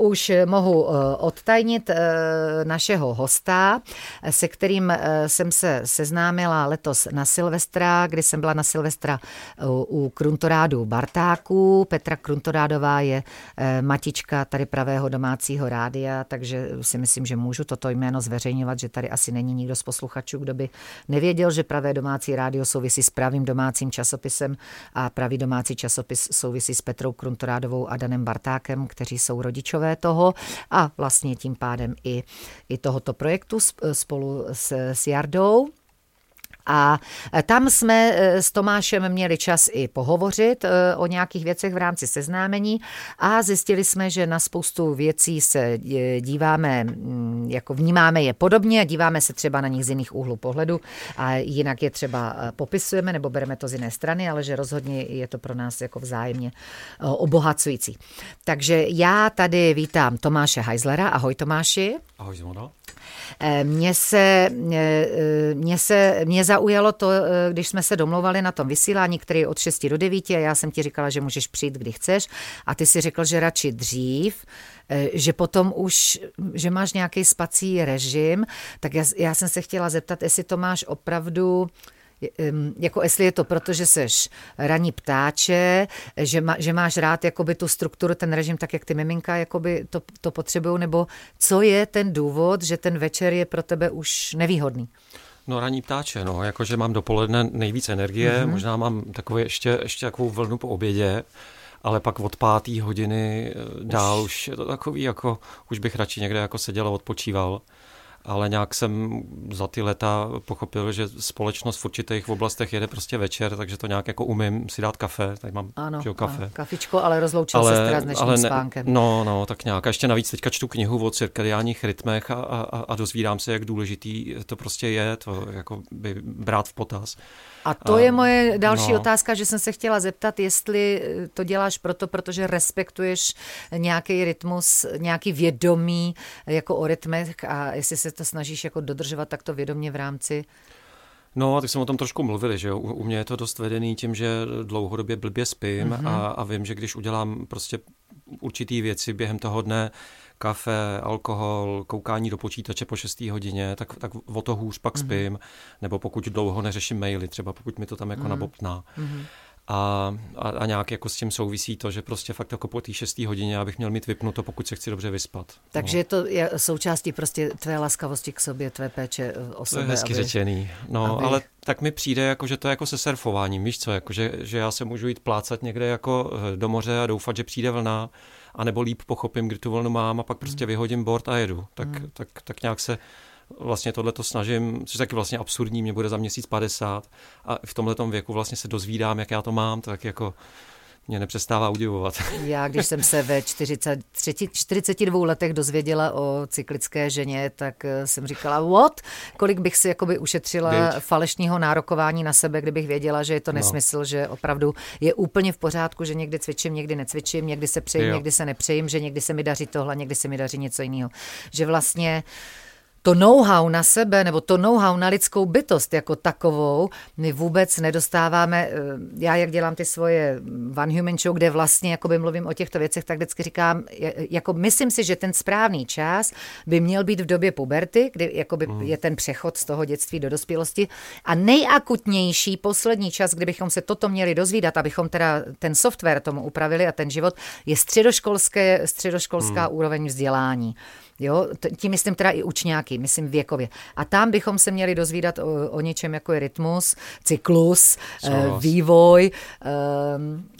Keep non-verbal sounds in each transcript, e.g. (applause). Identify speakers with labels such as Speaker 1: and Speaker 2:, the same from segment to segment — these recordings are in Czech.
Speaker 1: už mohu odtajnit našeho hosta, se kterým jsem se seznámila letos na Silvestra, kdy jsem byla na Silvestra u Kruntorádu Bartáků. Petra Kruntorádová je matička tady pravého domácího rádia, takže si myslím, že můžu toto jméno zveřejňovat, že tady asi není nikdo z posluchačů, kdo by nevěděl, že pravé domácí rádio souvisí s pravým domácím časopisem a pravý domácí časopis souvisí s Petrou Kruntorádovou a Danem Bartákem, kteří jsou rodičové toho a vlastně tím pádem i, i tohoto projektu spolu s, s Jardou. A e, tam jsme e, s Tomášem měli čas i pohovořit e, o nějakých věcech v rámci seznámení a zjistili jsme, že na spoustu věcí se díváme, mm, jako vnímáme je podobně a díváme se třeba na nich z jiných úhlů pohledu a jinak je třeba popisujeme nebo bereme to z jiné strany, ale že rozhodně je to pro nás jako vzájemně obohacující. Takže já tady vítám Tomáše Heislera. Ahoj Tomáši.
Speaker 2: Ahoj Zimono.
Speaker 1: Eh, mně se, eh, mě se, mě zaujalo to, eh, když jsme se domlouvali na tom vysílání, který je od 6 do 9 a já jsem ti říkala, že můžeš přijít, kdy chceš a ty si řekl, že radši dřív, že potom už, že máš nějaký spací režim, tak já, já jsem se chtěla zeptat, jestli to máš opravdu jako jestli je to proto, že seš raní ptáče, že, má, že máš rád jakoby tu strukturu, ten režim, tak jak ty miminka jakoby to, to potřebují, nebo co je ten důvod, že ten večer je pro tebe už nevýhodný?
Speaker 2: No raní ptáče, no, jakože mám dopoledne nejvíc energie, mm-hmm. možná mám takové ještě, ještě takovou vlnu po obědě, ale pak od páté hodiny eh, dál už. už je to takový, jako už bych radši někde jako seděl a odpočíval ale nějak jsem za ty leta pochopil, že společnost v určitých oblastech jede prostě večer, takže to nějak jako umím si dát kafe, tady mám
Speaker 1: ano,
Speaker 2: že, kafe.
Speaker 1: Ano, kafičko, ale rozloučil ale, se teda s dnešním ale ne, spánkem.
Speaker 2: No, no, tak nějak. A ještě navíc teďka čtu knihu o cirkadiálních rytmech a, a, a dozvídám se, jak důležitý to prostě je, to jako by brát v potaz.
Speaker 1: A to a, je moje další no. otázka, že jsem se chtěla zeptat, jestli to děláš proto, protože respektuješ nějaký rytmus, nějaký vědomí jako o rytmech a jestli se to snažíš jako dodržovat takto vědomě v rámci
Speaker 2: No, tak jsme o tom trošku mluvili, že jo? U, u mě je to dost vedený tím, že dlouhodobě blbě spím mm-hmm. a, a vím, že když udělám prostě určitý věci během toho dne, kafe, alkohol, koukání do počítače po 6. hodině, tak, tak o to hůř pak mm-hmm. spím, nebo pokud dlouho neřeším maily, třeba pokud mi to tam jako mm-hmm. nabopná. Mm-hmm. A, a, a nějak jako s tím souvisí to, že prostě fakt jako po té 6. hodině, abych měl mít vypnuto, pokud se chci dobře vyspat.
Speaker 1: Takže no. to je součástí prostě tvé laskavosti k sobě, tvé péče eh, o sebe.
Speaker 2: To je hezky aby, řečený. No, aby... ale tak mi přijde, jako, že to je jako se surfováním, víš co, jako, že, že já se můžu jít plácat někde jako eh, do moře a doufat, že přijde vlna anebo líp pochopím, kdy tu vlnu mám a pak prostě vyhodím board a jedu. Tak, mm. tak, tak nějak se vlastně tohle to snažím, což je taky vlastně absurdní, mě bude za měsíc 50 a v tomhle věku vlastně se dozvídám, jak já to mám, tak jako mě nepřestává udivovat. (laughs)
Speaker 1: Já, když jsem se ve 40, 42 letech dozvěděla o cyklické ženě, tak eh, jsem říkala, what? Kolik bych si jakoby ušetřila Byť. falešního nárokování na sebe, kdybych věděla, že je to no. nesmysl, no. že opravdu je úplně v pořádku, že někdy cvičím, někdy necvičím, někdy se přejím, jo. někdy se nepřejím, že někdy se mi daří tohle, někdy se mi daří něco jiného. Že vlastně to know-how na sebe nebo to know-how na lidskou bytost jako takovou my vůbec nedostáváme. Eh, já, jak dělám ty svoje One Human Show, kde vlastně jakoby mluvím o těchto věcech, tak vždycky říkám, jako myslím si, že ten správný čas by měl být v době puberty, kdy jakoby mm. je ten přechod z toho dětství do dospělosti a nejakutnější poslední čas, kdybychom se toto měli dozvídat, abychom teda ten software tomu upravili a ten život, je středoškolské, středoškolská mm. úroveň vzdělání. Jo, tím myslím teda i učňáky, myslím věkově. A tam bychom se měli dozvídat o, o něčem, jako je rytmus, cyklus, e, vývoj e,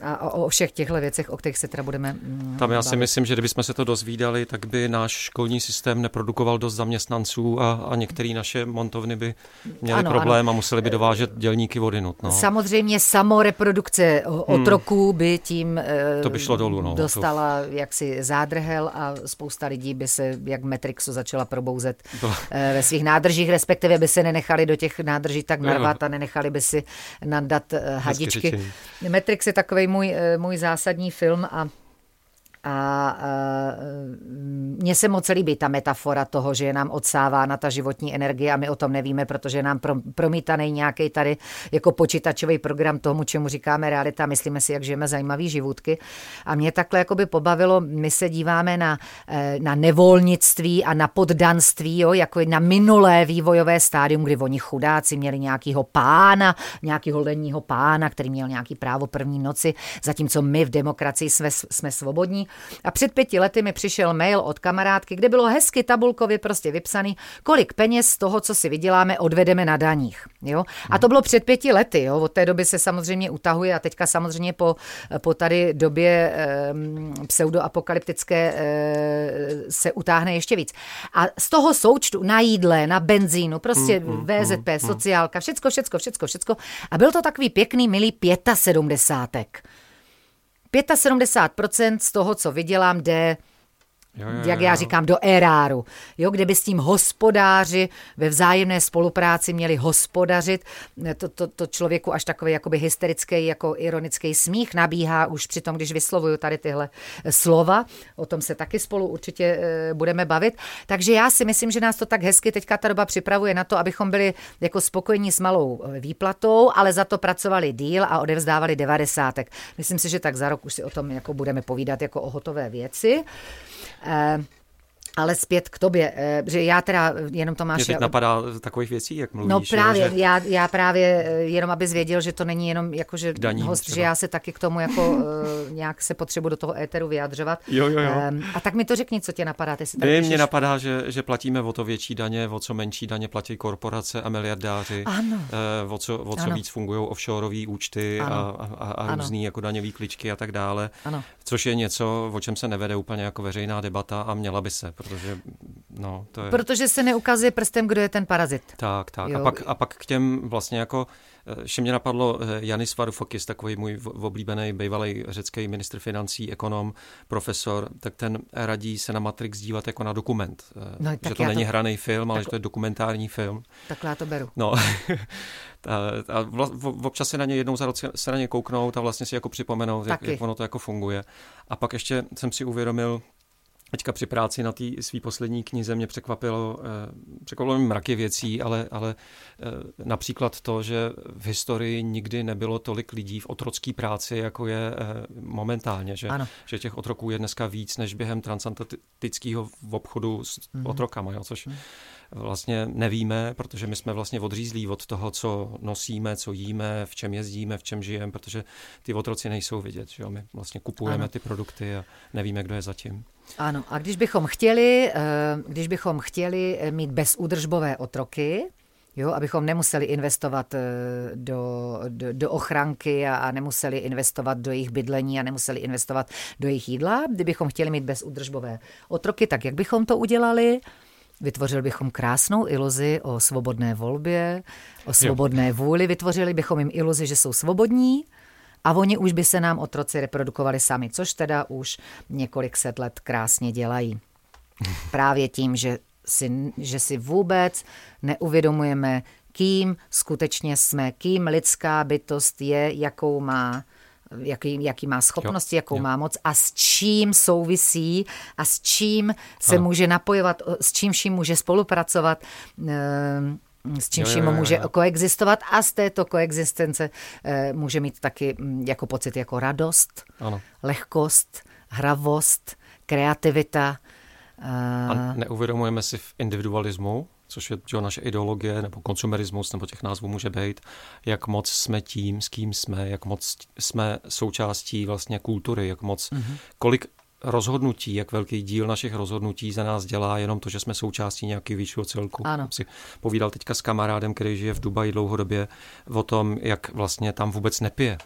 Speaker 1: a o všech těchto věcech, o kterých se teda budeme
Speaker 2: mm, Tam já bavit. si myslím, že kdybychom se to dozvídali, tak by náš školní systém neprodukoval dost zaměstnanců a, a některé naše montovny by měly ano, problém ano. a museli by dovážet dělníky vody. No.
Speaker 1: Samozřejmě samoreprodukce otroků hmm. by tím
Speaker 2: e, to by šlo dolů, no.
Speaker 1: dostala jaksi zádrhel a spousta lidí by se jak Metrixu začala probouzet to. Eh, ve svých nádržích, respektive by se nenechali do těch nádrží tak narvat a nenechali by si nadat eh, hadičky. Matrix je takový můj, eh, můj zásadní film a a mně se moc líbí ta metafora toho, že je nám odsávána ta životní energie a my o tom nevíme, protože je nám promítaný nějaký tady jako počítačový program tomu, čemu říkáme realita. Myslíme si, jak žijeme zajímavý životky. A mě takhle jako by pobavilo, my se díváme na, eh, na nevolnictví a na poddanství, jo, jako na minulé vývojové stádium, kdy oni chudáci měli nějakého pána, nějakého lenního pána, který měl nějaký právo první noci, zatímco my v demokracii jsme, jsme svobodní. A před pěti lety mi přišel mail od kamarádky, kde bylo hezky tabulkově prostě vypsaný, kolik peněz z toho, co si vyděláme, odvedeme na daních. Jo? A to bylo před pěti lety. Jo? Od té doby se samozřejmě utahuje a teďka samozřejmě po, po tady době e, pseudoapokalyptické e, se utáhne ještě víc. A z toho součtu na jídle, na benzínu, prostě mm, mm, VZP, mm, sociálka, všecko, všecko, všecko, všecko. A byl to takový pěkný, milý 75. 75% z toho, co vydělám, jde Jo, jo, jak já říkám, do eráru, jo, kde by s tím hospodáři ve vzájemné spolupráci měli hospodařit. To, to, to člověku až takový jakoby hysterický, jako ironický smích nabíhá už při tom, když vyslovuju tady tyhle slova. O tom se taky spolu určitě e, budeme bavit. Takže já si myslím, že nás to tak hezky teďka ta doba připravuje na to, abychom byli jako spokojení s malou e, výplatou, ale za to pracovali díl a odevzdávali devadesátek. Myslím si, že tak za rok už si o tom jako budeme povídat jako o hotové věci. Uh, Ale zpět k tobě, eh, že já teda jenom to máš...
Speaker 2: Mě teď napadá takových věcí, jak mluvíš.
Speaker 1: No právě, jo, že... já, já právě eh, jenom abys věděl, že to není jenom jako, že Daním, host, třeba. že já se taky k tomu jako nějak se potřebuji do toho éteru vyjadřovat.
Speaker 2: Jo, jo, jo. Um,
Speaker 1: a tak mi to řekni, co tě napadá. Ty
Speaker 2: si Vy, mě napadá, že, že platíme o to větší daně, o co menší daně platí korporace a miliardáři.
Speaker 1: Ano.
Speaker 2: O co, o co víc fungují offshoreové účty ano. a, a, a různý jako daňové kličky a tak dále.
Speaker 1: Ano.
Speaker 2: Což je něco, o čem se nevede úplně jako veřejná debata a měla by se, protože No, to je...
Speaker 1: Protože se neukazuje prstem, kdo je ten parazit.
Speaker 2: Tak, tak. A pak, a pak k těm vlastně jako, že mě napadlo eh, Janis Varoufakis, takový můj oblíbený bývalý řecký ministr financí, ekonom, profesor, tak ten radí se na Matrix dívat jako na dokument. Eh, no, že to není to... hraný film, ale tak... že to je dokumentární film.
Speaker 1: Tak já to beru.
Speaker 2: No. (laughs) a, a vla, občas se na ně jednou za rok se na ně kouknout a vlastně si jako připomenout, jak, jak ono to jako funguje. A pak ještě jsem si uvědomil, Teďka při práci na té své poslední knize mě překvapilo, eh, překvapilo mě mraky věcí, ale, ale eh, například to, že v historii nikdy nebylo tolik lidí v otrocké práci, jako je eh, momentálně, že, že těch otroků je dneska víc než během transatlantického obchodu s mm-hmm. otrokama, jo, což mm-hmm vlastně nevíme, protože my jsme vlastně odřízlí od toho, co nosíme, co jíme, v čem jezdíme, v čem žijeme, protože ty otroci nejsou vidět. Že jo? My vlastně kupujeme ano. ty produkty a nevíme, kdo je zatím.
Speaker 1: Ano, a když bychom chtěli, eh, když bychom chtěli eh, mít bezúdržbové otroky, Jo, abychom nemuseli investovat eh, do, do, do ochranky a, a nemuseli investovat do jejich bydlení a nemuseli investovat do jejich jídla. Kdybychom chtěli mít bezúdržbové otroky, tak jak bychom to udělali? Vytvořili bychom krásnou iluzi o svobodné volbě, o svobodné jo. vůli, vytvořili bychom jim iluzi, že jsou svobodní a oni už by se nám otroci reprodukovali sami, což teda už několik set let krásně dělají. (laughs) Právě tím, že si, že si vůbec neuvědomujeme, kým skutečně jsme, kým lidská bytost je, jakou má jaký, jaký má schopnosti, jo, jakou jo. má moc a s čím souvisí a s čím se ano. může napojovat, s čím vším může spolupracovat ehm, s čím vším může koexistovat a z této koexistence eh, může mít taky mm, jako pocit jako radost, ano. lehkost, hravost, kreativita.
Speaker 2: A neuvědomujeme si v individualismu, což je že naše ideologie nebo konsumerismus, nebo těch názvů může být, jak moc jsme tím, s kým jsme, jak moc jsme součástí vlastně kultury, jak moc, mm-hmm. kolik rozhodnutí, jak velký díl našich rozhodnutí za nás dělá jenom to, že jsme součástí nějakého většího celku.
Speaker 1: Ano.
Speaker 2: Si povídal teďka s kamarádem, který žije v Dubaji dlouhodobě, o tom, jak vlastně tam vůbec nepije.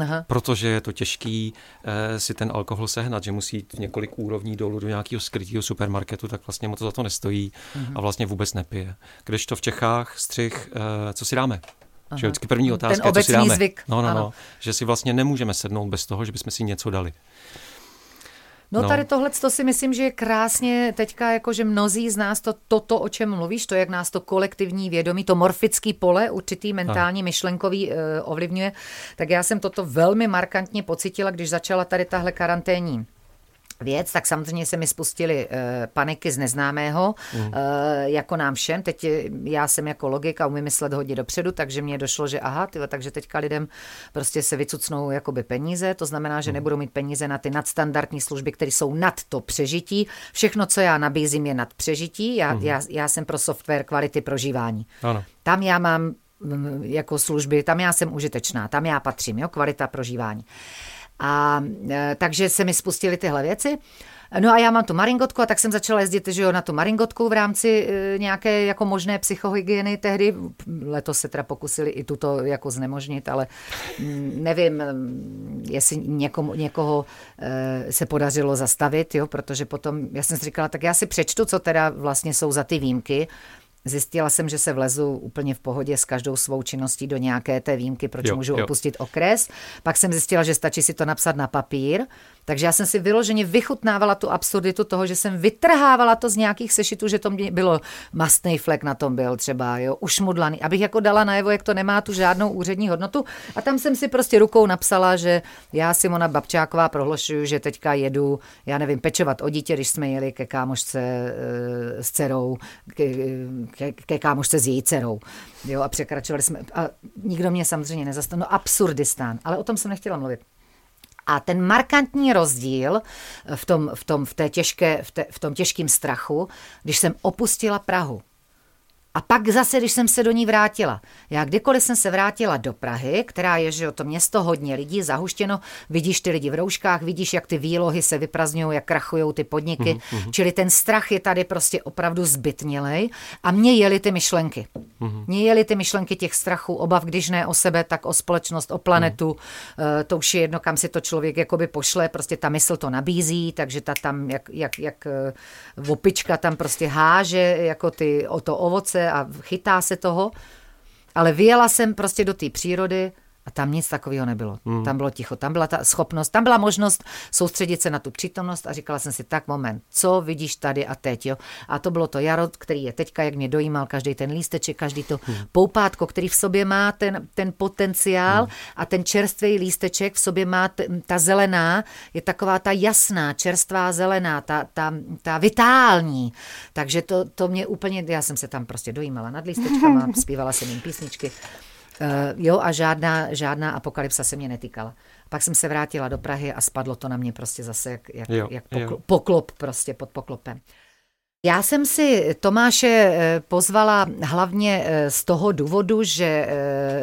Speaker 2: Aha. protože je to těžký eh, si ten alkohol sehnat, že musí jít několik úrovní dolů do nějakého skrytého supermarketu, tak vlastně mu to za to nestojí uh-huh. a vlastně vůbec nepije. Když to v Čechách, střih, eh, co si dáme? Aha. Že vždycky první otázka,
Speaker 1: ten
Speaker 2: co si dáme.
Speaker 1: Zvyk.
Speaker 2: No, no, no, že si vlastně nemůžeme sednout bez toho, že bychom si něco dali.
Speaker 1: No, no. tady tohle to si myslím, že je krásně teďka, jako že mnozí z nás to, toto, o čem mluvíš, to, jak nás to kolektivní vědomí, to morfický pole, určitý mentální, myšlenkový uh, ovlivňuje, tak já jsem toto velmi markantně pocitila, když začala tady tahle karanténní věc, tak samozřejmě se mi spustily e, paniky z neznámého, mm. jako nám všem. Teď já jsem jako logika, umím myslet hodně dopředu, takže mně došlo, že aha, tyhle, takže teďka lidem prostě se vycucnou jakoby peníze, to znamená, že mm. nebudou mít peníze na ty nadstandardní služby, které jsou nad to přežití. Všechno, co já nabízím, je nad přežití. Já, mm. já, já jsem pro software kvality prožívání. Ano. Tam já mám jako služby, tam já jsem užitečná, tam já patřím, jo, kvalita prožívání. A e, takže se mi spustily tyhle věci. No a já mám tu maringotku a tak jsem začala jezdit že jo, na tu maringotku v rámci e, nějaké jako možné psychohygieny tehdy. Letos se teda pokusili i tuto jako znemožnit, ale mm, nevím, mm, jestli někomu, někoho e, se podařilo zastavit, jo, protože potom, já jsem si říkala, tak já si přečtu, co teda vlastně jsou za ty výjimky Zjistila jsem, že se vlezu úplně v pohodě s každou svou činností do nějaké té výjimky, proč jo, můžu jo. opustit okres. Pak jsem zjistila, že stačí si to napsat na papír takže já jsem si vyloženě vychutnávala tu absurditu toho, že jsem vytrhávala to z nějakých sešitů, že to bylo mastný flek na tom byl třeba, jo, ušmudlaný, abych jako dala najevo, jak to nemá tu žádnou úřední hodnotu. A tam jsem si prostě rukou napsala, že já Simona Babčáková prohlašuju, že teďka jedu, já nevím, pečovat o dítě, když jsme jeli ke kámošce e, s dcerou, ke, ke, ke kámošce s její dcerou. Jo, a překračovali jsme, a nikdo mě samozřejmě nezastavil, no absurdistán, ale o tom jsem nechtěla mluvit. A ten markantní rozdíl v tom, v tom, v té těžké, v, té, v tom těžkém strachu, když jsem opustila Prahu, a pak zase, když jsem se do ní vrátila. Já kdykoliv jsem se vrátila do Prahy, která je, že jo, to město hodně lidí, zahuštěno, vidíš ty lidi v rouškách, vidíš, jak ty výlohy se vyprazňují, jak krachují ty podniky, mm-hmm. čili ten strach je tady prostě opravdu zbytnělej a mě jeli ty myšlenky. Mm-hmm. Mě jeli ty myšlenky těch strachů, obav, když ne o sebe, tak o společnost, o planetu. Mm-hmm. To už je jedno, kam si to člověk jakoby pošle, prostě ta mysl to nabízí, takže ta tam, jak, jak, jak eh, opička tam prostě háže jako ty, o to ovoce a chytá se toho. Ale vyjela jsem prostě do té přírody a tam nic takového nebylo. Mm. Tam bylo ticho, tam byla ta schopnost, tam byla možnost soustředit se na tu přítomnost a říkala jsem si, tak moment, co vidíš tady a teď, jo. A to bylo to jaro, který je teďka, jak mě dojímal každý ten lísteček, každý to mm. poupátko, který v sobě má ten, ten potenciál mm. a ten čerstvý lísteček v sobě má t, ta zelená, je taková ta jasná, čerstvá zelená, ta, ta, ta vitální. Takže to, to mě úplně, já jsem se tam prostě dojímala nad lístečkama, zpívala jsem jim písničky. Uh, jo, a žádná, žádná apokalypsa se mě netýkala. Pak jsem se vrátila do Prahy a spadlo to na mě prostě zase jak, jak, jo, jak pokl- jo. poklop prostě pod poklopem. Já jsem si Tomáše eh, pozvala hlavně eh, z toho důvodu, že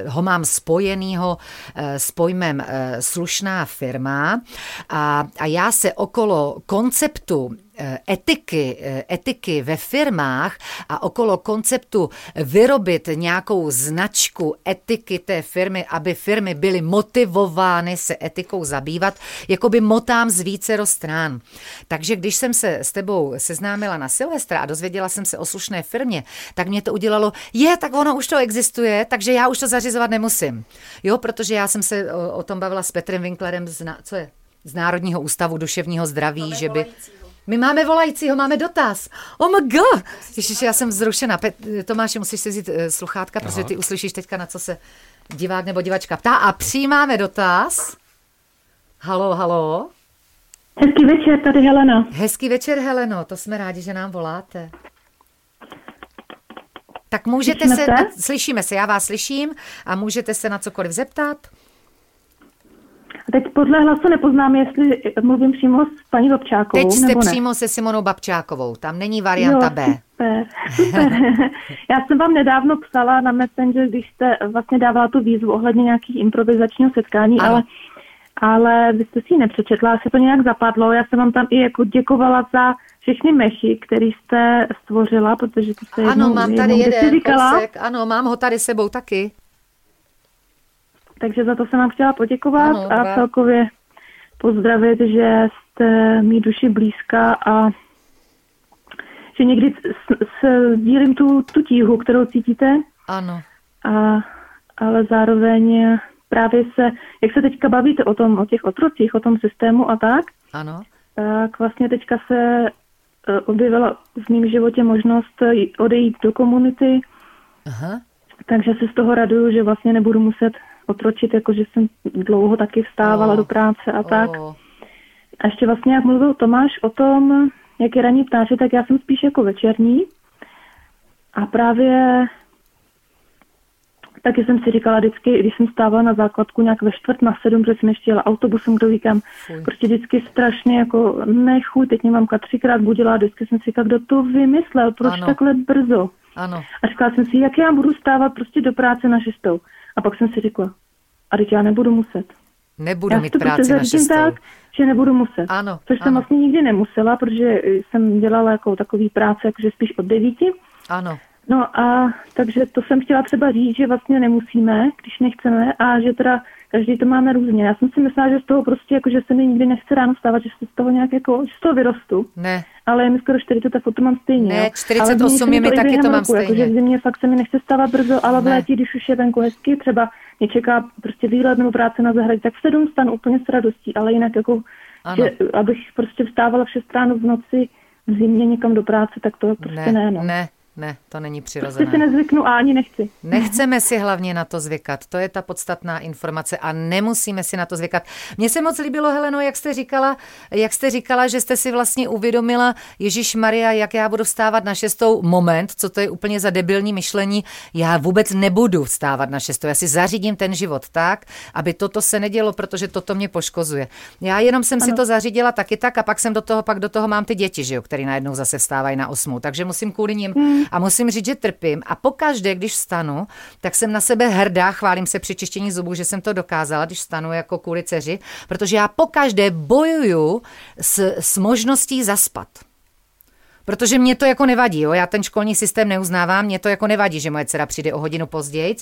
Speaker 1: ho mám spojenýho s pojmem slušná firma a, a já se okolo konceptu Eh, etiky, eh, etiky ve firmách a okolo konceptu vyrobit nějakou značku etiky té firmy, aby firmy byly motivovány se etikou zabývat, jako by motám z více strán. Takže když jsem se s tebou seznámila na Silvestra a dozvěděla jsem se o slušné firmě, tak mě to udělalo, je, tak ono už to existuje, takže já už to zařizovat nemusím. Jo, protože já jsem se o, o tom bavila s Petrem Winklerem z, co je? z Národního ústavu duševního zdraví, že by... Volajícího my máme volajícího, máme dotaz. Oh my god! Ježiš, já jsem zrušena. Pet- Tomáši, musíš si vzít uh, sluchátka, Aha. protože ty uslyšíš teďka, na co se divák nebo divačka ptá. A přijímáme dotaz. Halo, halo.
Speaker 3: Hezký večer, tady Helena.
Speaker 1: Hezký večer, Heleno, to jsme rádi, že nám voláte. Tak můžete slyšíme se, se, slyšíme se, já vás slyším a můžete se na cokoliv zeptat.
Speaker 3: Teď podle hlasu nepoznám, jestli mluvím přímo s paní Babčákovou.
Speaker 1: Teď jste nebo ne. přímo se Simonou Babčákovou, tam není varianta jo, B.
Speaker 3: Super, super. (laughs) Já jsem vám nedávno psala na Messenger, když jste vlastně dávala tu výzvu ohledně nějakých improvizačního setkání, ale ale vy jste si ji nepřečetla, asi to nějak zapadlo. Já jsem vám tam i jako děkovala za všechny mechy, které jste stvořila, protože to jste
Speaker 1: Ano, jednou, mám tady jeden říkala. Kousek, ano, mám ho tady sebou taky.
Speaker 3: Takže za to jsem vám chtěla poděkovat ano, a celkově pozdravit, že jste mý duši blízká a že někdy s, s, dílím tu, tu tíhu, kterou cítíte.
Speaker 1: Ano.
Speaker 3: A, ale zároveň právě se, jak se teďka bavíte o tom, o těch otrocích, o tom systému a tak,
Speaker 1: ano.
Speaker 3: tak vlastně teďka se e, objevila v mém životě možnost odejít do komunity. Aha. Takže se z toho raduju, že vlastně nebudu muset otročit, jakože jsem dlouho taky vstávala oh. do práce a tak. Oh. A ještě vlastně, jak mluvil Tomáš o tom, jak je ranní ptáče, tak já jsem spíš jako večerní. A právě taky jsem si říkala vždycky, když jsem stávala na základku nějak ve čtvrt na sedm, protože jsem ještě jela autobusem, kdo říkám, prostě vždycky strašně jako nechuj, teď mě mamka třikrát budila, vždycky jsem si říkala, kdo to vymyslel, proč ano. takhle brzo.
Speaker 1: Ano.
Speaker 3: A říkala jsem si, jak já budu stávat prostě do práce na šestou. A pak jsem si řekla, a teď já nebudu muset.
Speaker 1: Nebudu já mít práci na šestou.
Speaker 3: tak, že nebudu muset.
Speaker 1: Ano,
Speaker 3: Což
Speaker 1: ano.
Speaker 3: jsem vlastně nikdy nemusela, protože jsem dělala jako takový práce, jakože spíš od devíti.
Speaker 1: Ano.
Speaker 3: No a takže to jsem chtěla třeba říct, že vlastně nemusíme, když nechceme a že teda každý to máme různě. Já jsem si myslela, že z toho prostě, jako, že se mi nikdy nechce ráno stávat, že z toho nějak jako, že z toho vyrostu.
Speaker 1: Ne.
Speaker 3: Ale je mi skoro 40, tak to mám stejně.
Speaker 1: Ne, 48 je mi taky to mám
Speaker 3: roku,
Speaker 1: stejně.
Speaker 3: Jako, že v zimě fakt se mi nechce stávat brzo, ale v
Speaker 1: Ne.
Speaker 3: létě, když už je venku hezky, třeba mě čeká prostě výlet nebo práce na zahradě, tak v sedm stanu úplně s radostí, ale jinak jako,
Speaker 1: Ano.
Speaker 3: že, abych prostě vstávala v 6 ráno v noci v zimě někam do práce, tak to prostě ne, no.
Speaker 1: ne, ne, to není
Speaker 3: Prostě si
Speaker 1: přirozené.
Speaker 3: nezvyknu a ani nechci.
Speaker 1: Nechceme si hlavně na to zvykat. To je ta podstatná informace a nemusíme si na to zvykat. Mně se moc líbilo, Heleno, jak jste říkala, jak jste říkala, že jste si vlastně uvědomila, Ježíš Maria, jak já budu vstávat na šestou moment, co to je úplně za debilní myšlení. Já vůbec nebudu vstávat na šestou. Já si zařídím ten život tak, aby toto se nedělo, protože toto mě poškozuje. Já jenom jsem ano. si to zařídila taky tak a pak jsem do toho, pak do toho mám ty děti, že jo, který najednou zase vstávají na osmou. Takže musím kvůli nim
Speaker 3: Hmm.
Speaker 1: A musím říct, že trpím. A pokaždé, když vstanu, tak jsem na sebe hrdá, chválím se při čištění zubů, že jsem to dokázala, když vstanu jako kvůli dceři, protože já pokaždé bojuju s, s možností zaspat. Protože mě to jako nevadí, jo? já ten školní systém neuznávám, mě to jako nevadí, že moje dcera přijde o hodinu později,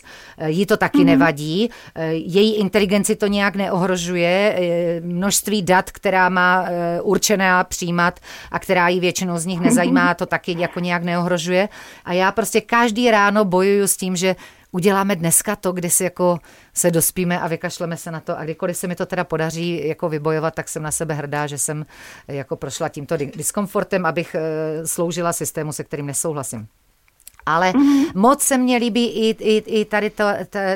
Speaker 1: jí to taky mm-hmm. nevadí, eh, její inteligenci to nějak neohrožuje, eh, množství dat, která má eh, určené přijímat a která jí většinou z nich nezajímá, to taky jako nějak neohrožuje. A já prostě každý ráno bojuju s tím, že uděláme dneska to, kdy si jako se dospíme a vykašleme se na to a kdykoliv se mi to teda podaří jako vybojovat, tak jsem na sebe hrdá, že jsem jako prošla tímto diskomfortem, abych eh, sloužila systému, se kterým nesouhlasím. Ale mm-hmm. moc se mně líbí i, i, i tady, to,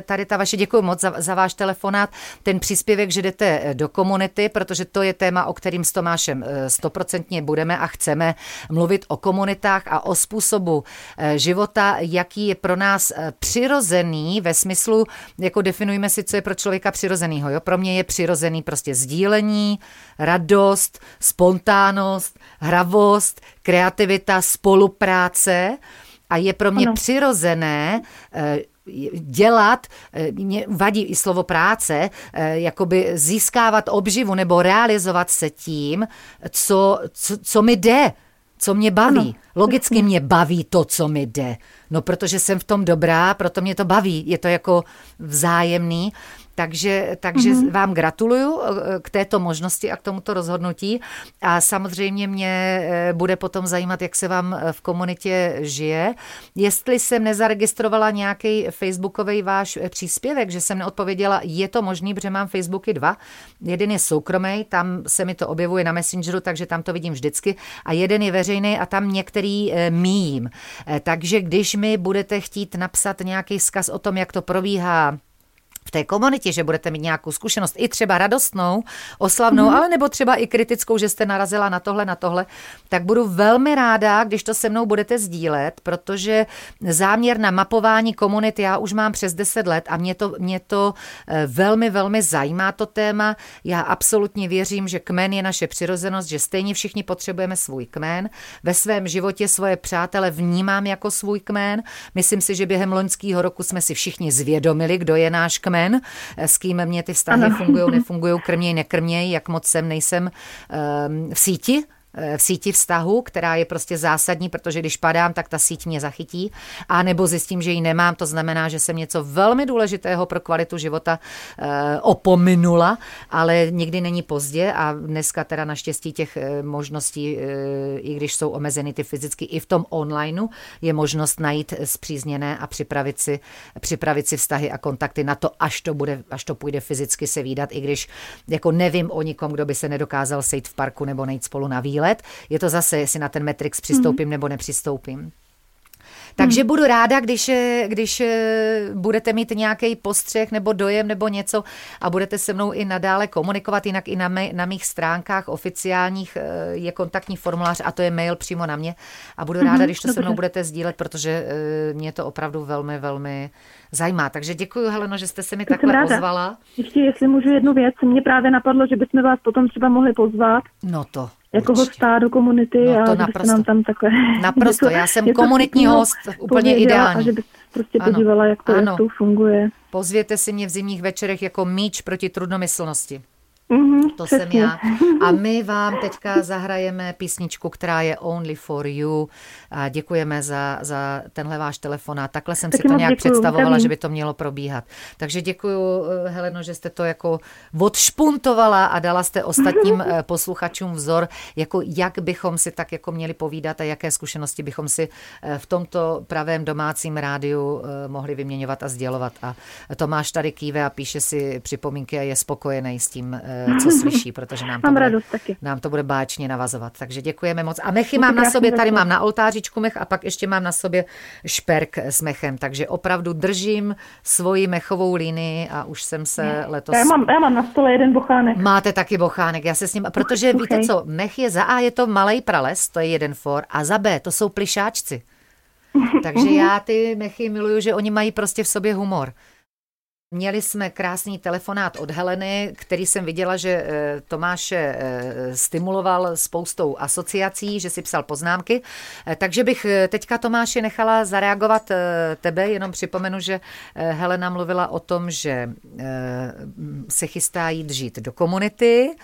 Speaker 1: tady ta vaše, děkuji moc za, za váš telefonát, ten příspěvek, že jdete eh, do komunity, protože to je téma, o kterým s Tomášem eh, stoprocentně budeme a chceme mluvit o komunitách a o způsobu eh, života, jaký je pro nás přirozený ve smyslu, jako definujeme si, co je pro člověka přirozenýho. Jo? Pro mě je přirozený prostě sdílení, radost, spontánnost, hravost, kreativita, spolupráce, a je pro mě ano. přirozené dělat, mě vadí i slovo práce, jakoby získávat obživu nebo realizovat se tím, co, co, co mi jde, co mě baví. Ano. Logicky mě baví to, co mi jde. No, protože jsem v tom dobrá, proto mě to baví. Je to jako vzájemný. Takže, takže mm-hmm. vám gratuluju k této možnosti a k tomuto rozhodnutí. A samozřejmě mě bude potom zajímat, jak se vám v komunitě žije. Jestli jsem nezaregistrovala nějaký facebookový váš příspěvek, že jsem neodpověděla, je to možný, protože mám Facebooky dva. Jeden je soukromý, tam se mi to objevuje na Messengeru, takže tam to vidím vždycky. A jeden je veřejný a tam některý míjím. Takže když mi budete chtít napsat nějaký vzkaz o tom, jak to probíhá, v té komunitě, že budete mít nějakou zkušenost, i třeba radostnou, oslavnou, mm. ale nebo třeba i kritickou, že jste narazila na tohle, na tohle, tak budu velmi ráda, když to se mnou budete sdílet, protože záměr na mapování komunit já už mám přes 10 let a mě to, mě to velmi, velmi zajímá to téma. Já absolutně věřím, že kmen je naše přirozenost, že stejně všichni potřebujeme svůj kmen. Ve svém životě svoje přátele vnímám jako svůj kmen. Myslím si, že během loňského roku jsme si všichni zvědomili, kdo je náš kmen kmen, s kým mě ty vztahy fungují, (laughs) nefungují, krměj, nekrměj, jak moc jsem, nejsem um, v síti, v síti vztahu, která je prostě zásadní, protože když padám, tak ta síť mě zachytí, a nebo zjistím, že ji nemám, to znamená, že jsem něco velmi důležitého pro kvalitu života e, opominula, ale nikdy není pozdě. A dneska teda naštěstí těch e, možností, i když jsou omezeny ty fyzicky, i v tom onlineu je možnost najít zpřízněné a připravit si, připravit si vztahy a kontakty na to, až to, bude, až to půjde fyzicky se výdat, i když jako nevím o nikom, kdo by se nedokázal sejít v parku nebo nejít spolu na výlet let. Je to zase, jestli na ten Matrix přistoupím mm. nebo nepřistoupím. Takže hmm. budu ráda, když, když budete mít nějaký postřeh nebo dojem nebo něco a budete se mnou i nadále komunikovat, jinak i na, mé, na mých stránkách oficiálních je kontaktní formulář a to je mail přímo na mě a budu ráda, když to Dobře. se mnou budete sdílet, protože mě to opravdu velmi, velmi zajímá. Takže děkuji, Heleno, že jste se mi tak takhle ráda. ozvala.
Speaker 3: Ještě, jestli můžu jednu věc, mě právě napadlo, že bychom vás potom třeba mohli pozvat.
Speaker 1: No to.
Speaker 3: Jako určitě. hosta do komunity no to a naprosto. nám tam takhle... (laughs)
Speaker 1: Naprosto, něco, já jsem komunitní host, úplně ideální.
Speaker 3: A že byste prostě ano. podívala, jak to, jak to funguje.
Speaker 1: Pozvěte si mě v zimních večerech jako míč proti trudnomyslnosti.
Speaker 3: Mm-hmm,
Speaker 1: to přesně. jsem já. (laughs) A my vám teďka zahrajeme písničku, která je Only for You. A děkujeme za, za tenhle váš telefon. takhle jsem Taky si to nějak děkuju, představovala, nevím. že by to mělo probíhat. Takže děkuji, eh, Heleno, že jste to jako odšpuntovala a dala jste ostatním (laughs) eh, posluchačům vzor, jako jak bychom si tak jako měli povídat a jaké zkušenosti bychom si eh, v tomto pravém domácím rádiu mohli vyměňovat a sdělovat. A Tomáš tady kýve a píše si připomínky a je spokojený s tím, co slyší, protože nám to,
Speaker 3: mám
Speaker 1: bude,
Speaker 3: radost taky.
Speaker 1: nám to bude báčně navazovat. Takže děkujeme moc. A mechy mám na sobě, tady mám na oltářičku mech a pak ještě mám na sobě šperk s mechem. Takže opravdu držím svoji mechovou linii a už jsem se letos...
Speaker 3: Já mám, já mám na stole jeden bochánek.
Speaker 1: Máte taky bochánek, já se s ním... Protože okay. víte co, mech je za A je to malý prales, to je jeden for, a za B to jsou plišáčci. (laughs) Takže já ty mechy miluju, že oni mají prostě v sobě humor. Měli jsme krásný telefonát od Heleny, který jsem viděla, že eh, Tomáše eh, stimuloval spoustou asociací, že si psal poznámky. Eh, takže bych teďka Tomáši nechala zareagovat tebe, jenom připomenu, že Helena mluvila o tom, že se chystá jít žít do komunity,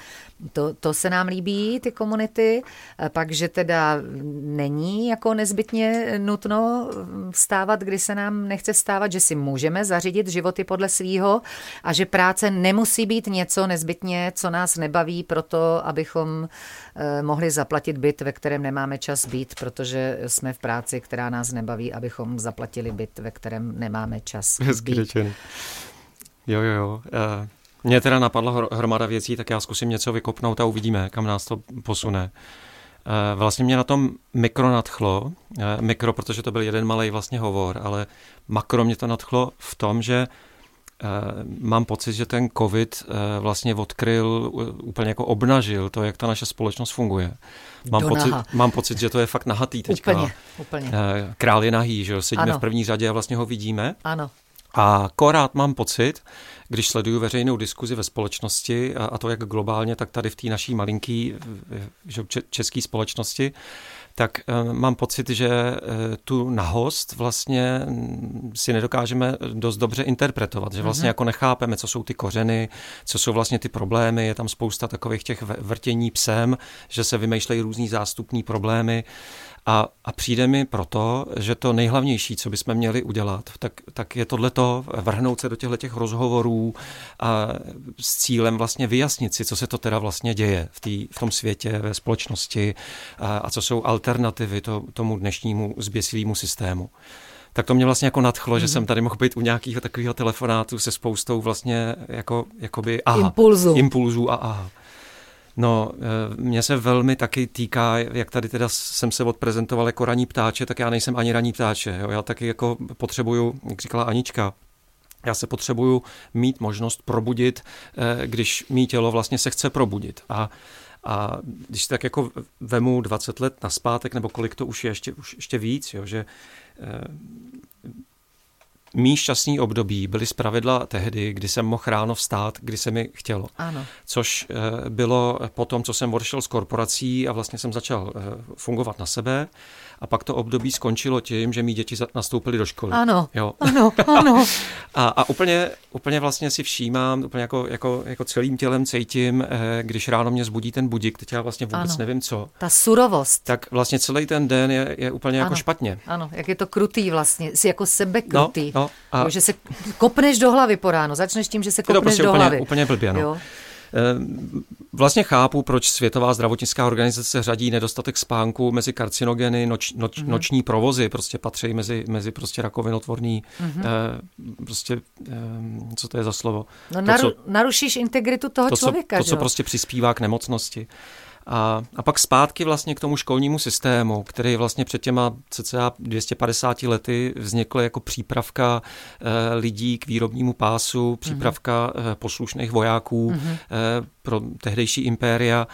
Speaker 1: to, to se nám líbí, ty komunity, pak, že teda není jako nezbytně nutno vstávat, kdy se nám nechce vstávat, že si můžeme zařídit životy podle svýho a že práce nemusí být něco nezbytně, co nás nebaví proto, abychom eh, mohli zaplatit byt, ve kterém nemáme čas být, protože jsme v práci, která nás nebaví, abychom zaplatili byt, ve kterém nemáme čas
Speaker 2: Hezky být. Jo, jo, jo. Uh... Mně teda napadla hromada věcí, tak já zkusím něco vykopnout a uvidíme, kam nás to posune. Eh, vlastně mě na tom mikro nadchlo, eh, mikro, protože to byl jeden malý vlastně hovor, ale makro mě to nadchlo v tom, že eh, mám pocit, že ten covid vlastně odkryl, úplně jako obnažil to, jak ta naše společnost funguje. Mám, pocit, mám pocit, že to je fakt nahatý teďka.
Speaker 1: Úplně, úplně.
Speaker 2: Král je nahý, že jo, sedíme ano. v první řadě a vlastně ho vidíme.
Speaker 1: Ano.
Speaker 2: A korát mám pocit, když sleduju veřejnou diskuzi ve společnosti, a, a to jak globálně, tak tady v té naší malinký české společnosti, tak e, mám pocit, že e, tu nahost vlastně si nedokážeme dost dobře interpretovat, že vlastně mm-hmm. jako nechápeme, co jsou ty kořeny, co jsou vlastně ty problémy, je tam spousta takových těch vrtění psem, že se vymýšlejí různý zástupní problémy a, a přijde mi proto, že to nejhlavnější, co bychom měli udělat, tak, tak je tohleto, vrhnout se do těchto těch rozhovorů a s cílem vlastně vyjasnit si, co se to teda vlastně děje v, tý, v tom světě, ve společnosti a, a co jsou alternativy to, tomu dnešnímu zběsilému systému tak to mě vlastně jako nadchlo, mm-hmm. že mhm. jsem tady mohl být u nějakého takového telefonátu se spoustou vlastně jako, jakoby aha,
Speaker 1: Impulzu.
Speaker 2: impulzů a aha. No, eh, mě se velmi taky týká, jak tady teda jsem se odprezentoval jako raní ptáče, tak já nejsem ani raní ptáče. Jo? Já taky jako potřebuju, jak říkala Anička, já se potřebuju mít možnost probudit, eh, když mý tělo vlastně se chce probudit. A a když tak jako vemu 20 let naspátek, nebo kolik to už je, ještě, už ještě víc, jo, že eh, Mí šťastný období byly zpravidla tehdy, kdy jsem mohl ráno vstát, kdy se mi chtělo.
Speaker 1: Ano.
Speaker 2: Což eh, bylo po tom, co jsem odešel z korporací a vlastně jsem začal eh, fungovat na sebe. A pak to období skončilo tím, že mý děti nastoupily do školy.
Speaker 1: Ano,
Speaker 2: jo.
Speaker 1: ano, (laughs) ano.
Speaker 2: a, a úplně, úplně vlastně si všímám, úplně jako, jako, jako celým tělem cítím, eh, když ráno mě zbudí ten budík, teď já vlastně vůbec ano. nevím co.
Speaker 1: Ta surovost.
Speaker 2: Tak vlastně celý ten den je, je úplně jako
Speaker 1: ano.
Speaker 2: jako špatně.
Speaker 1: Ano, jak je to krutý vlastně, jsi jako sebe krutý.
Speaker 2: No, no,
Speaker 1: a... že se kopneš do hlavy po ráno, začneš tím, že se kopneš to prostě
Speaker 2: do
Speaker 1: úplně, hlavy.
Speaker 2: úplně blbě, no. Jo. Eh, vlastně chápu, proč Světová zdravotnická organizace řadí nedostatek spánku mezi karcinogeny, noč, noč, mm-hmm. noční provozy, prostě patří mezi, mezi prostě rakovinotvorný, mm-hmm. eh, prostě, eh, co to je za slovo?
Speaker 1: No, to, naru, co, narušíš integritu toho
Speaker 2: to,
Speaker 1: člověka,
Speaker 2: co, To, co prostě přispívá k nemocnosti. A, a pak zpátky vlastně k tomu školnímu systému, který vlastně před těma cca 250 lety vznikl jako přípravka e, lidí k výrobnímu pásu, mhm. přípravka mm-hmm. e, poslušných vojáků mm-hmm. e, pro tehdejší impéria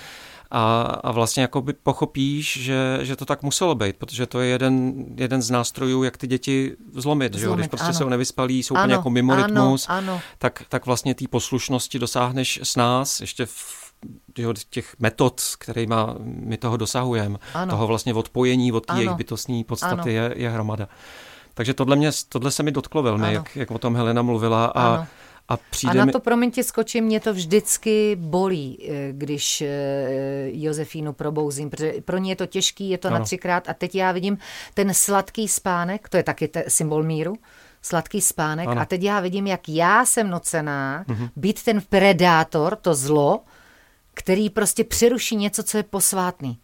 Speaker 2: a, a vlastně jakoby pochopíš, že, že to tak muselo být, protože to je jeden, jeden z nástrojů, jak ty děti zlomit. zlomit že? Když prostě ano. jsou nevyspalí, jsou ano, úplně jako mimo ano, rytmus, ano. Tak, tak vlastně té poslušnosti dosáhneš s nás ještě v těch metod, kterými my toho dosahujeme, toho vlastně odpojení od té jejich bytostní podstaty je, je hromada. Takže tohle, mě, tohle se mi dotklo velmi, jak, jak o tom Helena mluvila a ano.
Speaker 1: A, přijde a na mi... to, promiň ti skočím, mě to vždycky bolí, eh, když eh, Josefínu probouzím, protože pro ně je to těžký, je to ano. na třikrát a teď já vidím ten sladký spánek, to je taky te, symbol míru, sladký spánek ano. a teď já vidím, jak já jsem nocená mhm. být ten predátor, to zlo, který prostě přeruší něco, co je posvátný.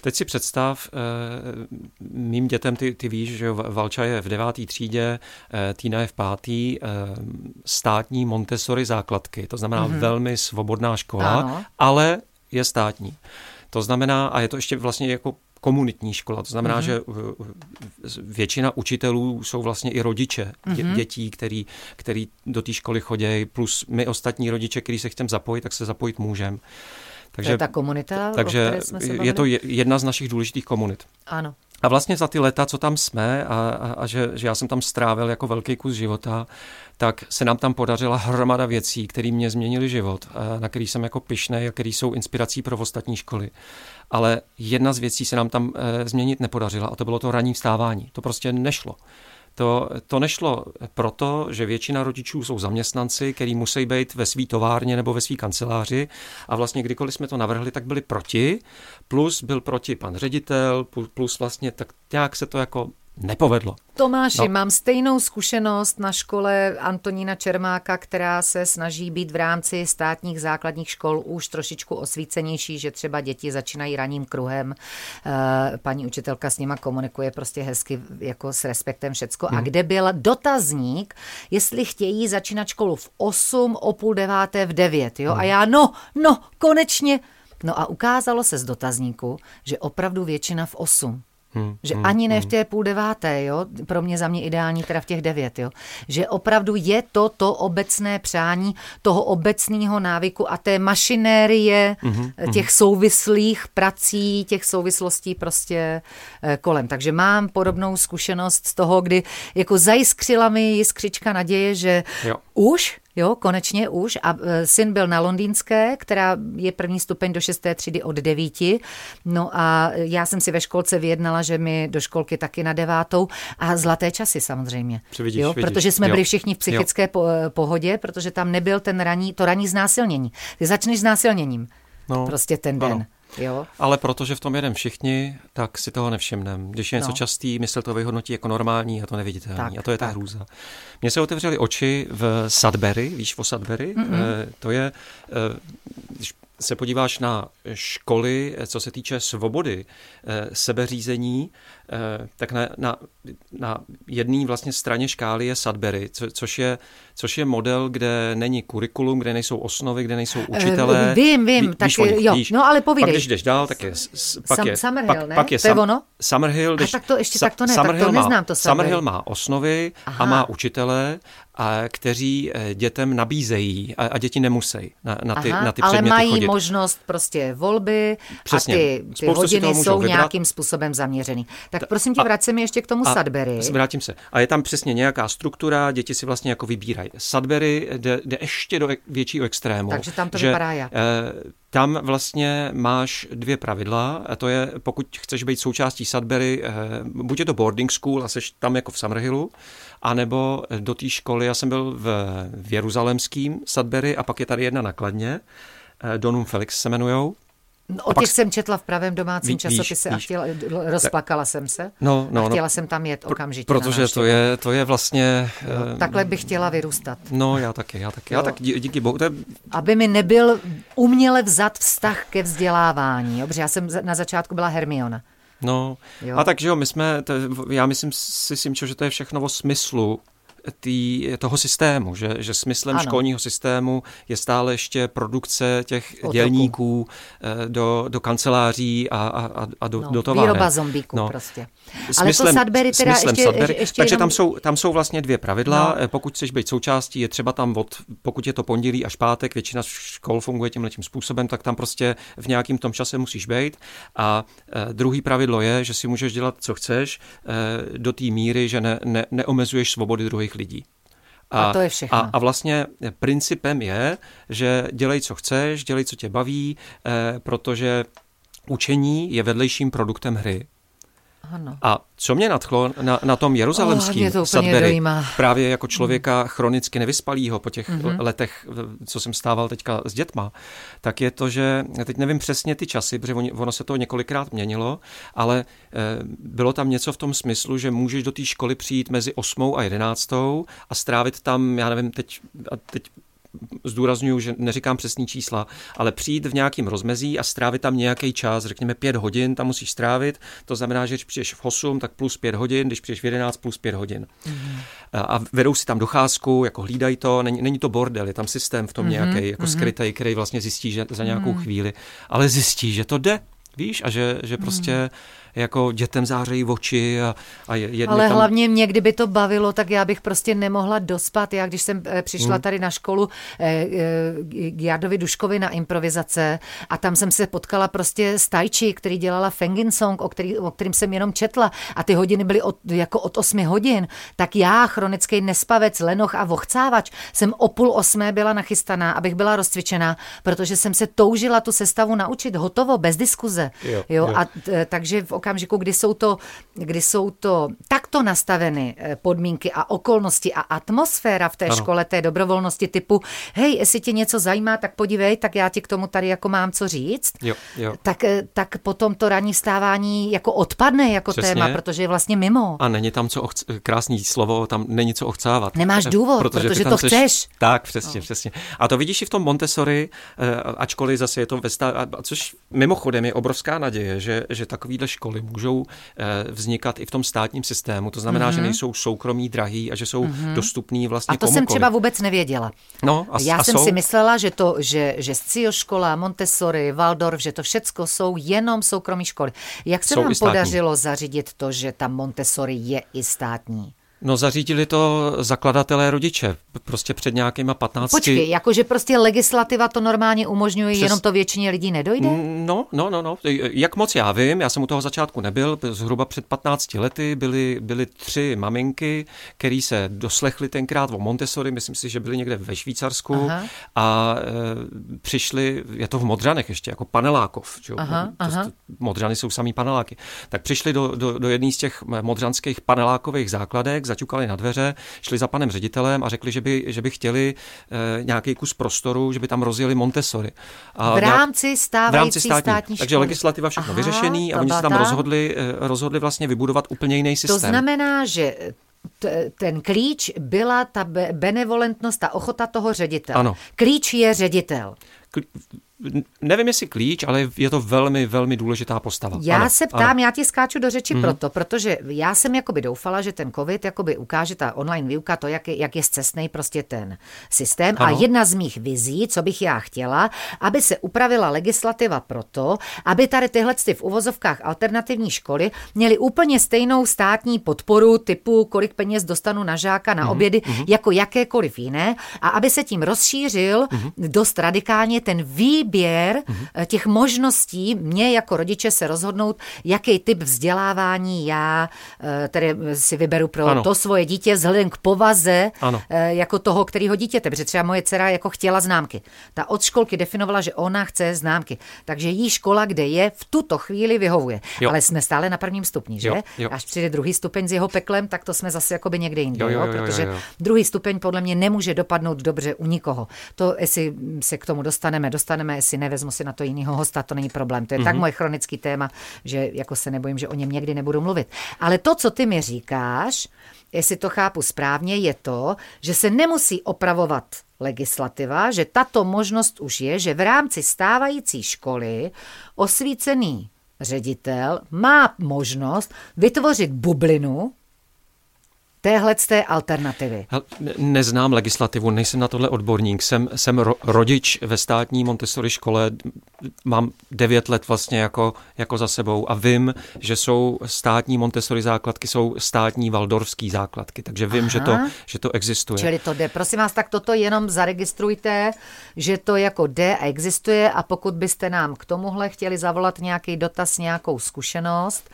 Speaker 2: Teď si představ, eh, mým dětem, ty, ty víš, že Valča je v devátý třídě, eh, Týna je v pátý, eh, státní Montessori základky, to znamená mm-hmm. velmi svobodná škola, ano. ale je státní. To znamená, a je to ještě vlastně jako komunitní škola. To znamená, mm-hmm. že většina učitelů jsou vlastně i rodiče dě, mm-hmm. dětí, který, který do té školy chodí, plus my ostatní rodiče, který se chceme zapojit, tak se zapojit můžeme.
Speaker 1: Takže, to je ta komunita,
Speaker 2: takže je to jedna z našich důležitých komunit.
Speaker 1: Ano.
Speaker 2: A vlastně za ty leta, co tam jsme a, a, a že, že já jsem tam strávil jako velký kus života, tak se nám tam podařila hromada věcí, které mě změnily život, na který jsem jako pišnej a který jsou inspirací pro ostatní školy. Ale jedna z věcí se nám tam e, změnit nepodařila a to bylo to ranní vstávání. To prostě nešlo. To, to nešlo proto, že většina rodičů jsou zaměstnanci, který musí být ve své továrně nebo ve své kanceláři a vlastně kdykoliv jsme to navrhli, tak byli proti, plus byl proti pan ředitel, plus vlastně tak nějak se to jako nepovedlo.
Speaker 1: Tomáši, no. mám stejnou zkušenost na škole Antonína Čermáka, která se snaží být v rámci státních základních škol už trošičku osvícenější, že třeba děti začínají ranním kruhem. Eh, paní učitelka s nima komunikuje prostě hezky, jako s respektem všecko. Hmm. A kde byl dotazník, jestli chtějí začínat školu v 8, o půl deváté v 9. Jo? Hmm. A já, no, no, konečně. No a ukázalo se z dotazníku, že opravdu většina v 8. Hmm, že hmm, ani ne v hmm. té půl deváté, jo, pro mě za mě ideální teda v těch devět, jo, že opravdu je to to obecné přání toho obecného návyku a té mašinérie hmm, hmm, těch souvislých prací, těch souvislostí prostě eh, kolem. Takže mám podobnou zkušenost z toho, kdy jako zajiskřila mi jiskřička naděje, že jo. už Jo, konečně už. A e, syn byl na Londýnské, která je první stupeň do šesté třídy od devíti. No a já jsem si ve školce vyjednala, že mi do školky taky na devátou. A zlaté časy samozřejmě.
Speaker 2: Vidíš, jo,
Speaker 1: vidíš. Protože jsme jo. byli všichni v psychické jo. E, pohodě, protože tam nebyl ten raní, to raní znásilnění. Ty začneš znásilněním. No, prostě ten den. Ano. Jo.
Speaker 2: Ale protože v tom jedem všichni, tak si toho nevšimneme. Když je něco no. častý, mysl to vyhodnotí jako normální a to neviditelný. Tak, a to je ta tak. hrůza. Mně se otevřely oči v Sudbury, víš o Sudbury? Mm-hmm. E, to je, e, když se podíváš na školy, co se týče svobody, sebeřízení, Eh, tak na, na, na jedné vlastně straně škály je Sudbury, co, což, je, což je model, kde není kurikulum, kde nejsou osnovy, kde nejsou eh, učitelé.
Speaker 1: Uh, vím, vím, Ví, tak víš, jo, víš. no ale povídej.
Speaker 2: Pak když jdeš dál, tak je, pak Sam, je,
Speaker 1: Summerhill,
Speaker 2: pak,
Speaker 1: ne?
Speaker 2: pak je,
Speaker 1: to je ono?
Speaker 2: Summerhill,
Speaker 1: když, a tak to ještě tak to ne, Summerhill tak to neznám to
Speaker 2: Summerhill. Summerhill má osnovy Aha. a má učitele, a kteří eh, dětem nabízejí a, a děti nemusí na, na, ty, Aha, na ty
Speaker 1: ale mají
Speaker 2: chodit.
Speaker 1: možnost prostě volby Přesně. a ty, ty hodiny jsou vybrat. nějakým způsobem zaměřený. Tak prosím tě, mi ještě k tomu a Sudbury.
Speaker 2: Vrátím se. A je tam přesně nějaká struktura, děti si vlastně jako vybírají. Sudbury jde, jde ještě do většího extrému.
Speaker 1: Takže tam to že, vypadá jak? Eh,
Speaker 2: tam vlastně máš dvě pravidla, a to je, pokud chceš být součástí Sudbury, eh, buď je to boarding school a seš tam jako v Summerhillu, anebo do té školy, já jsem byl v, v Jeruzalemským Sudbury a pak je tady jedna nakladně, eh, Donum Felix se jmenujou,
Speaker 1: No, o těch pak... jsem četla v pravém domácím víš, časopise víš, a chtěla, rozplakala tak... jsem se no, no, a no. chtěla no, jsem tam jet okamžitě.
Speaker 2: Protože to je, to je vlastně...
Speaker 1: No, takhle bych chtěla vyrůstat.
Speaker 2: No, já taky, já taky. Jo. Já tak díky bohu. To je...
Speaker 1: Aby mi nebyl uměle vzat vztah ke vzdělávání, protože já jsem na začátku byla Hermiona.
Speaker 2: No, jo. a takže jo, my jsme, to, já myslím si, si že to je všechno o smyslu tý, toho systému, že, že smyslem ano. školního systému je stále ještě produkce těch Otoku. dělníků eh, do, do kanceláří a, a, a do,
Speaker 1: no,
Speaker 2: do továren.
Speaker 1: Výroba zombíků no. prostě. Smyslem, Ale to Sudbury teda ještě, Sudbury,
Speaker 2: ještě Takže jenom... tam, jsou, tam jsou vlastně dvě pravidla. No. Pokud chceš být součástí, je třeba tam od, pokud je to pondělí až pátek, většina škol funguje tímhle tím způsobem, tak tam prostě v nějakém tom čase musíš být. A e, druhý pravidlo je, že si můžeš dělat, co chceš, e, do té míry, že ne, ne, neomezuješ svobody druhých lidí.
Speaker 1: A, a to je všechno.
Speaker 2: A, a vlastně principem je, že dělej, co chceš, dělej, co tě baví, eh, protože učení je vedlejším produktem hry. Ano. A co mě nadchlo na, na tom jeruzalemském oh, Sudbury, právě jako člověka chronicky nevyspalýho po těch mm-hmm. letech, co jsem stával teďka s dětma, tak je to, že teď nevím přesně ty časy, protože ono se to několikrát měnilo, ale e, bylo tam něco v tom smyslu, že můžeš do té školy přijít mezi 8 a 11 a strávit tam, já nevím, teď, a teď zdůraznuju, že neříkám přesní čísla, ale přijít v nějakým rozmezí a strávit tam nějaký čas, řekněme pět hodin, tam musíš strávit, to znamená, že když přijdeš v 8, tak plus pět hodin, když přijdeš v 11, plus pět hodin. Mm-hmm. A vedou si tam docházku, jako hlídají to, není, není to bordel, je tam systém v tom mm-hmm. nějaký, jako mm-hmm. skrytý, který vlastně zjistí, že za nějakou mm-hmm. chvíli, ale zjistí, že to jde, víš, a že, že prostě mm-hmm jako dětem zářejí oči a, a jedny
Speaker 1: Ale tam... hlavně mě, kdyby to bavilo, tak já bych prostě nemohla dospat. Já, když jsem eh, přišla hmm. tady na školu eh, eh, k Jardovi Duškovi na improvizace a tam jsem se potkala prostě s Tajči, který dělala Fengin Song, o, který, o kterým jsem jenom četla a ty hodiny byly od, jako od 8 hodin, tak já, chronický nespavec, lenoch a vochcávač, jsem o půl osmé byla nachystaná, abych byla rozcvičená, protože jsem se toužila tu sestavu naučit hotovo, bez diskuze. Jo, jo, jo. A t, takže v okamžiku, kdy jsou to, kdy jsou to takto nastaveny eh, podmínky a okolnosti a atmosféra v té ano. škole té dobrovolnosti typu, hej, jestli tě něco zajímá, tak podívej, tak já ti k tomu tady jako mám co říct,
Speaker 2: jo, jo.
Speaker 1: Tak, eh, tak potom to ranní stávání jako odpadne jako Přesně. téma, protože je vlastně mimo.
Speaker 2: A není tam co ochc- krásný slovo, tam není co ochcávat.
Speaker 1: Nemáš důvod, protože, protože to chceš. chceš.
Speaker 2: Tak, přesně, no. přesně. A to vidíš i v tom Montessori, eh, ačkoliv zase je to ve stá... což mimochodem je obrovská naděje, že, že takovýhle školy školy můžou eh, vznikat i v tom státním systému. To znamená, mm-hmm. že mhm. nejsou soukromí, drahý a že jsou mm-hmm. dostupný vlastně
Speaker 1: A to komukoliv. jsem třeba vůbec nevěděla.
Speaker 2: No, a,
Speaker 1: Já
Speaker 2: a
Speaker 1: jsem
Speaker 2: jsou...
Speaker 1: si myslela, že to, že, že Scio škola, Montessori, Waldorf, že to všecko jsou jenom soukromí školy. Jak se jsou vám podařilo zařídit to, že ta Montessori je i státní?
Speaker 2: No zařídili to zakladatelé rodiče, prostě před nějakýma 15...
Speaker 1: Počkej, jakože prostě legislativa to normálně umožňuje, Přes... jenom to většině lidí nedojde?
Speaker 2: No, no, no, no. Jak moc já vím, já jsem u toho začátku nebyl, zhruba před 15 lety byly, byly tři maminky, který se doslechli tenkrát o Montessori, myslím si, že byli někde ve Švýcarsku Aha. a e, přišli, je to v Modřanech ještě, jako panelákov, že? Aha, to, aha. Modřany jsou samý paneláky, tak přišli do, do, do jedné z těch modřanských panelákových základek, zaťukali na dveře, šli za panem ředitelem a řekli, že by, že by chtěli e, nějaký kus prostoru, že by tam rozjeli Montessori.
Speaker 1: A v rámci stávající v rámci státní. státní
Speaker 2: Takže legislativa všechno Aha, vyřešený a oni se tam rozhodli, e, rozhodli vlastně vybudovat úplně jiný systém.
Speaker 1: To znamená, že ten klíč byla ta benevolentnost, ta ochota toho ředitele.
Speaker 2: Ano.
Speaker 1: Klíč je ředitel
Speaker 2: nevím jestli klíč, ale je to velmi, velmi důležitá postava.
Speaker 1: Já ano, se ptám, ano. já ti skáču do řeči mm-hmm. proto, protože já jsem jakoby doufala, že ten covid jakoby ukáže ta online výuka to, jak je, jak je zcestný prostě ten systém. Ano. A jedna z mých vizí, co bych já chtěla, aby se upravila legislativa proto, aby tady tyhle ty v uvozovkách alternativní školy měly úplně stejnou státní podporu typu, kolik peněz dostanu na žáka na mm-hmm. obědy, mm-hmm. jako jakékoliv jiné, a aby se tím rozšířil mm-hmm. dost radikálně ten výběr výběr mm-hmm. těch možností mě jako rodiče se rozhodnout, jaký typ vzdělávání já eh, tedy si vyberu pro ano. to svoje dítě vzhledem k povaze ano. Eh, jako toho, kterého dítěte. Protože třeba moje dcera jako chtěla známky. Ta od školky definovala, že ona chce známky. Takže jí škola, kde je, v tuto chvíli vyhovuje. Jo. Ale jsme stále na prvním stupni, že? Jo, jo. Až přijde druhý stupeň s jeho peklem, tak to jsme zase jakoby někde jinde. Jo, jo, jo, jo, protože jo, jo. druhý stupeň podle mě nemůže dopadnout dobře u nikoho. To, jestli se k tomu dostaneme, dostaneme si nevezmu si na to jinýho hosta, to není problém. To je mm-hmm. tak mhm. moje chronický téma, že jako se nebojím, že o něm někdy nebudu mluvit. Ale to, co ty mi říkáš, jestli to chápu správně, je to, že se nemusí opravovat legislativa, že tato možnost už je, že v rámci stávající školy osvícený ředitel má možnost vytvořit bublinu, téhle té alternativy?
Speaker 2: Neznám legislativu, nejsem na tohle odborník. Jsem, jsem ro, rodič ve státní Montessori škole, mám devět let vlastně jako, jako za sebou a vím, že jsou státní Montessori základky, jsou státní valdorský základky, takže vím, že to, že to existuje.
Speaker 1: Čili to jde. Prosím vás, tak toto jenom zaregistrujte, že to jako jde a existuje a pokud byste nám k tomuhle chtěli zavolat nějaký dotaz, nějakou zkušenost,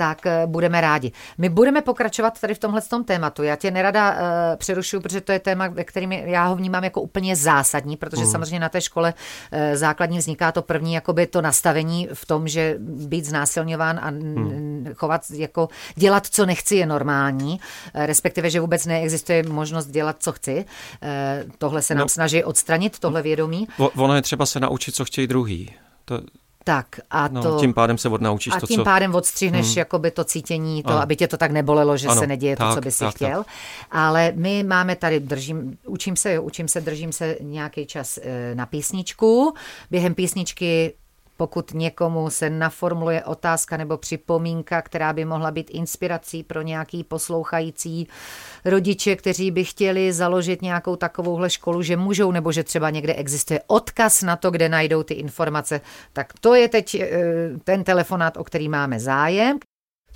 Speaker 1: tak eh, budeme rádi. My budeme pokračovat tady v tomhle tom tématu. Já tě nerada uh, přerušuju, protože to je téma, ve kterým já ho vnímám jako úplně zásadní, protože mm. samozřejmě na té škole uh, základní vzniká to první, jakoby to nastavení v tom, že být znásilňován a mm. chovat, jako dělat, co nechci, je normální, uh, respektive, že vůbec neexistuje možnost dělat, co chci. Uh, tohle se nám no. snaží odstranit, tohle vědomí.
Speaker 2: Ono je třeba se naučit, co chtějí druhý. To,
Speaker 1: tak a
Speaker 2: no,
Speaker 1: to...
Speaker 2: tím pádem se odnaučíš
Speaker 1: a
Speaker 2: to,
Speaker 1: tím
Speaker 2: co...
Speaker 1: pádem odstřihneš hmm. jakoby to cítění, to, ano. aby tě to tak nebolelo, že ano, se neděje tak, to, co by si tak, chtěl. Tak. Ale my máme tady, držím, učím se, jo, učím se, držím se nějaký čas e, na písničku. Během písničky pokud někomu se naformuluje otázka nebo připomínka, která by mohla být inspirací pro nějaký poslouchající rodiče, kteří by chtěli založit nějakou takovouhle školu, že můžou, nebo že třeba někde existuje odkaz na to, kde najdou ty informace, tak to je teď eh, ten telefonát, o který máme zájem.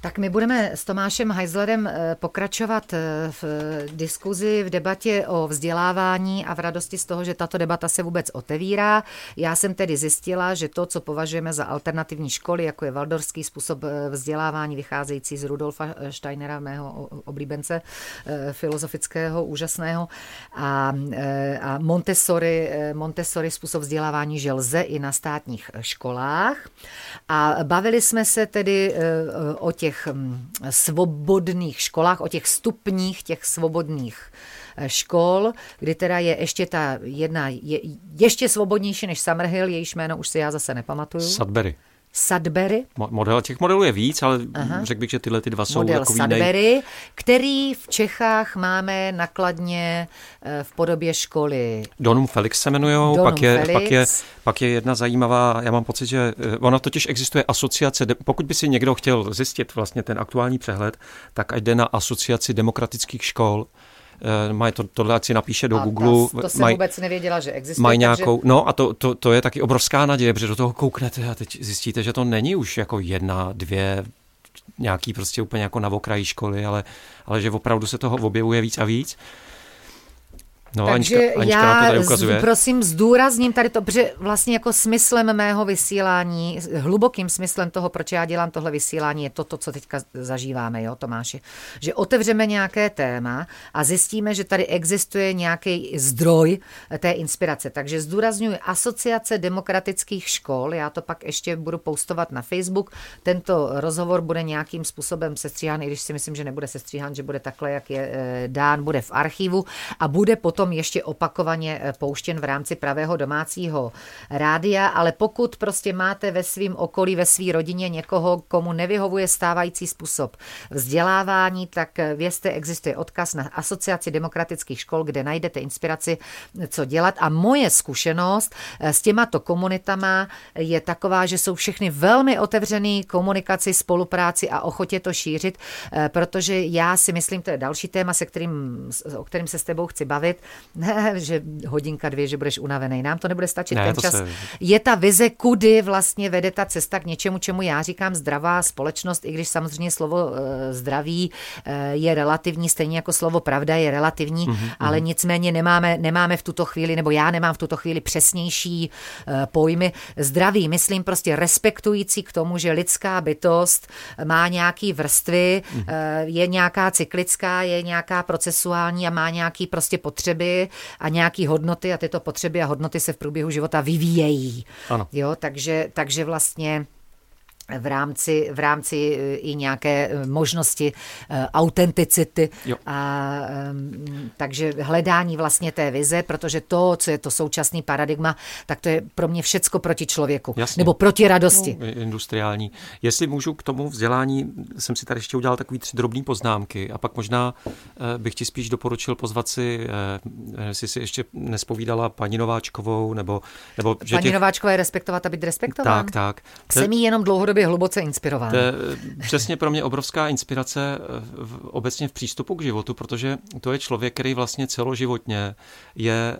Speaker 1: Tak my budeme s Tomášem Heislerem eh, pokračovat eh, v diskuzi, v debatě o vzdělávání a v radosti z toho, že tato debata se vůbec otevírá. Já jsem tedy zjistila, že to, co považujeme za alternativní školy, jako je valdorský způsob eh, vzdělávání vycházející z Rudolfa Steinera, mého oblíbence filozofického, úžasného, a, a Montessori, Montessori způsob vzdělávání, že lze i na státních školách. A bavili jsme se tedy o těch těch mm, svobodných školách, o těch stupních těch svobodných eh, škol, kdy teda je ještě ta jedna, je ještě svobodnější než Summerhill, jejíž jméno už si já zase nepamatuju.
Speaker 2: Sudbury.
Speaker 1: Sudbury.
Speaker 2: Model, těch modelů je víc, ale Aha. řekl bych, že tyhle ty dva jsou
Speaker 1: Model
Speaker 2: takový
Speaker 1: Sudbury, nej... který v Čechách máme nakladně eh, v podobě školy.
Speaker 2: Donum Felix se jmenují, pak je, pak, je, pak je jedna zajímavá, já mám pocit, že eh, ona totiž existuje asociace, pokud by si někdo chtěl zjistit vlastně ten aktuální přehled, tak ať jde na asociaci demokratických škol, mají to, tohle ať si napíše do a Google.
Speaker 1: To, to jsem maj, vůbec nevěděla, že existuje.
Speaker 2: Mají nějakou, takže... no a to, to, to je taky obrovská naděje, protože do toho kouknete a teď zjistíte, že to není už jako jedna, dvě, nějaký prostě úplně jako na okraji školy, ale, ale že opravdu se toho objevuje víc a víc.
Speaker 1: No, Takže Anička, Anička já to tady ukazuje. prosím zdůrazním tady to, protože vlastně jako smyslem mého vysílání, hlubokým smyslem toho, proč já dělám tohle vysílání, je to, to co teďka zažíváme, jo, Tomáši. Že otevřeme nějaké téma a zjistíme, že tady existuje nějaký zdroj té inspirace. Takže zdůraznuju Asociace demokratických škol, já to pak ještě budu postovat na Facebook. Tento rozhovor bude nějakým způsobem sestříhán, i když si myslím, že nebude sestříhán, že bude takhle, jak je eh, dán, bude v archivu a bude potom potom ještě opakovaně eh, pouštěn v rámci pravého domácího rádia, ale pokud prostě máte ve svém okolí, ve své rodině někoho, komu nevyhovuje stávající způsob vzdělávání, tak eh, vězte, existuje odkaz na Asociaci demokratických škol, kde najdete inspiraci, co dělat. A moje zkušenost eh, s těmato komunitama je taková, že jsou všechny velmi otevřený komunikaci, spolupráci a ochotě to šířit, protože já si myslím, to je další téma, se kterým, o kterým se s tebou chci bavit, ne, že hodinka, dvě, že budeš unavený. Nám to nebude stačit ne, ten čas. Se... Je ta vize, kudy vlastně vede ta cesta k něčemu, čemu já říkám zdravá společnost, i když samozřejmě slovo uh, zdraví uh, je relativní, stejně jako slovo pravda je relativní, mm-hmm, ale nicméně nemáme, nemáme v tuto chvíli, nebo já nemám v tuto chvíli přesnější uh, pojmy. Zdraví, myslím prostě respektující k tomu, že lidská bytost má nějaký vrstvy, mm-hmm. je nějaká cyklická, je nějaká procesuální a má nějaký prostě potřeby potřeby a nějaký hodnoty a tyto potřeby a hodnoty se v průběhu života vyvíjejí.
Speaker 2: Ano.
Speaker 1: Jo, takže, takže vlastně v rámci, v rámci eh, i nějaké eh, možnosti uh, autenticity. Jo. A, um, takže hledání vlastně té vize, protože to, co je to současný paradigma, tak to je pro mě všecko proti člověku. Jasně. Nebo proti radosti.
Speaker 2: No, industriální. Jestli můžu k tomu vzdělání, jsem si tady ještě udělal takový tři drobné poznámky a pak možná bych ti spíš doporučil pozvat si, jestli si ještě nespovídala paní Nováčkovou, nebo... nebo
Speaker 1: že paní těch... Nováčková je respektovat a být respektován?
Speaker 2: Tak, tak.
Speaker 1: Jsem jí jenom dlouhodobě tobě hluboce inspirován.
Speaker 2: To je přesně pro mě obrovská inspirace v, obecně v přístupu k životu, protože to je člověk, který vlastně celoživotně je,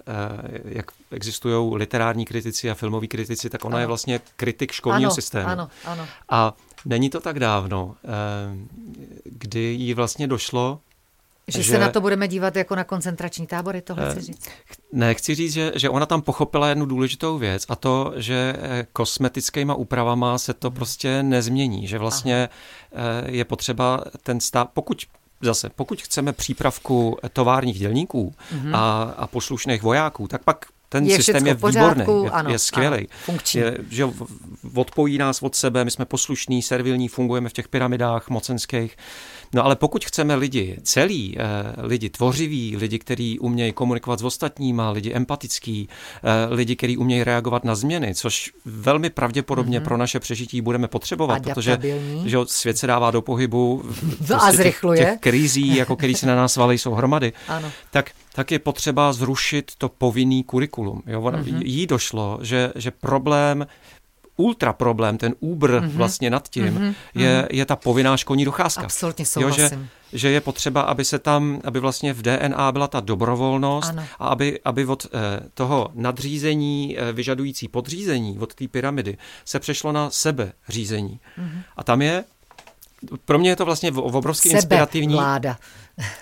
Speaker 2: jak existují literární kritici a filmoví kritici, tak ona ano. je vlastně kritik školního
Speaker 1: ano,
Speaker 2: systému.
Speaker 1: Ano, ano.
Speaker 2: A není to tak dávno, kdy jí vlastně došlo,
Speaker 1: že, že se na to budeme dívat jako na koncentrační tábory, tohle chci říct?
Speaker 2: Ne, chci říct, že, že ona tam pochopila jednu důležitou věc a to, že eh, kosmetickýma úpravama se to prostě nezmění, že vlastně Aha. Eh, je potřeba ten stav, pokud zase, pokud chceme přípravku továrních dělníků mm-hmm. a, a poslušných vojáků, tak pak ten je systém je výborný, je, ano, je skvělý. Ano, je, že odpojí nás od sebe, my jsme poslušní, servilní, fungujeme v těch pyramidách mocenských. No ale pokud chceme lidi celý, eh, lidi tvořiví, lidi, kteří umějí komunikovat s ostatníma, lidi empatický, eh, lidi, kteří umějí reagovat na změny, což velmi pravděpodobně mm-hmm. pro naše přežití budeme potřebovat, protože že svět se dává do pohybu,
Speaker 1: no (laughs) a zrychluje.
Speaker 2: Těch, těch krizí, jako který se na nás valí, jsou hromady, ano. tak tak je potřeba zrušit to povinný kurikulum. Jo? Mm-hmm. Jí došlo, že, že problém ultra problém, ten úbr mm-hmm. vlastně nad tím, mm-hmm. je, je ta povinná školní docházka.
Speaker 1: Absolutně souhlasím.
Speaker 2: Jo, že, že je potřeba, aby se tam, aby vlastně v DNA byla ta dobrovolnost ano. a aby, aby od eh, toho nadřízení eh, vyžadující podřízení, od té pyramidy, se přešlo na sebeřízení. Mm-hmm. A tam je, pro mě je to vlastně obrovský
Speaker 1: Sebe
Speaker 2: inspirativní.
Speaker 1: vláda.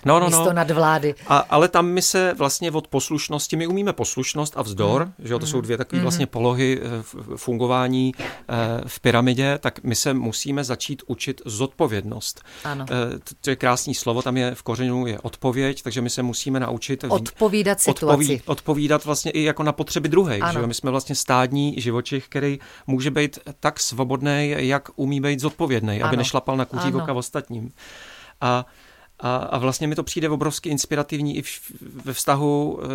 Speaker 1: No, no, místo no. nadvlády.
Speaker 2: A, ale tam my se vlastně od poslušnosti, my umíme poslušnost a vzdor, mm. že jo, to mm. jsou dvě takové mm. vlastně polohy eh, fungování eh, v pyramidě, tak my se musíme začít učit zodpovědnost.
Speaker 1: Ano.
Speaker 2: Eh, to je krásný slovo, tam je v kořenu je odpověď, takže my se musíme naučit
Speaker 1: odpovídat situaci. Odpoví,
Speaker 2: odpovídat vlastně i jako na potřeby druhé. Že jo? My jsme vlastně stádní živočich, který může být tak svobodný, jak umí být zodpovědný, aby nešlapal na kuří voka ostatním. A a, a vlastně mi to přijde obrovsky inspirativní i v, ve vztahu eh,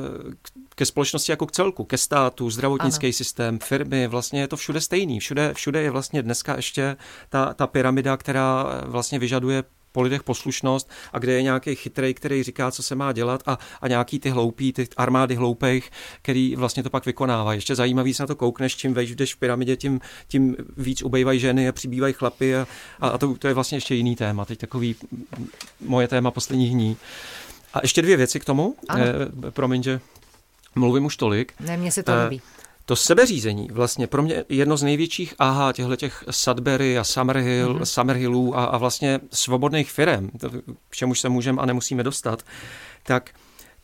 Speaker 2: ke společnosti jako k celku, ke státu, zdravotnický ano. systém, firmy, vlastně je to všude stejný. Všude, všude je vlastně dneska ještě ta, ta pyramida, která vlastně vyžaduje po lidech poslušnost a kde je nějaký chytrý, který říká, co se má dělat a, a nějaký ty hloupí, ty armády hloupých, který vlastně to pak vykonávají. Ještě zajímavý se na to koukneš, čím vejš jdeš v pyramidě, tím, tím víc ubejvají ženy a přibývají chlapy a, a to, to, je vlastně ještě jiný téma. Teď takový moje téma posledních dní. A ještě dvě věci k tomu. Eh, promiň, že mluvím už tolik.
Speaker 1: Ne, mně se to líbí. Eh,
Speaker 2: to sebeřízení vlastně pro mě jedno z největších aha těchto těch Sudbury a Summerhill, mm-hmm. Summerhillů a, a vlastně svobodných firm, k čemuž se můžeme a nemusíme dostat, tak,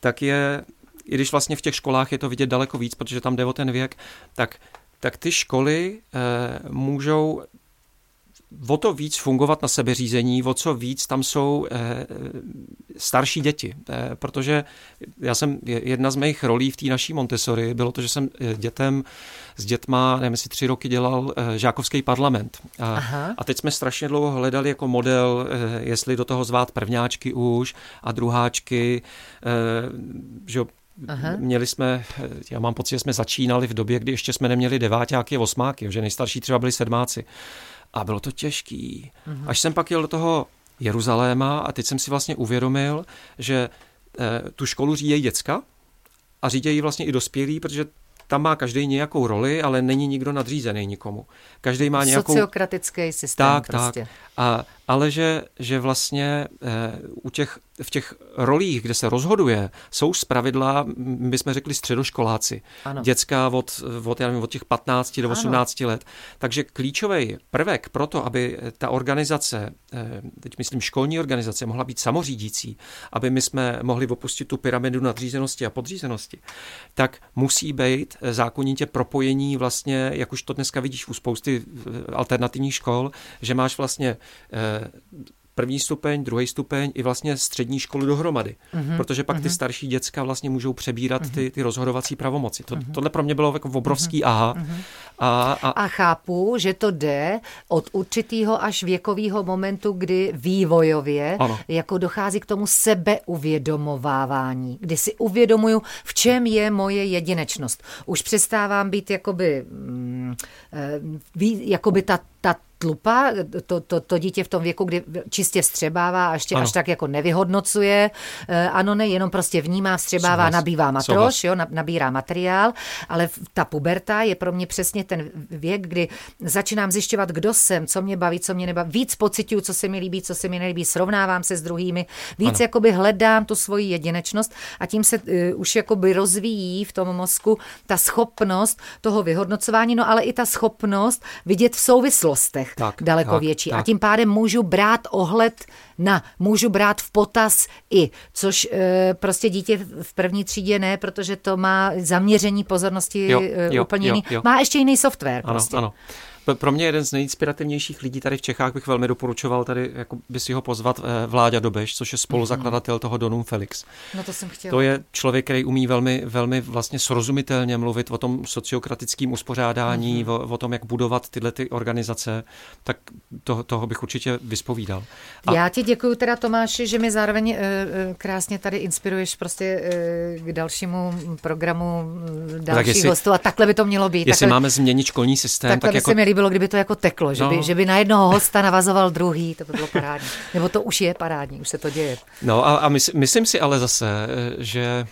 Speaker 2: tak je, i když vlastně v těch školách je to vidět daleko víc, protože tam jde o ten věk, tak, tak ty školy eh, můžou o to víc fungovat na sebeřízení, o co víc tam jsou eh, starší děti. Eh, protože já jsem, jedna z mých rolí v té naší Montessori bylo to, že jsem eh, dětem s dětma, nevím, jestli tři roky dělal eh, žákovský parlament. A, a teď jsme strašně dlouho hledali jako model, eh, jestli do toho zvát prvňáčky už a druháčky, eh, že Aha. Měli jsme, já mám pocit, že jsme začínali v době, kdy ještě jsme neměli deváťáky a osmáky, že nejstarší třeba byli sedmáci. A bylo to těžký. Mm-hmm. Až jsem pak jel do toho Jeruzaléma a teď jsem si vlastně uvědomil, že e, tu školu řídí děcka a řídějí vlastně i dospělí, protože tam má každý nějakou roli, ale není nikdo nadřízený nikomu. Každý má nějakou...
Speaker 1: Sociokratický systém
Speaker 2: tak,
Speaker 1: prostě.
Speaker 2: Tak, a, ale že, že vlastně e, u těch v těch rolích, kde se rozhoduje, jsou zpravidla, my jsme řekli středoškoláci. Ano. Děcka od, od, já nevím, od těch 15 do 18 ano. let. Takže klíčový prvek pro to, aby ta organizace, eh, teď myslím školní organizace, mohla být samořídící, aby my jsme mohli opustit tu pyramidu nadřízenosti a podřízenosti, tak musí být zákonitě propojení vlastně, jak už to dneska vidíš u spousty eh, alternativních škol, že máš vlastně eh, první stupeň, druhý stupeň i vlastně střední školu dohromady. Mm-hmm. Protože pak mm-hmm. ty mhm. starší děcka vlastně můžou přebírat mm-hmm. ty, ty rozhodovací pravomoci. To, mm-hmm. Tohle pro mě bylo jako obrovský mm-hmm. aha. Mm-hmm.
Speaker 1: A, a... a chápu, že to jde od určitého až věkového momentu, kdy vývojově ano. jako dochází k tomu sebeuvědomovávání, kdy si uvědomuju, v čem je moje jedinečnost. Už přestávám být jakoby, mm, eh, jakoby ta, ta tlupa, to, to, to dítě v tom věku, kdy čistě vstřebává a ještě ano. až tak jako nevyhodnocuje. Eh, ano, ne, jenom prostě vnímá, vstřebává, Souhlas. nabývá matroš, jo, nabírá materiál, ale ta puberta je pro mě přesně mě ten věk, kdy začínám zjišťovat, kdo jsem, co mě baví, co mě nebaví, víc pocituju, co se mi líbí, co se mi nelíbí, srovnávám se s druhými, víc ano. jakoby hledám tu svoji jedinečnost a tím se uh, už jakoby rozvíjí v tom mozku ta schopnost toho vyhodnocování, no ale i ta schopnost vidět v souvislostech tak, daleko tak, větší. Tak. A tím pádem můžu brát ohled na, můžu brát v potaz i, což e, prostě dítě v první třídě ne, protože to má zaměření pozornosti jo, jo, úplně jo, jiný. Jo. Má ještě jiný software.
Speaker 2: Ano,
Speaker 1: prostě.
Speaker 2: ano. Pro mě jeden z nejinspirativnějších lidí tady v Čechách bych velmi doporučoval tady jako by si ho pozvat eh, Vláďa Dobeš, což je spoluzakladatel toho Donum Felix.
Speaker 1: No to jsem chtěla.
Speaker 2: To je člověk, který umí velmi, velmi vlastně srozumitelně mluvit o tom sociokratickém uspořádání, mm-hmm. o, o tom, jak budovat tyhle ty organizace, tak to, toho bych určitě vyspovídal.
Speaker 1: A... Já ti děkuji teda Tomáši, že mi zároveň e, krásně tady inspiruješ prostě e, k dalšímu programu dalších tak hostů a takhle by to mělo být.
Speaker 2: Jestli takhle, máme změnit školní systém,
Speaker 1: tak jako líbilo, kdyby to jako teklo, že, no. by, že by na jednoho hosta navazoval druhý, to by bylo parádní. Nebo to už je parádní, už se to děje.
Speaker 2: No a, a mys, myslím si ale zase, že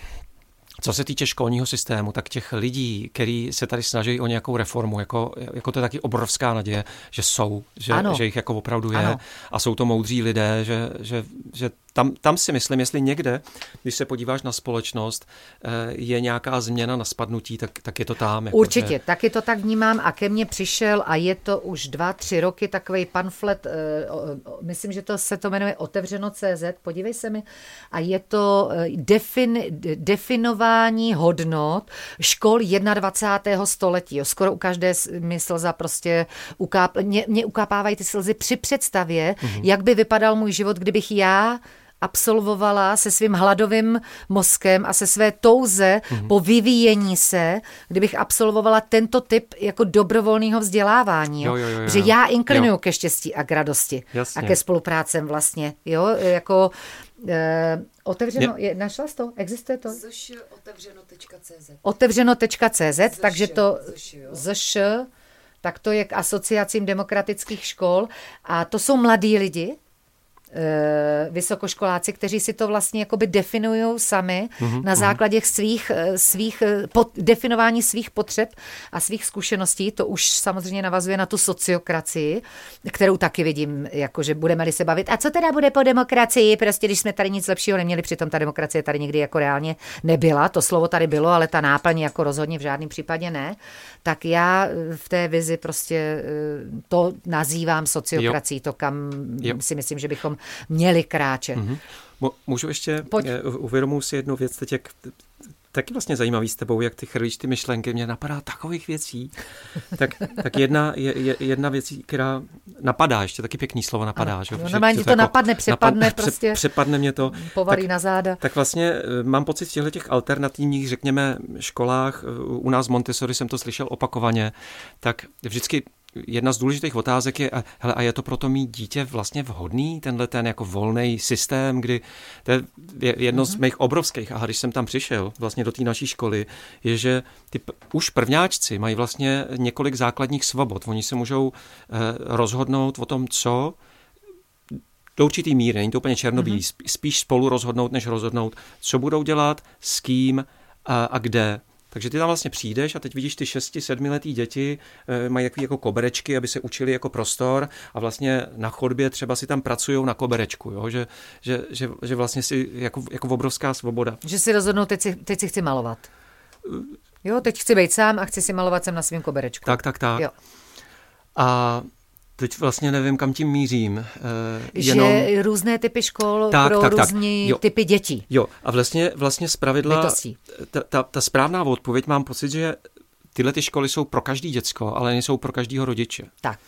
Speaker 2: co se týče školního systému, tak těch lidí, kteří se tady snaží o nějakou reformu, jako, jako to je taky obrovská naděje, že jsou, že, že jich jako opravdu je ano. a jsou to moudří lidé, že, že, že tam, tam si myslím, jestli někde, když se podíváš na společnost, eh, je nějaká změna na spadnutí, tak, tak je to tam.
Speaker 1: Jako Určitě, že... taky to tak vnímám a ke mně přišel a je to už dva, tři roky takový pamflet, eh, myslím, že to se to jmenuje Otevřeno CZ, podívej se mi, a je to eh, defin, definování hodnot škol 21. století. Jo. Skoro u každé mi slza prostě ukáp, mě, mě ukápávají ty slzy při představě, mm-hmm. jak by vypadal můj život, kdybych já absolvovala se svým hladovým mozkem a se své touze mm-hmm. po vyvíjení se, kdybych absolvovala tento typ jako dobrovolného vzdělávání. Jo? Jo, jo, jo, Že já inklinuju jo. ke štěstí a k radosti Jasně. a ke spoluprácem vlastně. Jo? Jako e, otevřeno, je, našla jsi to? Existuje to?
Speaker 4: otevřeno.cz
Speaker 1: Otevřeno.cz, takže to zš, tak to je k asociacím demokratických škol a to jsou mladí lidi, vysokoškoláci, kteří si to vlastně jakoby definují sami mm-hmm, na základě mm-hmm. svých, eh, svých eh, pod, definování svých potřeb a svých zkušeností. To už samozřejmě navazuje na tu sociokracii, kterou taky vidím, jakože budeme-li se bavit. A co teda bude po demokracii? Prostě když jsme tady nic lepšího neměli, přitom ta demokracie tady nikdy jako reálně nebyla. To slovo tady bylo, ale ta náplň jako rozhodně v žádném případě ne. Tak já v té vizi prostě to nazývám sociokracií, to kam jo. si myslím, že bychom měli kráčet. Mm-hmm.
Speaker 2: Můžu ještě, Pojď. Eh, uvědomuji si jednu věc teď, jak taky vlastně zajímavý s tebou, jak ty chrlíš ty myšlenky, mě napadá takových věcí. Tak, tak jedna, je, jedna věc, která napadá, ještě taky pěkný slovo napadá. Že?
Speaker 1: Jo, že, že to, to jako napadne, přepadne napad, prostě.
Speaker 2: Přepadne mě to.
Speaker 1: Povalí tak, na záda.
Speaker 2: Tak vlastně eh, mám pocit v těchto těch alternativních, řekněme, školách, eh, u nás v Montessori jsem to slyšel opakovaně, tak vždycky jedna z důležitých otázek je, a, hele, a je to proto mít dítě vlastně vhodný, tenhle ten jako volný systém, kdy to je jedno mm-hmm. z mhm. mých obrovských, a když jsem tam přišel vlastně do té naší školy, je, že ty už prvňáčci mají vlastně několik základních svobod. Oni se můžou eh, rozhodnout o tom, co do určitý míry, není to úplně černobílý, mm-hmm. spíš spolu rozhodnout, než rozhodnout, co budou dělat, s kým a, a kde. Takže ty tam vlastně přijdeš a teď vidíš ty 6-7 letý děti, e, mají takový jako koberečky, aby se učili jako prostor a vlastně na chodbě třeba si tam pracují na koberečku, jo? Že, že, že, že vlastně si jako, jako obrovská svoboda.
Speaker 1: Že si rozhodnou, teď si, teď si chci malovat. Jo, teď chci být sám a chci si malovat sem na svém koberečku.
Speaker 2: Tak, tak, tak. Jo. A Teď vlastně nevím, kam tím mířím. Uh,
Speaker 1: jenom... Že různé typy škol tak, pro tak, různé tak. typy dětí.
Speaker 2: Jo, a vlastně, vlastně z pravidla, ta, ta, ta správná odpověď, mám pocit, že tyhle ty školy jsou pro každý děcko, ale nejsou pro každého rodiče.
Speaker 1: Tak.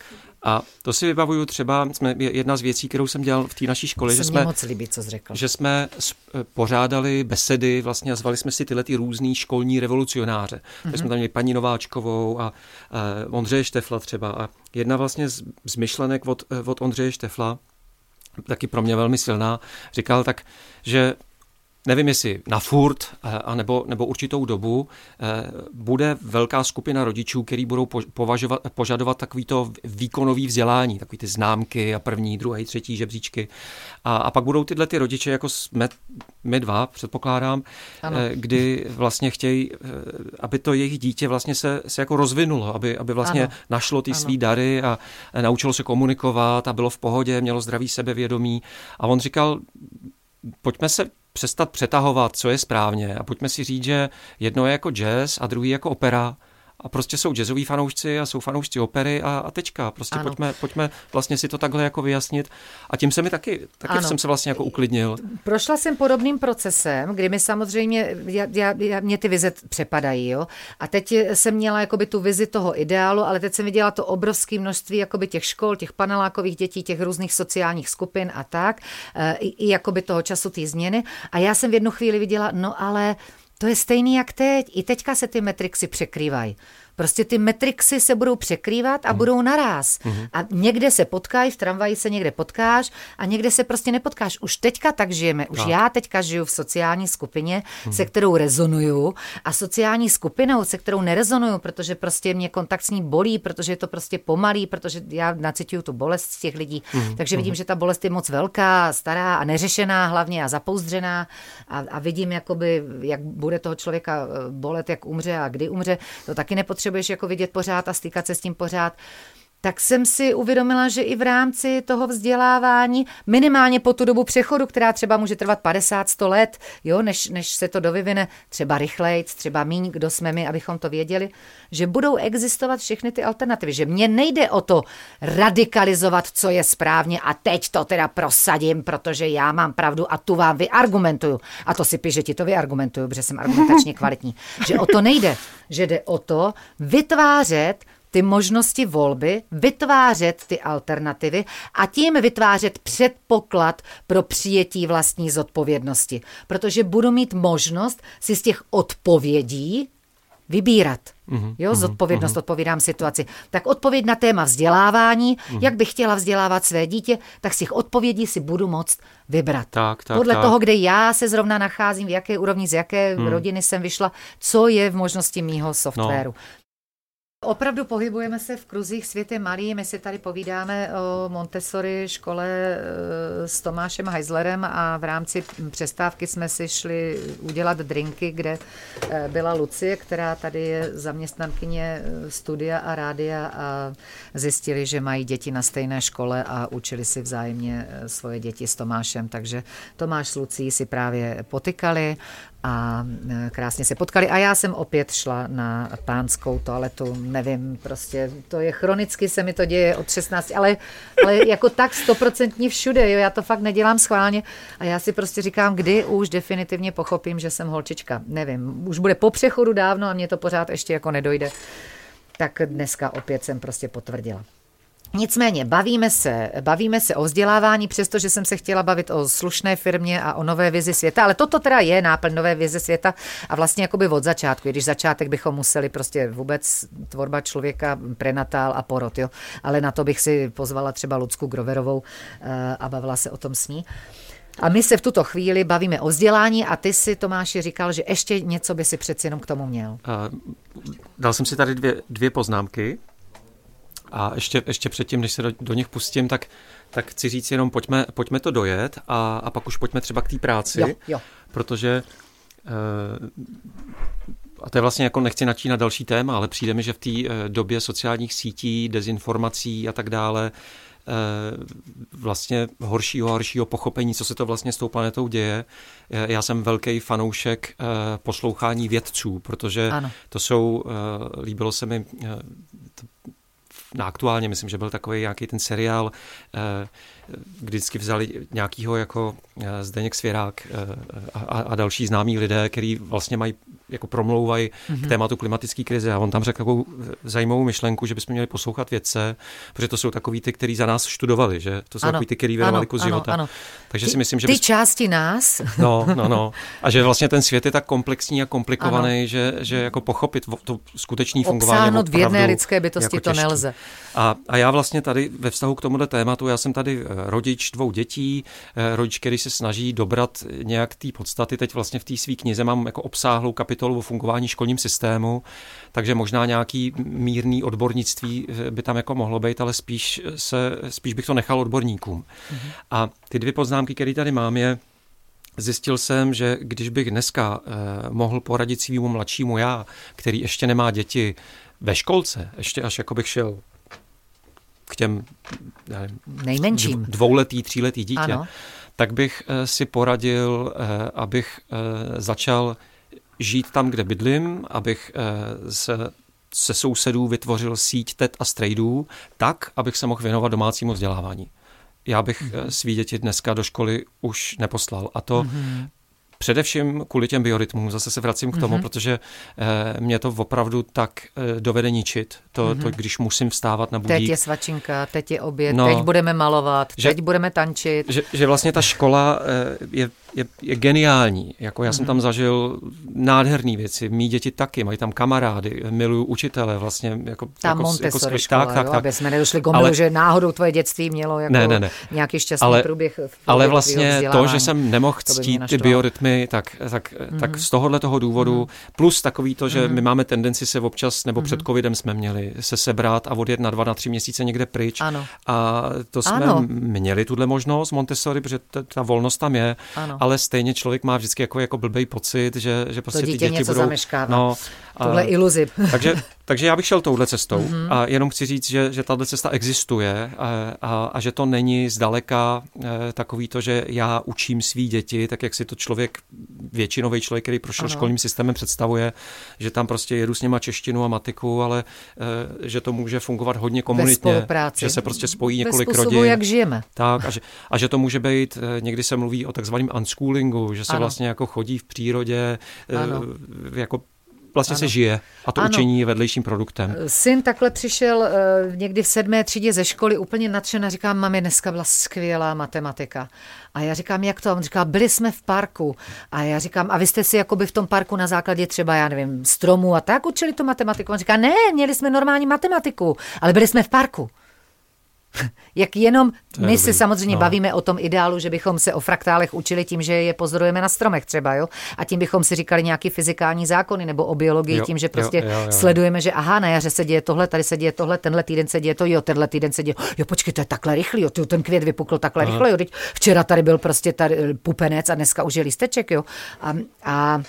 Speaker 2: A to si vybavuju třeba, jsme, jedna z věcí, kterou jsem dělal v té naší škole, že jsme,
Speaker 1: moc líbí, co řekl.
Speaker 2: že jsme eh, pořádali besedy vlastně a zvali jsme si tyhle ty různý školní revolucionáře. Mm-hmm. Takže jsme tam měli paní Nováčkovou a, a Ondřeje Štefla třeba. A jedna vlastně z, z myšlenek od, od Ondřeje Štefla, taky pro mě velmi silná, říkal tak, že nevím jestli na furt, eh, a nebo, nebo určitou dobu, eh, bude velká skupina rodičů, který budou považovat, požadovat takovýto výkonový vzdělání, takový ty známky a první, druhý, třetí žebříčky. A, a pak budou tyhle ty rodiče, jako jsme my dva, předpokládám, ano. Eh, kdy vlastně chtějí, aby to jejich dítě vlastně se, se jako rozvinulo, aby, aby vlastně ano. našlo ty svý dary a naučilo se komunikovat a bylo v pohodě, mělo zdravý sebevědomí. A on říkal, pojďme se přestat přetahovat, co je správně. A pojďme si říct, že jedno je jako jazz a druhý jako opera a prostě jsou jazzoví fanoušci a jsou fanoušci opery a, a tečka. Prostě pojďme, pojďme vlastně si to takhle jako vyjasnit. A tím se mi taky, taky jsem se vlastně jako uklidnil.
Speaker 1: Prošla jsem podobným procesem, kdy mi samozřejmě, já, já, já, mě ty vize přepadají, jo. A teď jsem měla jakoby tu vizi toho ideálu, ale teď jsem viděla to obrovské množství jakoby těch škol, těch panelákových dětí, těch různých sociálních skupin a tak, e, i, i jakoby toho času té změny. A já jsem v jednu chvíli viděla, no ale to je stejný jak teď. I teďka se ty metrixy překrývají. Prostě ty metrixy se budou překrývat a mm. budou naraz. Mm. A někde se potkají, v tramvaji se někde potkáš a někde se prostě nepotkáš. Už teďka tak žijeme. Už tak. já teďka žiju v sociální skupině, mm. se kterou rezonuju a sociální skupinou, se kterou nerezonuju, protože prostě mě kontakt s ní bolí, protože je to prostě pomalý, protože já nacituju tu bolest z těch lidí. Mm. Takže vidím, mm. že ta bolest je moc velká, stará a neřešená hlavně a zapouzdřená a, a vidím, jakoby, jak bude toho člověka eh, bolet, jak umře a kdy umře. To taky nepotřebuje potřebuješ jako vidět pořád a stýkat se s tím pořád tak jsem si uvědomila, že i v rámci toho vzdělávání, minimálně po tu dobu přechodu, která třeba může trvat 50-100 let, jo, než, než se to dovyvine, třeba rychleji, třeba míň, kdo jsme my, abychom to věděli, že budou existovat všechny ty alternativy. Že mně nejde o to radikalizovat, co je správně a teď to teda prosadím, protože já mám pravdu a tu vám vyargumentuju. A to si píš, že ti to vyargumentuju, protože jsem argumentačně (laughs) kvalitní. Že o to nejde. Že jde o to vytvářet ty možnosti volby, vytvářet ty alternativy a tím vytvářet předpoklad pro přijetí vlastní zodpovědnosti. Protože budu mít možnost si z těch odpovědí vybírat. Mm-hmm, jo, zodpovědnost, mm-hmm. odpovídám situaci. Tak odpověď na téma vzdělávání, jak bych chtěla vzdělávat své dítě, tak z těch odpovědí si budu moct vybrat.
Speaker 2: Tak, tak,
Speaker 1: Podle
Speaker 2: tak.
Speaker 1: toho, kde já se zrovna nacházím, v jaké úrovni, z jaké mm. rodiny jsem vyšla, co je v možnosti mýho softwaru. No. Opravdu pohybujeme se v kruzích světě malý. My si tady povídáme o Montessori škole eh, s Tomášem Heislerem a v rámci přestávky jsme si šli udělat drinky, kde eh, byla Lucie, která tady je zaměstnankyně eh, studia a rádia a zjistili, že mají děti na stejné škole a učili si vzájemně svoje děti s Tomášem. Takže Tomáš s Lucí si právě potykali a e, krásně se potkali. A já jsem opět šla na pánskou toaletu, nevím, prostě to je chronicky, se mi to děje od 16, ale, ale jako tak stoprocentně všude, jo, já to fakt nedělám schválně a já si prostě říkám, kdy už definitivně pochopím, že jsem holčička, nevím, už bude po přechodu dávno a mě to pořád ještě jako nedojde. Tak dneska opět jsem prostě potvrdila. Nicméně bavíme se, bavíme se o vzdělávání, přestože jsem se chtěla bavit o slušné firmě a o nové vizi světa, ale toto teda je náplň nové vize světa a vlastně jakoby od začátku, když začátek bychom museli prostě vůbec tvorba člověka, prenatál a porod, jo. Ale na to bych si pozvala třeba Lucku Groverovou eh, a bavila se o tom s ní. A my se v tuto chvíli bavíme o vzdělání a ty si, Tomáši, říkal, že ještě něco by si přeci jenom k tomu měl. Uh,
Speaker 2: dal jsem si tady dvě, dvě poznámky. A ještě, ještě předtím, než se do, do nich pustím, tak, tak chci říct jenom, pojďme, pojďme to dojet a, a pak už pojďme třeba k té práci,
Speaker 1: jo, jo.
Speaker 2: protože eh, a to je vlastně jako nechci načínat další téma, ale přijde mi, že v té eh, době sociálních sítí, dezinformací a tak dále, eh, vlastně horšího a horšího pochopení, co se to vlastně s tou planetou děje. Já jsem velký fanoušek poslouchání vědců, protože ano. to jsou, líbilo se mi na aktuálně, myslím, že byl takový nějaký ten seriál, eh, vždycky vzali nějakýho jako eh, Zdeněk Svěrák eh, a, a další známí lidé, který vlastně mají jako promlouvají mm-hmm. k mhm. tématu klimatické krize. A on tam řekl takovou zajímavou myšlenku, že bychom měli poslouchat vědce, protože to jsou takový ty, kteří za nás študovali, že to jsou ano, takový ty, kteří věnovali kus života. Ano.
Speaker 1: Takže ty, si myslím, že... Ty bys... části nás. (laughs)
Speaker 2: No, no, no. A že vlastně ten svět je tak komplexní a komplikovaný, že, že jako pochopit to skutečné fungování.
Speaker 1: Obsáhnout v jedné lidské bytosti jako to nelze.
Speaker 2: A, a já vlastně tady ve vztahu k tomuto tématu, já jsem tady eh, rodič dvou dětí, eh, rodič, který se snaží dobrat nějak té podstaty. Teď vlastně v té své knize mám jako obsáhlou kapitolu o fungování školním systému, takže možná nějaký mírný odbornictví eh, by tam jako mohlo být, ale spíš, se, spíš bych to nechal odborníkům. Mm-hmm. A ty dvě poznámky, které tady mám, je, Zjistil jsem, že když bych dneska eh, mohl poradit svýmu mladšímu já, který ještě nemá děti ve školce, ještě až jako bych šel k těm
Speaker 1: nejmenším
Speaker 2: dvouletý, tříletý dítě, ano. tak bych eh, si poradil, eh, abych eh, začal žít tam, kde bydlím, abych se se sousedů vytvořil síť tet a strejdů tak, abych se mohl věnovat domácímu vzdělávání. Já bych mm-hmm. svý děti dneska do školy už neposlal. A to mm-hmm. Především kvůli těm biorytmům, zase se vracím k tomu, mm-hmm. protože eh, mě to opravdu tak eh, dovede ničit, to, mm-hmm. to, když musím vstávat na budík.
Speaker 1: Teď je svačinka, teď je oběd, no, teď budeme malovat, že, teď budeme tančit.
Speaker 2: Že, že vlastně ta škola eh, je je, je geniální. Jako já jsem mhm. tam zažil nádherné věci. Mí děti taky, mají tam kamarády, miluju učitele, vlastně jako,
Speaker 1: Ta jako, Montessori jako škola, tak, tak, tak. aby jsme nedošli k ale, že náhodou tvoje dětství mělo jako ne, ne, ne. nějaký šťastný
Speaker 2: ale,
Speaker 1: průběh. V průběh
Speaker 2: ale vlastně to, že jsem nemohl ctít ty biorytmy, tak, tak, mm-hmm. tak z tohohle toho důvodu, mm-hmm. plus takový to, že mm-hmm. my máme tendenci se občas, nebo mm-hmm. před covidem jsme měli se sebrat a odjet na dva, na tři měsíce někde pryč.
Speaker 1: Ano.
Speaker 2: A to jsme ano. měli tuhle možnost Montessori, protože ta, ta volnost tam je, ano. Ale stejně člověk má vždycky jako, jako blbej pocit, že, že prostě
Speaker 1: to
Speaker 2: dítě ty děti
Speaker 1: něco
Speaker 2: budou...
Speaker 1: Zameškává. No, Tuhle a, iluzi.
Speaker 2: takže, (laughs) takže já bych šel touhle cestou mm-hmm. a jenom chci říct, že, že tahle cesta existuje a, a, a že to není zdaleka e, takový to, že já učím svý děti, tak jak si to člověk, většinový člověk, který prošel ano. školním systémem, představuje, že tam prostě jedu s něma češtinu a matiku, ale e, že to může fungovat hodně komunitně, že se prostě spojí několik
Speaker 1: Bez
Speaker 2: rodin.
Speaker 1: jak žijeme.
Speaker 2: Tak a že, a že to může být, e, někdy se mluví o takzvaném unschoolingu, že se ano. vlastně jako chodí v přírodě, ano. Jako vlastně ano. se žije a to ano. učení je vedlejším produktem.
Speaker 1: Syn takhle přišel uh, někdy v sedmé třídě ze školy úplně nadšen a říkám, mami, dneska byla skvělá matematika. A já říkám, jak to? A on říká, byli jsme v parku. A já říkám, a vy jste si jakoby v tom parku na základě třeba, já nevím, stromů a tak učili tu matematiku? On říká, ne, měli jsme normální matematiku, ale byli jsme v parku. (laughs) Jak jenom my dobrý. se samozřejmě no. bavíme o tom ideálu, že bychom se o fraktálech učili tím, že je pozorujeme na stromech třeba, jo? A tím bychom si říkali nějaký fyzikální zákony nebo o biologii jo, tím, že prostě jo, jo, jo. sledujeme, že aha, na jaře se děje tohle, tady se děje tohle, tenhle týden se děje to, jo, tenhle týden se děje, jo, počkej, to je takhle rychlý, jo, ten květ vypukl takhle aha. rychle, jo, teď včera tady byl prostě tady eh, pupenec a dneska už je lísteček, jo. A, a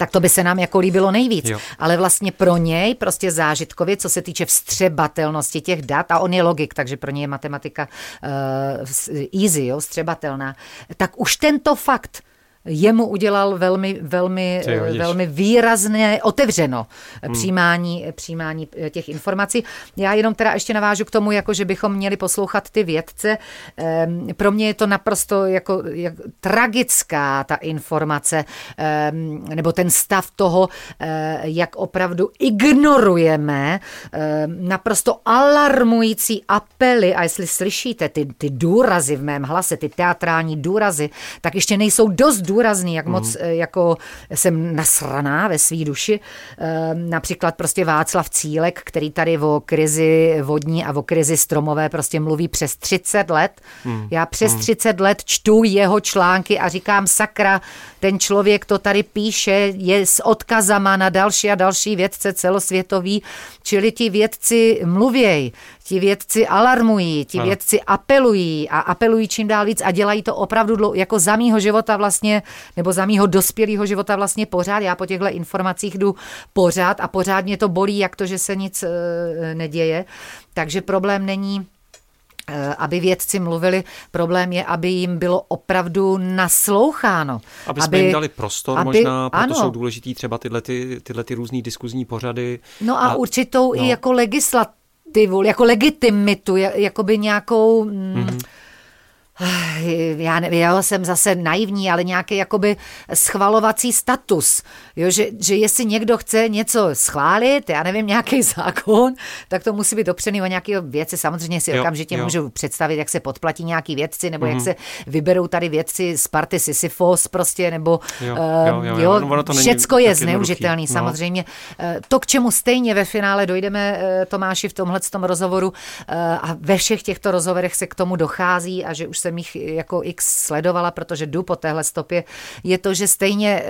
Speaker 1: tak to by se nám jako líbilo nejvíc. Jo. Ale vlastně pro něj prostě zážitkově, co se týče vstřebatelnosti těch dat, a on je logik, takže pro něj je matematika uh, easy, jo, vstřebatelná, tak už tento fakt jemu udělal velmi, velmi, velmi výrazné otevřeno hmm. přijímání, přijímání těch informací. Já jenom teda ještě navážu k tomu, jako že bychom měli poslouchat ty vědce. Ehm, pro mě je to naprosto jako, jak, tragická ta informace, ehm, nebo ten stav toho, eh, jak opravdu ignorujeme ehm, naprosto alarmující apely, a jestli slyšíte ty, ty důrazy v mém hlase, ty teatrální důrazy, tak ještě nejsou dost důrazný, jak moc mm. jako jsem nasraná ve své duši. Ehm, například prostě Václav Cílek, který tady o krizi vodní a o krizi stromové prostě mluví přes 30 let. Mm. Já přes mm. 30 let čtu jeho články a říkám sakra, ten člověk to tady píše, je s odkazama na další a další vědce celosvětový, čili ti vědci mluvěj, ti vědci alarmují, ti ano. vědci apelují a apelují čím dál víc a dělají to opravdu dlou, jako za mýho života vlastně, nebo za mýho dospělého života vlastně pořád. Já po těchto informacích jdu pořád a pořád mě to bolí, jak to, že se nic e, neděje. Takže problém není e, aby vědci mluvili, problém je, aby jim bylo opravdu nasloucháno.
Speaker 2: Aby, aby jsme jim dali prostor aby, možná, proto ano. jsou důležitý třeba tyhle, ty, tyhle ty různý diskuzní pořady.
Speaker 1: No a, a určitou no. i jako legislativu, jako legitimitu, jakoby nějakou... Mm, mm-hmm já, ne, já jsem zase naivní, ale nějaký jakoby schvalovací status. Jo, že, že jestli někdo chce něco schválit, já nevím, nějaký (laughs) zákon, tak to musí být opřený o nějaké věci. Samozřejmě si jo, okamžitě jo. můžu představit, jak se podplatí nějaký vědci, nebo mm-hmm. jak mhm. se vyberou tady vědci z party Sisyphos prostě, nebo jo, jo, jo, jo, jo. to všecko je zneužitelný. No. Samozřejmě eh, to, k čemu stejně ve finále dojdeme, eh, Tomáši, v tomhle tom rozhovoru eh, a ve všech těchto rozhovorech se k tomu dochází a že už jsem jich jako x sledovala, protože jdu po téhle stopě, je to, že stejně,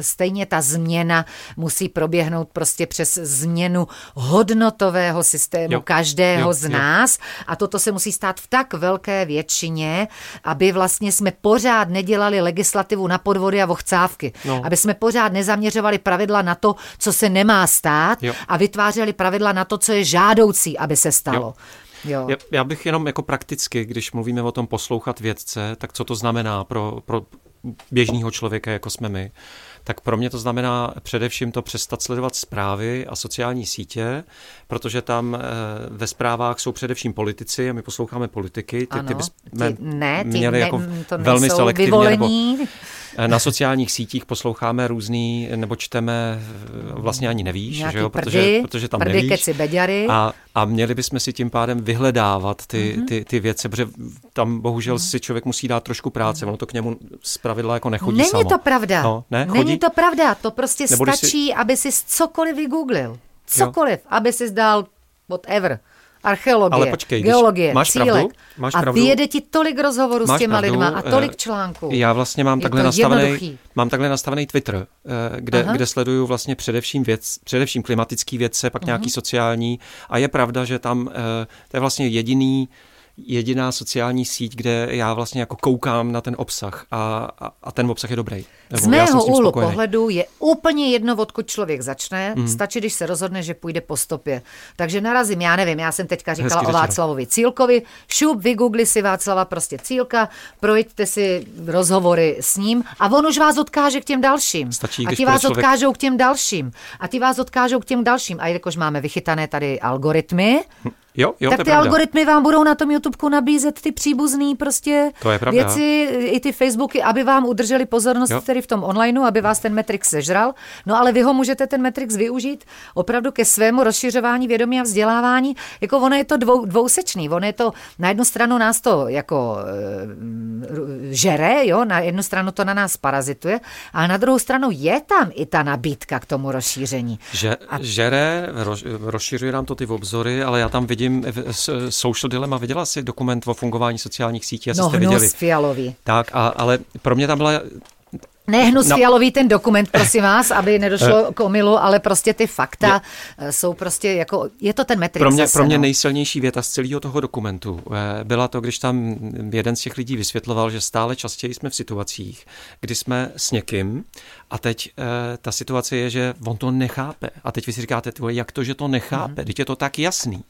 Speaker 1: stejně ta změna musí proběhnout prostě přes změnu hodnotového systému jo, každého jo, z nás a toto se musí stát v tak velké většině, aby vlastně jsme pořád nedělali legislativu na podvody a vochcávky, no. aby jsme pořád nezaměřovali pravidla na to, co se nemá stát jo. a vytvářeli pravidla na to, co je žádoucí, aby se stalo. Jo. Jo.
Speaker 2: Já, bych jenom jako prakticky, když mluvíme o tom poslouchat vědce, tak co to znamená pro, pro běžného člověka, jako jsme my tak pro mě to znamená především to přestat sledovat zprávy a sociální sítě, protože tam eh, ve zprávách jsou především politici a my posloucháme politiky. Ty,
Speaker 1: ano,
Speaker 2: ty
Speaker 1: bychom ty, ne, ty měli
Speaker 2: ne,
Speaker 1: jako
Speaker 2: to velmi selektivně. Vyvolení. Nebo, na sociálních sítích posloucháme různý, nebo čteme, eh, vlastně ani nevíš, že jo?
Speaker 1: Protože, prdy,
Speaker 2: protože tam
Speaker 1: prdy,
Speaker 2: nevíš.
Speaker 1: Keci, beďary.
Speaker 2: A, a měli bychom si tím pádem vyhledávat ty, mm-hmm. ty, ty věci, protože tam bohužel mm-hmm. si člověk musí dát trošku práce, ono to k němu z pravidla jako nechodí
Speaker 1: Není
Speaker 2: samo.
Speaker 1: to pravda.
Speaker 2: No, ne?
Speaker 1: Není to pravda, to prostě nebo stačí, si... aby si cokoliv vygooglil. Cokoliv, jo. aby si zdal whatever archeologie, Ale počkej, geologie, máš cílek. Pravdu, máš a pravdu, vyjede ti tolik rozhovorů s těma pravdu, lidma a tolik eh, článků.
Speaker 2: Já vlastně mám takhle nastavený, mám takhle nastavený Twitter, eh, kde, kde sleduju vlastně především věc, především klimatický vědce, pak uh-huh. nějaký sociální a je pravda, že tam eh, to je vlastně jediný jediná sociální síť, kde já vlastně jako koukám na ten obsah a, a, a ten obsah je dobrý.
Speaker 1: Z mého úhlu spokojený. pohledu je úplně jedno, odkud člověk začne, mm. stačí, když se rozhodne, že půjde po stopě. Takže narazím, já nevím, já jsem teďka říkala Hezky o Václavovi Cílkovi, šup, vygoogli si Václava prostě Cílka, projďte si rozhovory s ním a on už vás odkáže k těm dalším.
Speaker 2: Stačí,
Speaker 1: a ti vás člověk... odkážou k těm dalším. A ti vás odkážou k těm dalším. A jakož máme vychytané tady algoritmy, hm.
Speaker 2: Jo, jo,
Speaker 1: tak ty
Speaker 2: pravda.
Speaker 1: algoritmy vám budou na tom YouTubeku nabízet ty příbuzný prostě
Speaker 2: to je
Speaker 1: věci, i ty Facebooky, aby vám udrželi pozornost jo. v tom onlineu, aby vás ten Matrix sežral. No ale vy ho můžete ten Matrix využít opravdu ke svému rozšiřování vědomí a vzdělávání. Jako ono je to dvou, dvousečný. Ono je to, na jednu stranu nás to jako e, žere, jo, na jednu stranu to na nás parazituje, ale na druhou stranu je tam i ta nabídka k tomu rozšíření.
Speaker 2: Že, a... Žere, roz, rozšiřuje nám to ty obzory, ale já tam vidím vidím Social Dilemma, viděla jsi dokument o fungování sociálních sítí?
Speaker 1: no, jste viděli. Fialový.
Speaker 2: Tak, a, ale pro mě tam byla
Speaker 1: ne hnus no. fialový ten dokument, prosím vás, aby nedošlo eh. k omilu, ale prostě ty fakta je, eh, jsou prostě jako, je to ten Matrix
Speaker 2: Pro mě,
Speaker 1: zase,
Speaker 2: pro mě
Speaker 1: no.
Speaker 2: nejsilnější věta z celého toho dokumentu eh, byla to, když tam jeden z těch lidí vysvětloval, že stále častěji jsme v situacích, kdy jsme s někým a teď ta situace je, že on to nechápe. A teď vy si říkáte, jak to, že to nechápe? Mm. Teď je to tak jasný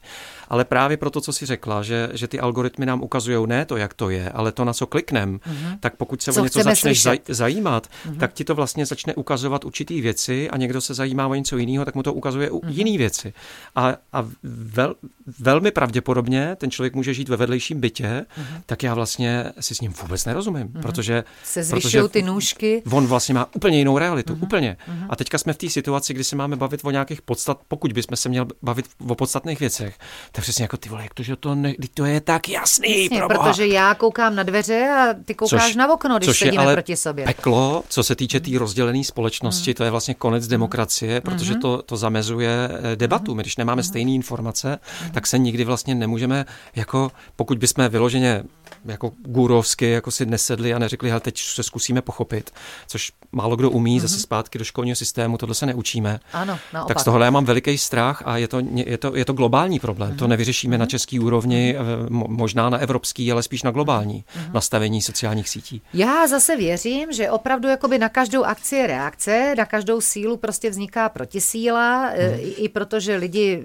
Speaker 2: ale právě proto, co si řekla, že, že ty algoritmy nám ukazují ne to, jak to je, ale to, na co kliknem, uh-huh. tak pokud se co o něco začneš zaj, zajímat, uh-huh. tak ti to vlastně začne ukazovat určitý věci a někdo se zajímá o něco jiného, tak mu to ukazuje uh-huh. jiné věci. A, a vel, velmi pravděpodobně ten člověk může žít ve vedlejším bytě, uh-huh. tak já vlastně si s ním vůbec nerozumím, uh-huh. protože
Speaker 1: se zvyšují ty nůžky.
Speaker 2: On vlastně má úplně jinou realitu, uh-huh. úplně. Uh-huh. A teďka jsme v té situaci, kdy se máme bavit o nějakých podstat, pokud bychom se měli bavit o podstatných věcech, tak přesně jako ty vole, jak to, že to, ne, to je tak jasný, Jasně,
Speaker 1: protože já koukám na dveře a ty koukáš což, na okno, když což sedíme ale proti sobě.
Speaker 2: peklo, co se týče té tý rozdělené společnosti, mm. to je vlastně konec demokracie, protože mm-hmm. to, to zamezuje eh, debatu. My když nemáme mm-hmm. stejné informace, mm-hmm. tak se nikdy vlastně nemůžeme, jako pokud bychom vyloženě jako gůrovsky jako si nesedli a neřekli, hele, teď se zkusíme pochopit, což málo kdo umí, mm-hmm. zase zpátky do školního systému, tohle se neučíme.
Speaker 1: Ano, naopak.
Speaker 2: Tak z tohohle já mám veliký strach a je to, je to, je to globální problém. Mm-hmm. To nevyřešíme mm-hmm. na český úrovni, mm-hmm. možná na evropský, ale spíš na globální mm-hmm. nastavení sociálních sítí.
Speaker 1: Já zase věřím, že opravdu jakoby na každou akci je reakce, na každou sílu prostě vzniká protisíla, mm-hmm. i, i protože lidi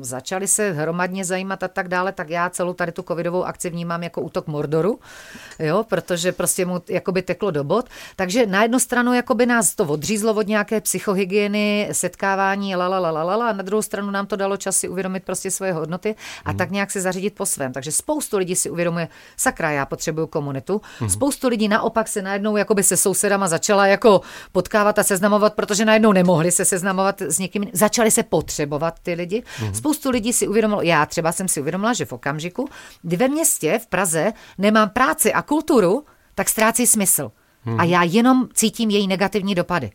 Speaker 1: začali se hromadně zajímat a tak dále, tak já celou tady tu covidovou akci vnímám jako útok Mordoru, jo, protože prostě mu jakoby teklo do bod. Takže na jednu stranu jakoby nás to odřízlo od nějaké psychohygieny, setkávání, la, la, la, la, la, a na druhou stranu nám to dalo čas si uvědomit prostě svoje hodnoty a hmm. tak nějak se zařídit po svém. Takže spoustu lidí si uvědomuje, sakra, já potřebuju komunitu. Hmm. Spoustu lidí naopak se najednou jakoby se sousedama začala jako potkávat a seznamovat, protože najednou nemohli se seznamovat s někým, začali se potřebovat ty lidi. Hmm. Spoustu lidí si uvědomilo, já třeba jsem si uvědomila, že v okamžiku, kdy ve městě, v Praze, nemám práci a kulturu, tak ztrácí smysl. Hmm. A já jenom cítím její negativní dopady.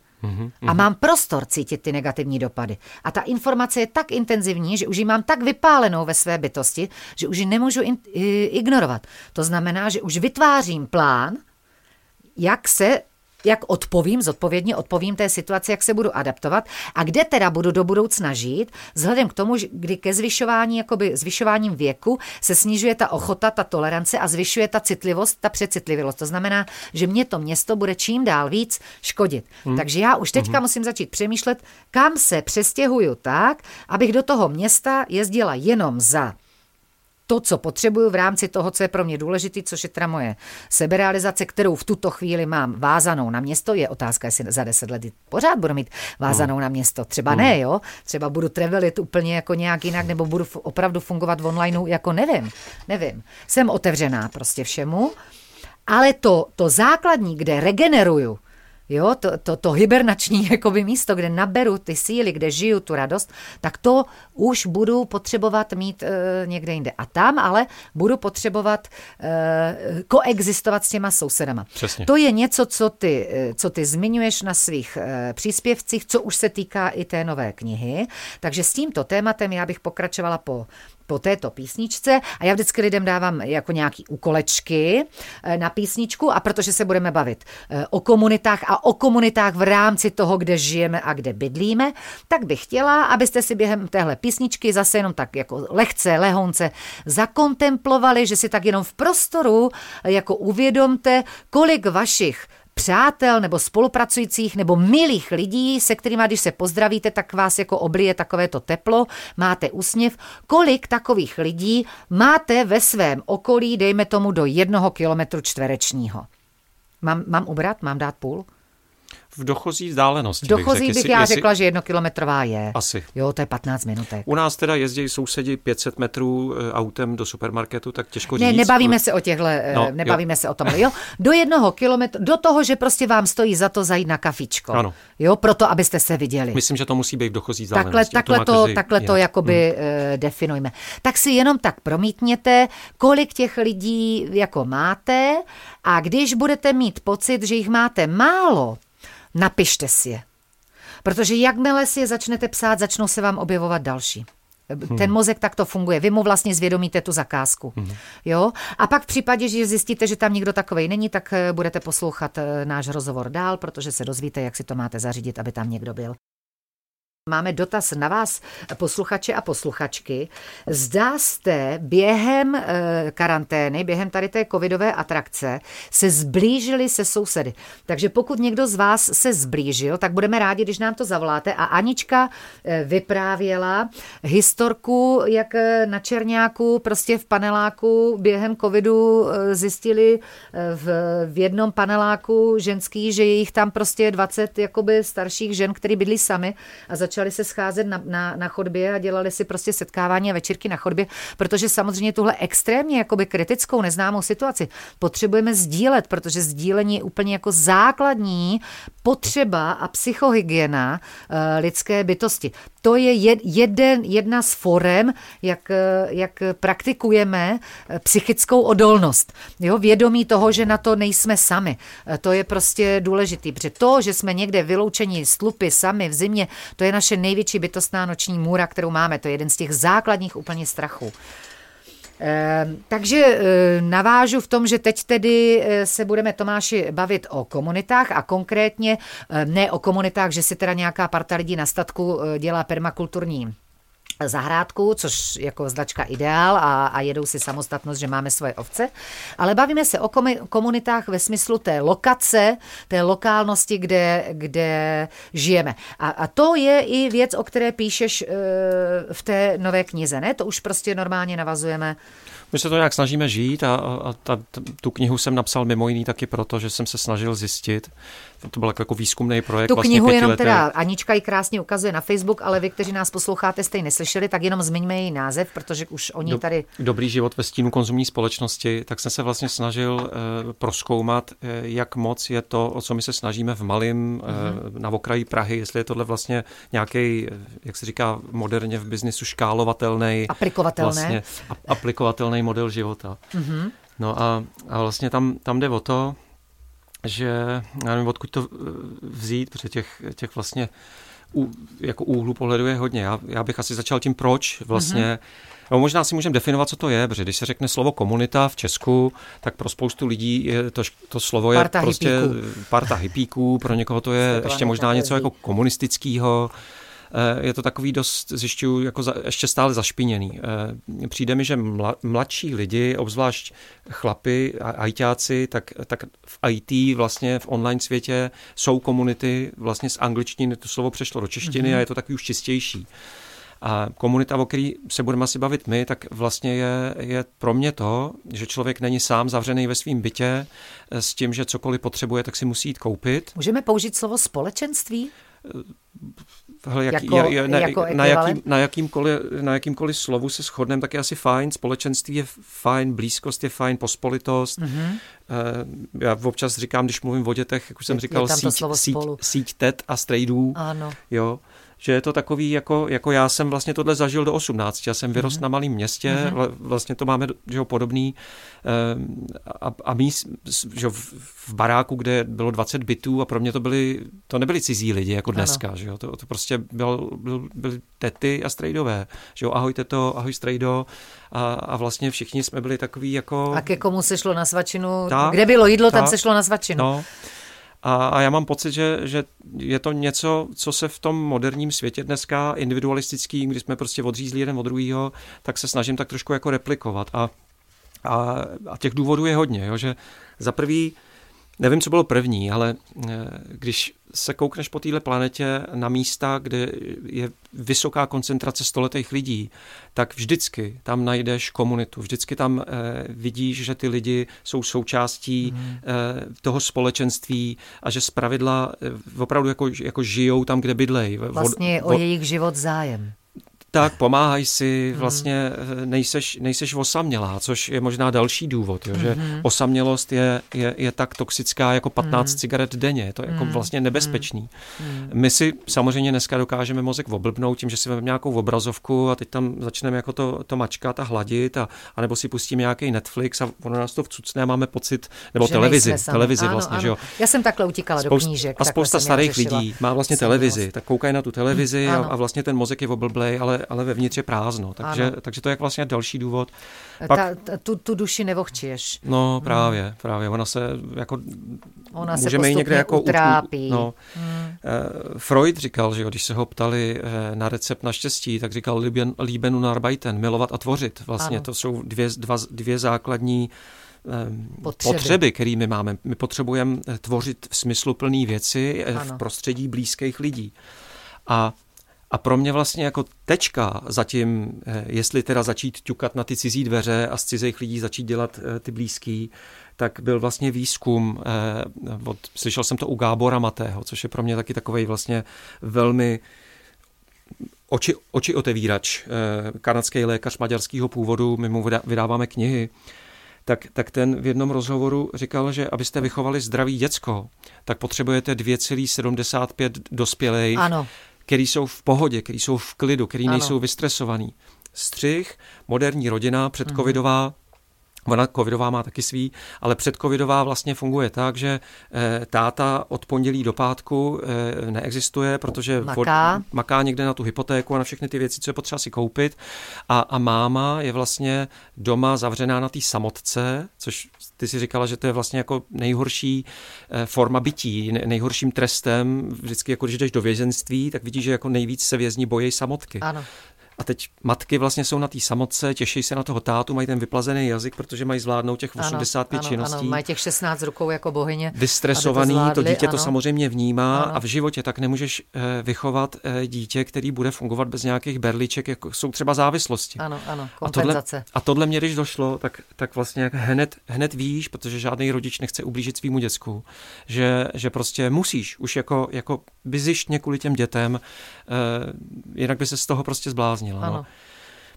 Speaker 1: A mám prostor cítit ty negativní dopady. A ta informace je tak intenzivní, že už ji mám tak vypálenou ve své bytosti, že už ji nemůžu in, ignorovat. To znamená, že už vytvářím plán, jak se jak odpovím, zodpovědně odpovím té situaci, jak se budu adaptovat a kde teda budu do budoucna žít, vzhledem k tomu, kdy ke zvyšování, jakoby zvyšováním věku se snižuje ta ochota, ta tolerance a zvyšuje ta citlivost, ta přecitlivost. To znamená, že mě to město bude čím dál víc škodit. Hmm. Takže já už teďka hmm. musím začít přemýšlet, kam se přestěhuju tak, abych do toho města jezdila jenom za to, co potřebuju v rámci toho, co je pro mě důležité, což je teda moje seberealizace, kterou v tuto chvíli mám vázanou na město, je otázka, jestli za deset let pořád budu mít vázanou no. na město. Třeba no. ne, jo? Třeba budu travelit úplně jako nějak jinak, nebo budu opravdu fungovat v onlineu, jako nevím, nevím. Jsem otevřená prostě všemu, ale to, to základní, kde regeneruju, jo, to, to, to hibernační (laughs) jakoby místo, kde naberu ty síly, kde žiju tu radost, tak to už budu potřebovat mít e, někde jinde. A tam ale budu potřebovat e, koexistovat s těma sousedama.
Speaker 2: Přesně.
Speaker 1: To je něco, co ty, eh, co ty zmiňuješ na svých e, příspěvcích, co už se týká i té nové knihy. Takže s tímto tématem já bych pokračovala po po této písničce a já vždycky lidem dávám jako nějaký úkolečky eh, na písničku a protože se budeme bavit eh, o komunitách a o komunitách v rámci toho, kde žijeme a kde bydlíme, tak bych chtěla, abyste si během téhle písničky zase jenom tak jako lehce, lehonce zakontemplovali, že si tak jenom v prostoru eh, jako uvědomte, kolik vašich přátel nebo spolupracujících nebo milých lidí, se kterými, když se pozdravíte, tak vás jako oblije takovéto teplo, máte úsměv. Kolik takových lidí máte ve svém okolí, dejme tomu do jednoho kilometru čtverečního? Mám, mám ubrat? Mám dát půl?
Speaker 2: V dochozí vzdálenosti.
Speaker 1: Dochozí bych, bych jestli, já jestli... řekla, že jednokilometrová je.
Speaker 2: Asi.
Speaker 1: Jo, to je 15 minutek.
Speaker 2: U nás teda jezdí sousedi 500 metrů eh, autem do supermarketu, tak těžko
Speaker 1: říct. Ne, nebavíme se o těchto, eh, no, nebavíme jo. se o tom. Jo, do jednoho kilometru, do toho, že prostě vám stojí za to zajít na kafičko.
Speaker 2: Ano.
Speaker 1: Jo, proto, abyste se viděli.
Speaker 2: Myslím, že to musí být v dochozí vzdálenosti.
Speaker 1: Takhle, takhle to, to, takhle to jakoby hmm. uh, definujme. Tak si jenom tak promítněte, kolik těch lidí jako máte a když budete mít pocit, že jich máte málo, napište si je. Protože jakmile si je začnete psát, začnou se vám objevovat další. Hmm. Ten mozek takto funguje. Vy mu vlastně zvědomíte tu zakázku. Hmm. Jo? A pak v případě, že zjistíte, že tam nikdo takovej není, tak eh, budete poslouchat eh, náš rozhovor dál, protože se dozvíte, jak si to máte zařídit, aby tam někdo byl. Máme dotaz na vás, posluchače a posluchačky. Zdá jste během e, karantény, během tady té covidové atrakce, se zblížili se sousedy. Takže pokud někdo z vás se zblížil, tak budeme rádi, když nám to zavoláte. A Anička e, vyprávěla historku, jak eh, na Černáku, prostě v paneláku během covidu zjistili v, v jednom paneláku ženský, že je jich tam prostě 20 jakoby starších žen, které bydlí sami a začali se scházet na, na, na chodbě a dělali si prostě setkávání a večírky na chodbě, protože samozřejmě tuhle extrémně jakoby kritickou neznámou situaci potřebujeme sdílet, protože sdílení je úplně jako základní potřeba a psychohygiena uh, lidské bytosti. To je jed, jeden, jedna z forem, jak, jak praktikujeme eh, psychickou odolnost. Jo, vědomí toho, že na to nejsme sami. Eh, to je prostě důležitý, protože to, že jsme někde vyloučení z tlupy sami v zimě, to je naše největší bytostná noční můra, kterou máme. To je jeden z těch základních úplně strachů. Ehm, takže eh, navážu v tom, že teď tedy eh, se budeme Tomáši bavit o komunitách a konkrétně eh, ne o komunitách, že si teda nějaká parta lidí na statku dělá permakulturní zahrádku, což jako značka ideál a, a jedou si samostatnost, že máme svoje ovce, ale bavíme se o komunitách ve smyslu té lokace, té lokálnosti, kde, kde žijeme. A, a to je i věc, o které píšeš e, v té nové knize, ne? To už prostě normálně navazujeme
Speaker 2: my se to nějak snažíme žít a, a ta, tu knihu jsem napsal mimo jiný taky proto, že jsem se snažil zjistit, to byl jako výzkumný projekt.
Speaker 1: Tu
Speaker 2: vlastně
Speaker 1: knihu jenom leté. teda Anička ji krásně ukazuje na Facebook, ale vy, kteří nás posloucháte, jste ji neslyšeli, tak jenom zmiňme její název, protože už oni Do, tady...
Speaker 2: Dobrý život ve stínu konzumní společnosti, tak jsem se vlastně snažil uh, proskoumat, uh, jak moc je to, o co my se snažíme v malém uh-huh. uh, na okraji Prahy, jestli je tohle vlastně nějaký, jak se říká moderně v biznisu, škálovatelný.
Speaker 1: Aplikovatelný.
Speaker 2: Vlastně, aplikovatelný model života. Uh-huh. No a, a vlastně tam, tam jde o to, že já nevím, odkud to eh, vzít, protože těch, těch vlastně ú, jako úhlu pohledu je hodně. Já, já bych asi začal tím, proč vlastně mm-hmm. No, možná si můžeme definovat, co to je, protože když se řekne slovo komunita v Česku, tak pro spoustu lidí je to, to slovo je
Speaker 1: parta
Speaker 2: prostě
Speaker 1: hippíků.
Speaker 2: parta hippíků, pro někoho to je (laughs) ještě možná něco jako komunistického. Eh, je to takový dost, zjišťuju, jako za, ještě stále zašpiněný. Eh, přijde mi, že mla, mladší lidi, obzvlášť chlapy a ajťáci, tak, tak v IT vlastně v online světě jsou komunity, vlastně z angličtiny to slovo přešlo do češtiny mm-hmm. a je to takový už čistější. A komunita, o který se budeme asi bavit my, tak vlastně je, je pro mě to, že člověk není sám zavřený ve svém bytě eh, s tím, že cokoliv potřebuje, tak si musí jít koupit.
Speaker 1: Můžeme použít slovo společenství?
Speaker 2: Hele, jak, jako, je, na, jako na, jakým, na, jakýmkoliv, na jakýmkoliv slovu se shodneme, tak je asi fajn. Společenství je fajn, blízkost je fajn, pospolitost. Mm-hmm. Já občas říkám, když mluvím o dětech, jak už jsem je, říkal, je síť, síť, síť tet a strejdů.
Speaker 1: Ano.
Speaker 2: Jo že je to takový, jako, jako já jsem vlastně tohle zažil do 18. Já jsem vyrost mm-hmm. na malém městě, mm-hmm. vlastně to máme že jo, podobný. Ehm, a, a mý, že jo, v baráku, kde bylo 20 bytů a pro mě to byly, to nebyli cizí lidi jako dneska, ano. že jo, to, to prostě byl, byl, byly tety a strejdové, že jo, ahoj teto, ahoj strejdo a, a vlastně všichni jsme byli takový jako...
Speaker 1: A ke komu se šlo na svačinu, tak, kde bylo jídlo, tak, tam se šlo na svačinu.
Speaker 2: No, a, a já mám pocit, že, že je to něco, co se v tom moderním světě dneska individualistický, kdy jsme prostě odřízli jeden od druhého, tak se snažím tak trošku jako replikovat. A, a, a těch důvodů je hodně, jo, že za prvý Nevím, co bylo první, ale eh, když se koukneš po téhle planetě na místa, kde je vysoká koncentrace stoletých lidí, tak vždycky tam najdeš komunitu, vždycky tam eh, vidíš, že ty lidi jsou součástí mm. toho společenství a že zpravidla opravdu jako, jako žijou tam, kde bydlej.
Speaker 1: Vlastně o, o jejich život zájem
Speaker 2: tak pomáhají si, hmm. vlastně hmm. nejseš, nejseš osamělá, což je možná další důvod, jo, že hmm. osamělost je, je, je tak toxická jako 15 hmm. cigaret denně, to je jako hmm. vlastně nebezpečný. Hmm. My si samozřejmě dneska dokážeme mozek oblbnout tím, že si vezmeme nějakou obrazovku a teď tam začneme jako to, to mačkat a hladit a, a nebo si pustíme nějaký Netflix a ono nás to vcucne a máme pocit, nebo že televizi, televizi ano, vlastně, ano. že jo.
Speaker 1: Já jsem takhle utíkala Spoust, do knížek.
Speaker 2: A spousta starých lidí má vlastně televizi, tak koukají na tu televizi a, a vlastně ten mozek je oblblej, ale ale vevnitř je prázdno. Takže, takže to je vlastně další důvod.
Speaker 1: Pak, ta, ta, tu, tu duši nevochčiješ.
Speaker 2: No právě, hmm. právě. Ona se jako
Speaker 1: Ona se můžeme někde jako utrápí.
Speaker 2: No. Hmm. Freud říkal, že jo, když se ho ptali eh, na recept na štěstí, tak říkal lieben, lieben und arbeiten, milovat a tvořit. Vlastně ano. to jsou dvě, dva, dvě základní potřeby, potřeby které my máme. My potřebujeme tvořit v smyslu věci ano. v prostředí blízkých lidí. A a pro mě vlastně jako tečka zatím, eh, jestli teda začít ťukat na ty cizí dveře a z cizích lidí začít dělat eh, ty blízký, tak byl vlastně výzkum, eh, od, slyšel jsem to u Gábora Matého, což je pro mě taky takový vlastně velmi oči, oči otevírač, kanadský lékař maďarského původu, my mu vydáváme knihy, tak, tak ten v jednom rozhovoru říkal, že abyste vychovali zdravý děcko, tak potřebujete 2,75 dospělých,
Speaker 1: ano
Speaker 2: který jsou v pohodě, který jsou v klidu, který ano. nejsou vystresovaný. Střih, moderní rodina, předcovidová. Ona covidová má taky svý, ale předcovidová vlastně funguje tak, že e, táta od pondělí do pátku e, neexistuje, protože
Speaker 1: maká.
Speaker 2: Od, maká někde na tu hypotéku a na všechny ty věci, co je potřeba si koupit. A, a máma je vlastně doma zavřená na té samotce, což ty si říkala, že to je vlastně jako nejhorší eh, forma bytí, nejhorším trestem. Vždycky, jako když jdeš do vězenství, tak vidíš, že jako nejvíc se vězni bojí samotky.
Speaker 1: Ano.
Speaker 2: A teď matky vlastně jsou na té samotce, těší se na toho tátu, mají ten vyplazený jazyk, protože mají zvládnout těch 85
Speaker 1: ano,
Speaker 2: činností.
Speaker 1: Ano, mají těch 16 rukou jako bohyně.
Speaker 2: Vystresovaný, to, zvládli, to dítě ano. to samozřejmě vnímá ano. a v životě tak nemůžeš eh, vychovat eh, dítě, který bude fungovat bez nějakých berliček, jako jsou třeba závislosti.
Speaker 1: Ano, ano,
Speaker 2: kompenzace. A tohle, a tohle mě, když došlo, tak, tak vlastně hned, hned víš, protože žádný rodič nechce ublížit svýmu děcku, že, že prostě musíš už jako, jako bizištně kvůli těm dětem, eh, jinak by se z toho prostě zbláznila. No. Ano. No.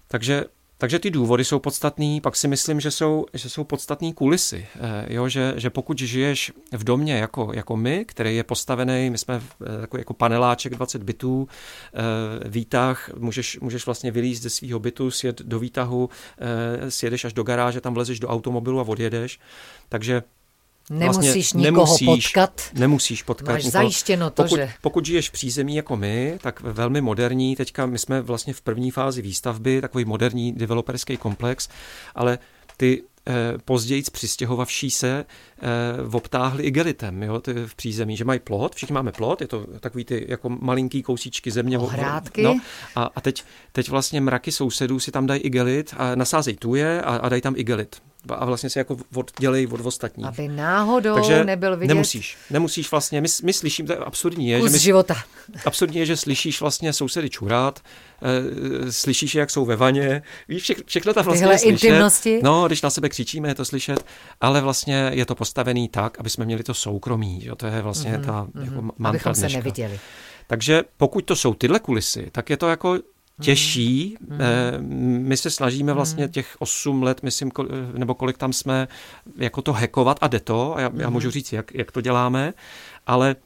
Speaker 2: Takže takže ty důvody jsou podstatný, pak si myslím, že jsou, že jsou podstatný kulisy. Eh, jo, že, že pokud žiješ v domě jako, jako my, který je postavený, my jsme eh, jako, jako paneláček 20 bytů, eh, výtah, můžeš, můžeš vlastně vylízt ze svého bytu, sjet do výtahu, sjedeš až do garáže, tam vlezeš do automobilu a odjedeš. Takže
Speaker 1: Nemusíš vlastně nikoho nemusíš, potkat.
Speaker 2: Nemusíš potkat.
Speaker 1: Máš nikoho. zajištěno to,
Speaker 2: pokud,
Speaker 1: že...
Speaker 2: Pokud žiješ v přízemí jako my, tak velmi moderní, teďka my jsme vlastně v první fázi výstavby, takový moderní developerský komplex, ale ty eh, později přistěhovavší se eh, obtáhli igelitem jo, ty v přízemí, že mají plot, všichni máme plot, je to takový ty jako malinký kousíčky země.
Speaker 1: Ohrádky.
Speaker 2: No, a, a teď, teď vlastně mraky sousedů si tam dají igelit a nasázejí tuje a, a dají tam igelit a vlastně se jako oddělej od ostatních.
Speaker 1: Aby náhodou
Speaker 2: Takže
Speaker 1: nebyl vidět.
Speaker 2: Nemusíš, nemusíš vlastně, my, my slyším, to je absurdní. Je,
Speaker 1: Kus
Speaker 2: že my,
Speaker 1: života.
Speaker 2: Absurdní je, že slyšíš vlastně sousedy čurát, e, slyšíš, jak jsou ve vaně, víš, vše, všechno ta vlastně
Speaker 1: Tyhle slyšet. intimnosti.
Speaker 2: No, když na sebe křičíme, je to slyšet, ale vlastně je to postavený tak, aby jsme měli to soukromí, jo, to je vlastně mm-hmm, ta mm-hmm. jako mantra
Speaker 1: Abychom
Speaker 2: dneška.
Speaker 1: se neviděli.
Speaker 2: Takže pokud to jsou tyhle kulisy, tak je to jako těžší. Mm. My se snažíme vlastně hmm. těch 8 let, myslím, nebo kolik tam jsme, jako to hekovat a jde to. A já, mm. já můžu říct, jak, jak to děláme, ale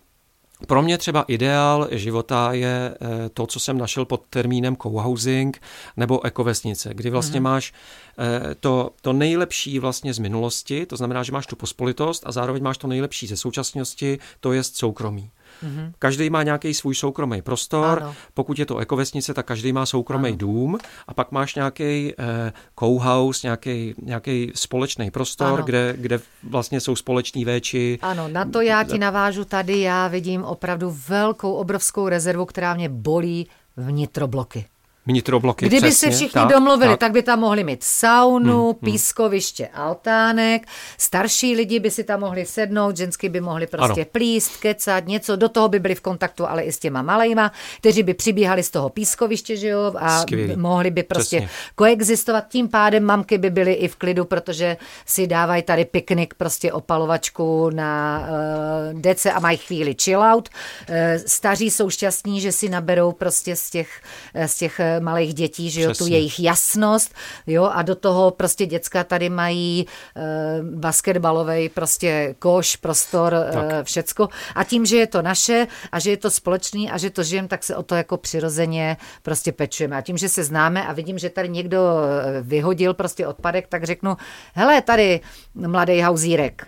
Speaker 2: pro mě třeba ideál života je eh, to, co jsem našel pod termínem co-housing nebo ekovesnice, kdy vlastně mm. máš eh, to, to nejlepší vlastně z minulosti, to znamená, že máš tu pospolitost a zároveň máš to nejlepší ze současnosti, to je soukromí. Mm-hmm. Každý má nějaký svůj soukromý prostor. Ano. Pokud je to ekovesnice, tak každý má soukromý ano. dům. A pak máš nějaký eh, co-house, nějaký, společný prostor, kde, kde vlastně jsou společní véči.
Speaker 1: Ano, na to já ti navážu tady. Já vidím opravdu velkou, obrovskou rezervu, která mě bolí vnitrobloky
Speaker 2: vnitrobloky.
Speaker 1: Kdyby
Speaker 2: přesně,
Speaker 1: se všichni tak, domluvili, tak. tak by tam mohli mít saunu, hmm, hmm. pískoviště, altánek, starší lidi by si tam mohli sednout, ženský by mohli prostě ano. plíst, kecat, něco, do toho by byli v kontaktu, ale i s těma malejma, kteří by přibíhali z toho pískoviště, že jo, a Skvělý. mohli by prostě přesně. koexistovat. Tím pádem mamky by byly i v klidu, protože si dávají tady piknik, prostě opalovačku na uh, dece a mají chvíli chill out. Uh, staří jsou šťastní, že si naberou prostě z těch, z těch malých dětí, že jo, tu jejich jasnost, jo, a do toho prostě děcka tady mají e, basketbalový prostě koš, prostor, e, všecko. A tím, že je to naše a že je to společný a že to žijem, tak se o to jako přirozeně prostě pečujeme. A tím, že se známe a vidím, že tady někdo eh, vyhodil prostě odpadek, tak řeknu, hele, tady mladý hauzírek,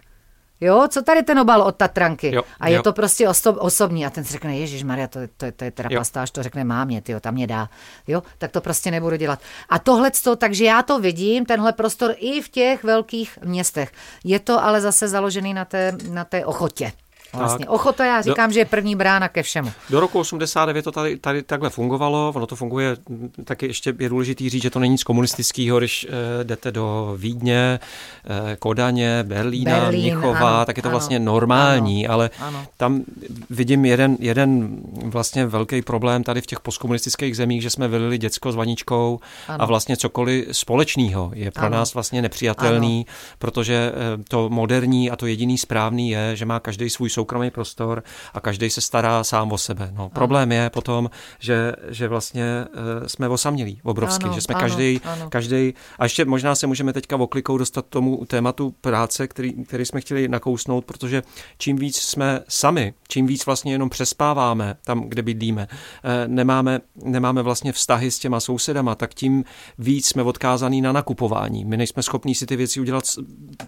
Speaker 1: Jo, co tady ten obal od Tatranky? Jo, a je jo. to prostě oso- osobní. A ten si řekne, Ježíš Maria, to, to, to je teda jo. pastáž, to řekne mámě, tyjo, tam mě dá. Jo, tak to prostě nebudu dělat. A tohle, takže já to vidím, tenhle prostor i v těch velkých městech. Je to ale zase založený na té, na té ochotě. Vlastně tak. ochota, já říkám, do, že je první brána ke všemu.
Speaker 2: Do roku 89 to tady, tady takhle fungovalo, ono to funguje, taky ještě je důležitý říct, že to není nic komunistického, když eh, jdete do Vídně, eh, Kodaně, Berlína, Berlín, Mnichova, ano, tak je to ano, vlastně normální, ano, ale ano. tam vidím jeden, jeden vlastně velký problém tady v těch postkomunistických zemích, že jsme vylili děcko s vaničkou ano. a vlastně cokoliv společného je pro ano. nás vlastně nepřijatelný, ano. protože eh, to moderní a to jediný správný je, že má každý svůj soukromý prostor a každý se stará sám o sebe. No, problém je potom, že, že vlastně uh, jsme osamělí obrovsky, ano, že jsme každý, každý, a ještě možná se můžeme teďka oklikou dostat tomu tématu práce, který, který jsme chtěli nakousnout, protože čím víc jsme sami, čím víc vlastně jenom přespáváme tam, kde bydlíme, uh, nemáme, nemáme vlastně vztahy s těma sousedama, tak tím víc jsme odkázaný na nakupování. My nejsme schopní si ty věci udělat,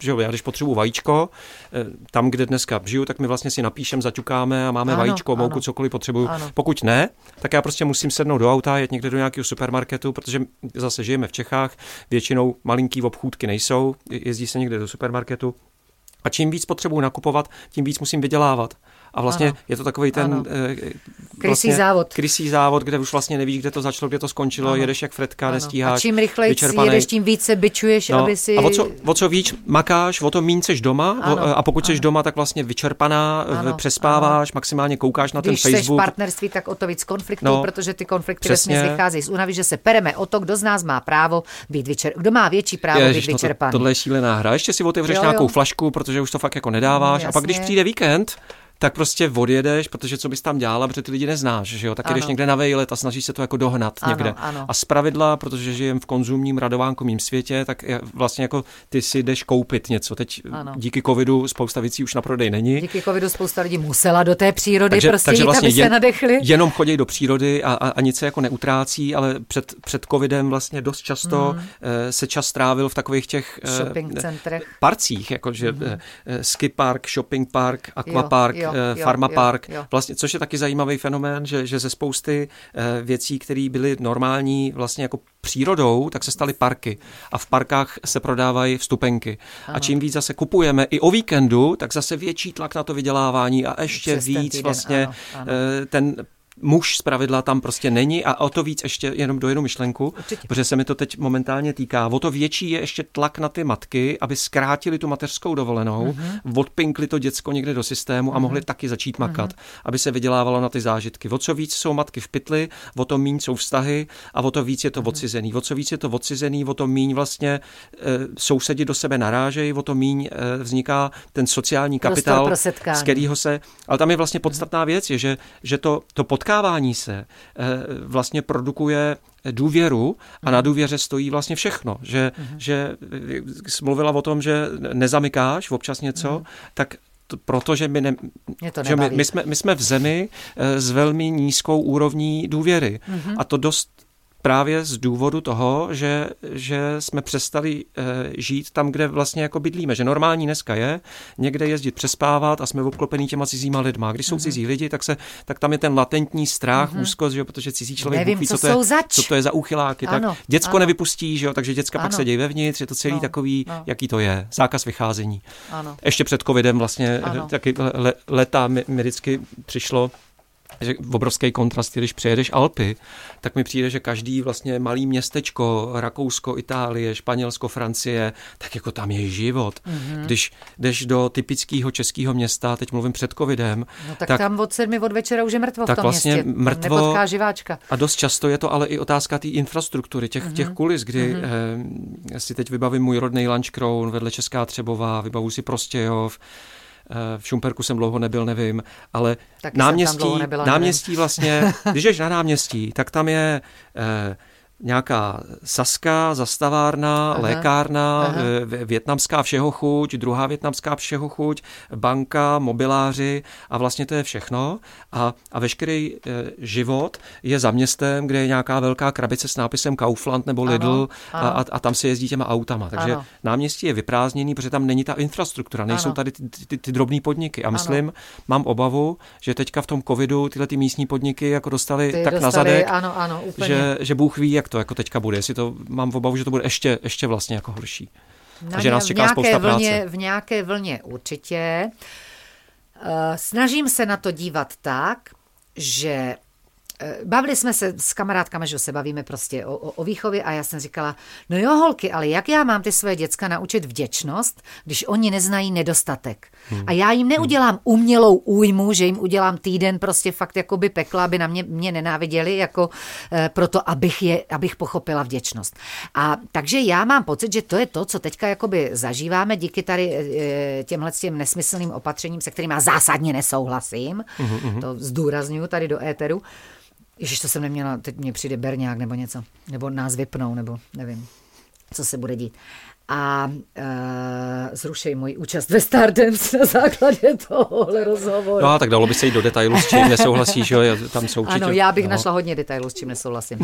Speaker 2: že jo, já když potřebuji vajíčko, uh, tam, kde dneska žiju, tak mi vlastně si napíšem, zaťukáme a máme ano, vajíčko, mouku, cokoliv potřebuju. Ano. Pokud ne, tak já prostě musím sednout do auta, jet někde do nějakého supermarketu, protože zase žijeme v Čechách, většinou malinký obchůdky nejsou, jezdí se někde do supermarketu, A čím víc potřebuji nakupovat, tím víc musím vydělávat. A vlastně ano. je to takový ten ano.
Speaker 1: Eh, krysí závod.
Speaker 2: Krysí závod, kde už vlastně nevíš, kde to začalo, kde to skončilo, ano. jedeš jak Fredka, ano. nestíháš.
Speaker 1: A čím rychleji jedeš, tím více byčuješ, no. aby si...
Speaker 2: A o co, o co víc makáš, o to méně seš doma ano. a pokud ano. doma, tak vlastně vyčerpaná, ano. přespáváš, ano. maximálně koukáš na
Speaker 1: Když
Speaker 2: ten Facebook.
Speaker 1: Když partnerství, tak o to víc konfliktů, no. protože ty konflikty vlastně vycházejí z únavy, že se pereme o to, kdo z nás má právo být vyčerpaný. Kdo má větší právo Ježiš, být vyčerpaný.
Speaker 2: No to, tohle je šílená hra. Ještě si otevřeš jo, jo. nějakou flašku, protože už to fakt jako nedáváš. No, a pak, když přijde víkend, tak prostě odjedeš, protože co bys tam dělala, protože ty lidi neznáš, že jo? Tak jdeš někde na vejlet a snažíš se to jako dohnat ano, někde.
Speaker 1: Ano.
Speaker 2: A z pravidla, protože žijem v konzumním radovánkovém světě, tak vlastně jako ty si jdeš koupit něco. Teď ano. díky covidu spousta věcí už na prodej není.
Speaker 1: Díky covidu spousta lidí musela do té přírody takže, prostě takže jít, vlastně aby jen, se nadechli.
Speaker 2: Jenom chodí do přírody a, a, a nic se jako neutrácí, ale před, před covidem vlastně dost často mm. se čas strávil v takových těch
Speaker 1: eh, shopping centrech.
Speaker 2: parcích, jakože mm. ski park, shopping park, aquapark, jo, Pharma Park, jo, jo. Vlastně, což je taky zajímavý fenomén, že, že ze spousty eh, věcí, které byly normální vlastně jako přírodou, tak se staly parky a v parkách se prodávají vstupenky. Ano. A čím víc zase kupujeme i o víkendu, tak zase větší tlak na to vydělávání a ještě Přes víc týden, vlastně ano, ano. Eh, ten muž z pravidla tam prostě není a o to víc ještě jenom do jednu myšlenku, Určitě. protože se mi to teď momentálně týká. O to větší je ještě tlak na ty matky, aby zkrátili tu mateřskou dovolenou, uh-huh. odpinkli to děcko někde do systému uh-huh. a mhm. mohli taky začít makat, uh-huh. aby se vydělávalo na ty zážitky. O co víc jsou matky v pytli, o to míň jsou vztahy a o to víc je to uh-huh. odcizený. O co víc je to odcizený, o to míň vlastně e, sousedi do sebe narážejí, o to míň e, vzniká ten sociální kapitál, z kterého se... Ale tam je vlastně podstatná věc, je, že, že to, to pod potkávání se eh, vlastně produkuje důvěru a na mhm. důvěře stojí vlastně všechno. Že, uh-huh. že jsi mluvila o tom, že nezamykáš občas něco, uh-huh. tak to, protože my, ne, že my, my, jsme, my jsme v zemi eh, s velmi nízkou úrovní důvěry. Uh-huh. A to dost právě z důvodu toho, že, že jsme přestali e, žít tam, kde vlastně jako bydlíme. Že normální dneska je někde jezdit přespávat a jsme obklopení těma cizíma lidma. Když jsou mm-hmm. cizí lidi, tak, se, tak tam je ten latentní strach, mm-hmm. úzkost, že protože cizí člověk
Speaker 1: Nevím,
Speaker 2: ví,
Speaker 1: co,
Speaker 2: co, to je,
Speaker 1: zač.
Speaker 2: co to je za úchyláky. Ano, tak děcko ano. nevypustí, že jo, takže děcka ano. pak se dějí vevnitř, je to celý no, takový, no. jaký to je. Zákaz vycházení.
Speaker 1: Ano.
Speaker 2: Ještě před covidem vlastně ano. taky le, leta mi, mi vždycky přišlo že obrovský kontrast, když přejedeš Alpy, tak mi přijde, že každý vlastně malý městečko, Rakousko, Itálie, Španělsko, Francie, tak jako tam je život. Mm-hmm. Když jdeš do typického českého města, teď mluvím před covidem,
Speaker 1: no tak, tak tam od sedmi od večera už je mrtvo
Speaker 2: tak
Speaker 1: v tom
Speaker 2: vlastně
Speaker 1: městě.
Speaker 2: Mrtvo,
Speaker 1: živáčka.
Speaker 2: A dost často je to ale i otázka té infrastruktury, těch, mm-hmm. těch kulis, kdy mm-hmm. eh, si teď vybavím můj rodný Lunch Crown vedle Česká Třebová, vybavu si Prostějov, v Šumperku jsem dlouho nebyl, nevím, ale
Speaker 1: Taky
Speaker 2: náměstí,
Speaker 1: nebyla,
Speaker 2: náměstí nevím. vlastně, (laughs) když jdeš na náměstí, tak tam je eh, nějaká saska, zastavárna, aha, lékárna, aha. Eh, větnamská všeho chuť, druhá větnamská všeho chuť, banka, mobiláři a vlastně to je všechno. A, a veškerý e, život je za městem, kde je nějaká velká krabice s nápisem Kaufland nebo Lidl ano, ano. A, a tam se jezdí těma autama. Takže ano. náměstí je vyprázdněný, protože tam není ta infrastruktura, nejsou ano. tady ty, ty, ty, ty drobné podniky. A myslím, ano. mám obavu, že teďka v tom covidu tyhle ty místní podniky jako dostali ty tak dostali, na zadek,
Speaker 1: ano, ano, úplně.
Speaker 2: že, že Bůh ví, jak to jako teďka bude. Jestli to mám v obavu, že to bude ještě, ještě vlastně jako horší.
Speaker 1: No, a že nás čeká spousta vlně, práce. V nějaké vlně určitě. Uh, snažím se na to dívat tak, že Eh, bavili jsme se s kamarádkami, že se bavíme prostě o, o, o výchově a já jsem říkala, no jo holky, ale jak já mám ty své děcka naučit vděčnost, když oni neznají nedostatek. Hmm. A já jim neudělám umělou újmu, že jim udělám týden prostě fakt jako by pekla, aby na mě, mě nenáviděli, jako e, proto, abych, je, abych pochopila vděčnost. A takže já mám pocit, že to je to, co teďka jakoby zažíváme díky tady e, těmhle těm nesmyslným opatřením, se kterými zásadně nesouhlasím, hmm. to zdůraznuju tady do éteru, Ježiš, to jsem neměla, teď mě přijde Berňák nebo něco, nebo nás vypnou, nebo nevím, co se bude dít a uh, zrušej můj účast ve Stardance na základě tohohle rozhovoru.
Speaker 2: No a tak dalo by se jít do detailů, s čím nesouhlasíš, jo, tam jsou určitě.
Speaker 1: Ano, já bych no. našla hodně detailů, s čím nesouhlasím.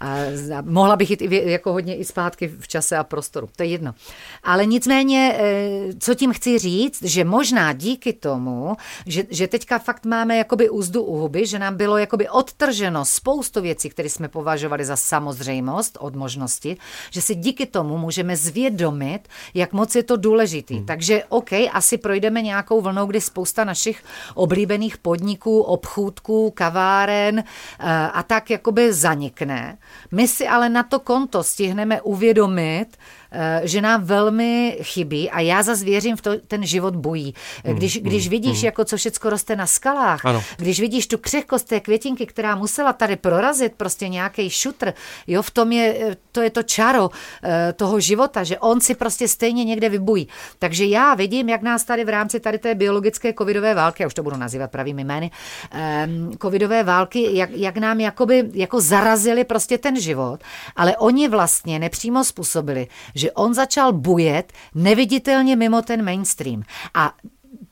Speaker 1: A, a mohla bych jít i jako hodně i zpátky v čase a prostoru, to je jedno. Ale nicméně, eh, co tím chci říct, že možná díky tomu, že, že teďka fakt máme jakoby úzdu u huby, že nám bylo jakoby odtrženo spoustu věcí, které jsme považovali za samozřejmost od možnosti, že si díky tomu můžeme zvědomit uvědomit, jak moc je to důležitý. Hmm. Takže OK, asi projdeme nějakou vlnou, kdy spousta našich oblíbených podniků, obchůdků, kaváren uh, a tak jakoby zanikne. My si ale na to konto stihneme uvědomit, Eh, že nám velmi chybí a já zase věřím v to, ten život bojí. Mm, když, mm, když vidíš, mm. jako co všecko roste na skalách, ano. když vidíš tu křehkost té květinky, která musela tady prorazit prostě nějaký šutr, jo, v tom je, eh, to je to čaro eh, toho života, že on si prostě stejně někde vybují. Takže já vidím, jak nás tady v rámci tady té biologické covidové války, já už to budu nazývat pravými jmény, ehm, covidové války, jak, jak nám jakoby jako zarazili prostě ten život, ale oni vlastně nepřímo způsobili, že on začal bujet neviditelně mimo ten mainstream. A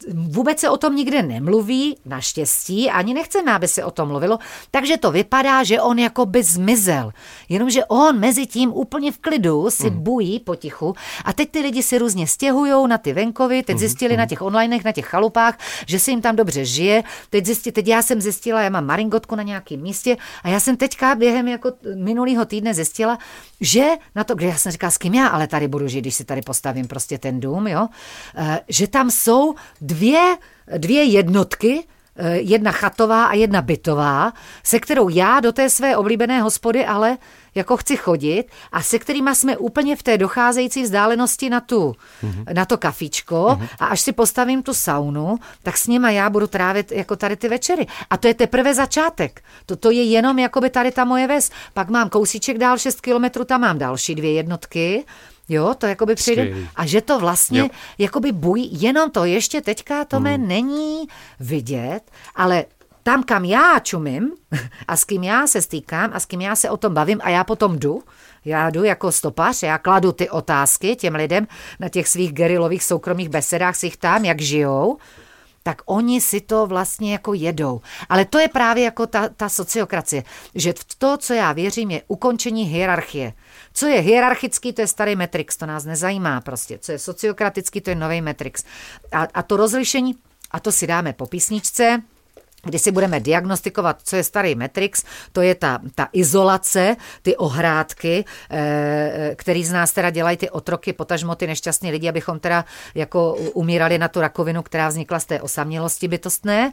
Speaker 1: vůbec se o tom nikde nemluví, naštěstí, ani nechceme, aby se o tom mluvilo, takže to vypadá, že on jako by zmizel. Jenomže on mezi tím úplně v klidu si mm. bují potichu a teď ty lidi si různě stěhují na ty venkovy, teď mm. zjistili mm. na těch onlinech, na těch chalupách, že se jim tam dobře žije, teď, zjistili, teď já jsem zjistila, já mám maringotku na nějakém místě a já jsem teďka během jako minulého týdne zjistila, že na to, kde já jsem říkala, s kým já ale tady budu žít, když si tady postavím prostě ten dům, jo, eh, že tam jsou dvě, dvě jednotky, eh, jedna chatová a jedna bytová, se kterou já do té své oblíbené hospody ale jako chci chodit a se kterými jsme úplně v té docházející vzdálenosti na, tu, mm-hmm. na to kafičko mm-hmm. a až si postavím tu saunu, tak s nima já budu trávit jako tady ty večery. A to je teprve začátek. Toto je jenom jakoby tady ta moje ves. Pak mám kousíček dál 6 kilometrů, tam mám další dvě jednotky Jo, to jakoby přijde. A že to vlastně jo. jakoby bují, jenom to ještě teďka to hmm. není vidět, ale tam, kam já čumím (laughs) a s kým já se stýkám a s kým já se o tom bavím a já potom jdu, já jdu jako stopař, já kladu ty otázky těm lidem na těch svých gerilových soukromých besedách, si jich tam, jak žijou, tak oni si to vlastně jako jedou. Ale to je právě jako ta, ta sociokracie, že v to, co já věřím, je ukončení hierarchie. Co je hierarchický, to je starý Matrix, to nás nezajímá prostě. Co je sociokratický, to je nový Matrix. A, a to rozlišení, a to si dáme po písničce, kdy si budeme diagnostikovat, co je starý Matrix, to je ta, ta izolace, ty ohrádky, e, který z nás teda dělají ty otroky, potažmo ty nešťastní lidi, abychom teda jako umírali na tu rakovinu, která vznikla z té osamělosti bytostné.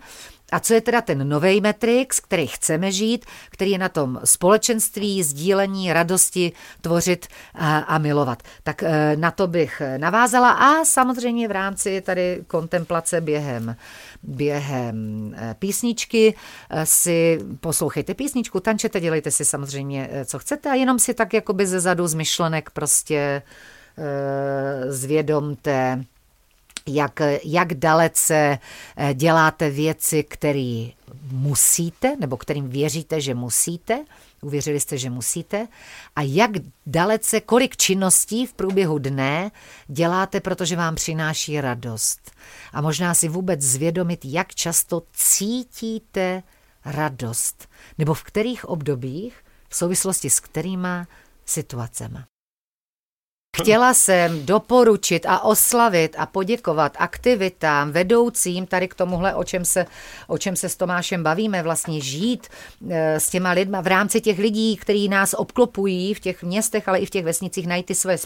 Speaker 1: A co je teda ten nový Matrix, který chceme žít, který je na tom společenství, sdílení, radosti, tvořit a, a milovat. Tak e, na to bych navázala a samozřejmě v rámci tady kontemplace během, během e, písničky. E, si poslouchejte písničku, tančete, dělejte si samozřejmě, co chcete a jenom si tak jakoby ze zadu z myšlenek prostě zvědomte, jak, jak dalece eh, děláte věci, které musíte, nebo kterým věříte, že musíte, uvěřili jste, že musíte, a jak dalece, kolik činností v průběhu dne děláte, protože vám přináší radost. A možná si vůbec zvědomit, jak často cítíte radost, nebo v kterých obdobích, v souvislosti s kterýma situacemi. Chtěla jsem doporučit a oslavit a poděkovat aktivitám, vedoucím tady k tomuhle, o čem se, o čem se s Tomášem bavíme, vlastně žít eh, s těma lidma v rámci těch lidí, kteří nás obklopují v těch městech, ale i v těch vesnicích, najít ty své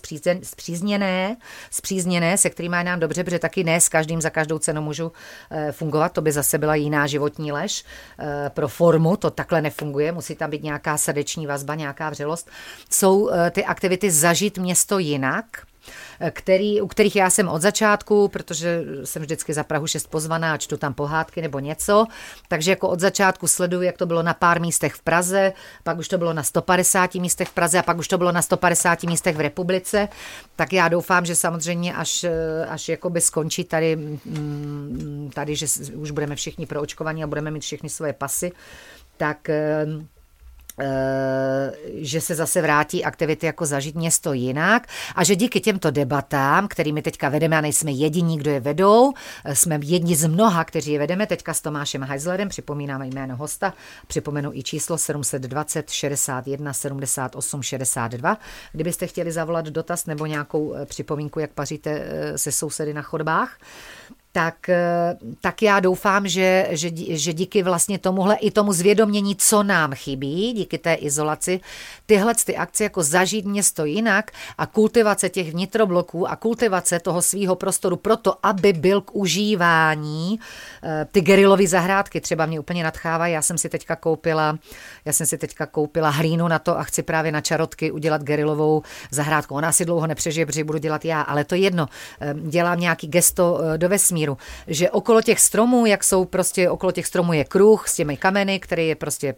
Speaker 1: zpřízněné, zpřízněné, se kterými je nám dobře, protože taky ne s každým za každou cenu můžu eh, fungovat, to by zase byla jiná životní lež. Eh, pro formu to takhle nefunguje, musí tam být nějaká srdeční vazba, nějaká vřelost. Jsou ty aktivity zažít město jiné jinak, který, u kterých já jsem od začátku, protože jsem vždycky za Prahu 6 pozvaná a čtu tam pohádky nebo něco, takže jako od začátku sleduju, jak to bylo na pár místech v Praze, pak už to bylo na 150 místech v Praze a pak už to bylo na 150 místech v republice, tak já doufám, že samozřejmě až, až jakoby skončí tady, mm, tady, že už budeme všichni proočkovaní a budeme mít všechny svoje pasy, tak Eh, že se zase vrátí aktivity jako zažít město jinak a že díky těmto debatám, kterými teďka vedeme a nejsme jediní, kdo je vedou, eh, jsme jedni z mnoha, kteří je vedeme, teďka s Tomášem Heislerem, připomínáme jméno hosta, připomenu i číslo 720 61 78 62. Kdybyste chtěli zavolat dotaz nebo nějakou eh, připomínku, jak paříte se sousedy na chodbách, tak, eh, tak já doufám, že, že, že díky vlastně tomuhle i tomu zvědomění, co nám chybí, díky té izolaci, tyhle ty akce jako zažít město jinak a kultivace těch vnitrobloků a kultivace toho svého prostoru proto, aby byl k užívání eh, ty gerilové zahrádky třeba mě úplně nadchávají. Já jsem si teďka koupila, já jsem si teďka koupila hlínu na to a chci právě na čarotky udělat gerilovou zahrádku. Ona si dlouho nepřežije, protože budu dělat já, ale to jedno. Eh, dělám nějaký gesto do vesmíru vesmíru, že okolo těch stromů, jak jsou prostě, okolo těch stromů je kruh s těmi kameny, který je prostě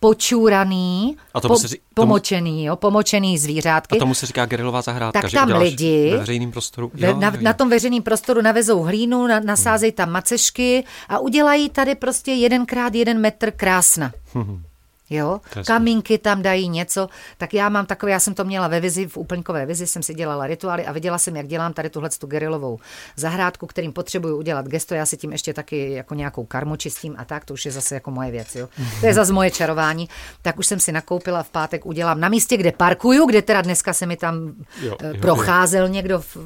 Speaker 1: počúraný,
Speaker 2: a tomu po, se,
Speaker 1: tomu, pomočený, jo, pomočený zvířátky.
Speaker 2: A tomu se říká gerilová zahrádka,
Speaker 1: tak
Speaker 2: že
Speaker 1: tam lidi
Speaker 2: ve veřejném prostoru.
Speaker 1: Jo, na, jo. na tom veřejném prostoru navezou hlínu, na, nasázejí tam macešky a udělají tady prostě jedenkrát jeden metr krásna. Hmm. Jo, kamínky tam dají něco, tak já mám takové, já jsem to měla ve vizi, v úplňkové vizi jsem si dělala rituály a viděla jsem, jak dělám tady tuhle tu gerilovou zahrádku, kterým potřebuju udělat gesto, já si tím ještě taky jako nějakou karmu čistím a tak, to už je zase jako moje věc, jo. To je zase moje čarování, tak už jsem si nakoupila v pátek, udělám na místě, kde parkuju, kde teda dneska se mi tam jo, eh, jo, procházel jo. někdo v,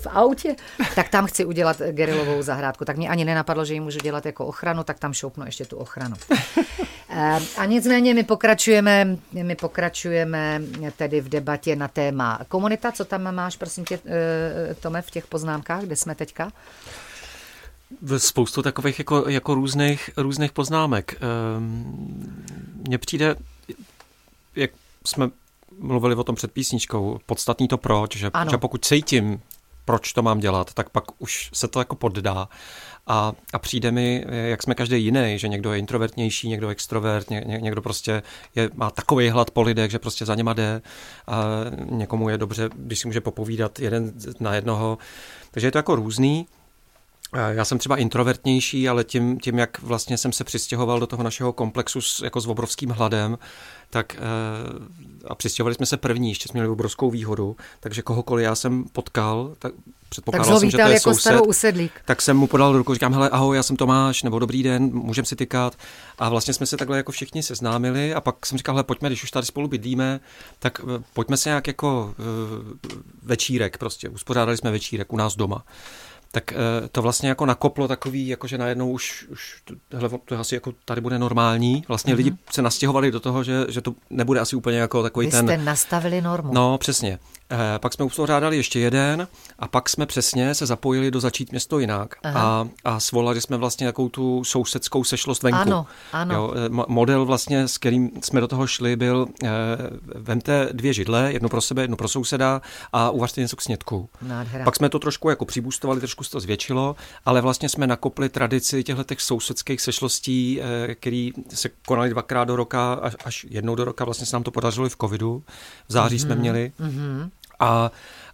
Speaker 1: v autě, tak tam chci udělat gerilovou zahrádku. Tak mě ani nenapadlo, že ji můžu dělat jako ochranu, tak tam šoupnu ještě tu ochranu. Eh, a nicméně my pokračujeme, my pokračujeme tedy v debatě na téma komunita. Co tam máš, prosím tě, eh, Tome, v těch poznámkách, kde jsme teďka?
Speaker 2: Spoustu takových jako, jako různých, různých poznámek. Ehm, mně přijde, jak jsme mluvili o tom před písničkou, podstatný to proč, že, že pokud cítím proč to mám dělat, tak pak už se to jako poddá. A, a přijde mi, jak jsme každý jiný, že někdo je introvertnější, někdo extrovert, ně, někdo prostě je, má takový hlad po lidech, že prostě za něma jde a někomu je dobře, když si může popovídat jeden na jednoho. Takže je to jako různý. Já jsem třeba introvertnější, ale tím, tím, jak vlastně jsem se přistěhoval do toho našeho komplexu s, jako s obrovským hladem, tak eh, a přistěhovali jsme se první, ještě jsme měli obrovskou výhodu, takže kohokoliv já jsem potkal, tak předpokládal tak jsem, že to je
Speaker 1: jako
Speaker 2: soused,
Speaker 1: usedlík.
Speaker 2: tak jsem mu podal ruku, říkám, hele, ahoj, já jsem Tomáš, nebo dobrý den, můžeme si tykat. A vlastně jsme se takhle jako všichni seznámili a pak jsem říkal, hele, pojďme, když už tady spolu bydlíme, tak eh, pojďme se nějak jako uh, večírek prostě, uspořádali jsme večírek u nás doma tak eh, to vlastně jako nakoplo takový, jako že najednou už, už hele, to asi jako tady bude normální. Vlastně mm-hmm. lidi se nastěhovali do toho, že, že to nebude asi úplně jako takový
Speaker 1: Vy
Speaker 2: ten...
Speaker 1: jste nastavili normu.
Speaker 2: No, přesně. Eh, pak jsme uspořádali ještě jeden a pak jsme přesně se zapojili do začít město jinak a, a svolali jsme vlastně takovou tu sousedskou sešlost venku.
Speaker 1: Ano, ano. Jo,
Speaker 2: eh, model vlastně, s kterým jsme do toho šli, byl eh, vemte dvě židle, jedno pro sebe, jedno pro souseda a uvařte něco k snědku.
Speaker 1: Nádhera.
Speaker 2: Pak jsme to trošku jako přibůstovali, trošku se to zvětšilo, ale vlastně jsme nakopli tradici těchto těch sousedských sešlostí, eh, které se konaly dvakrát do roka, až, až jednou do roka. Vlastně se nám to podařilo i v covidu. V září mm-hmm. jsme mhm, měli. Mm-hmm. A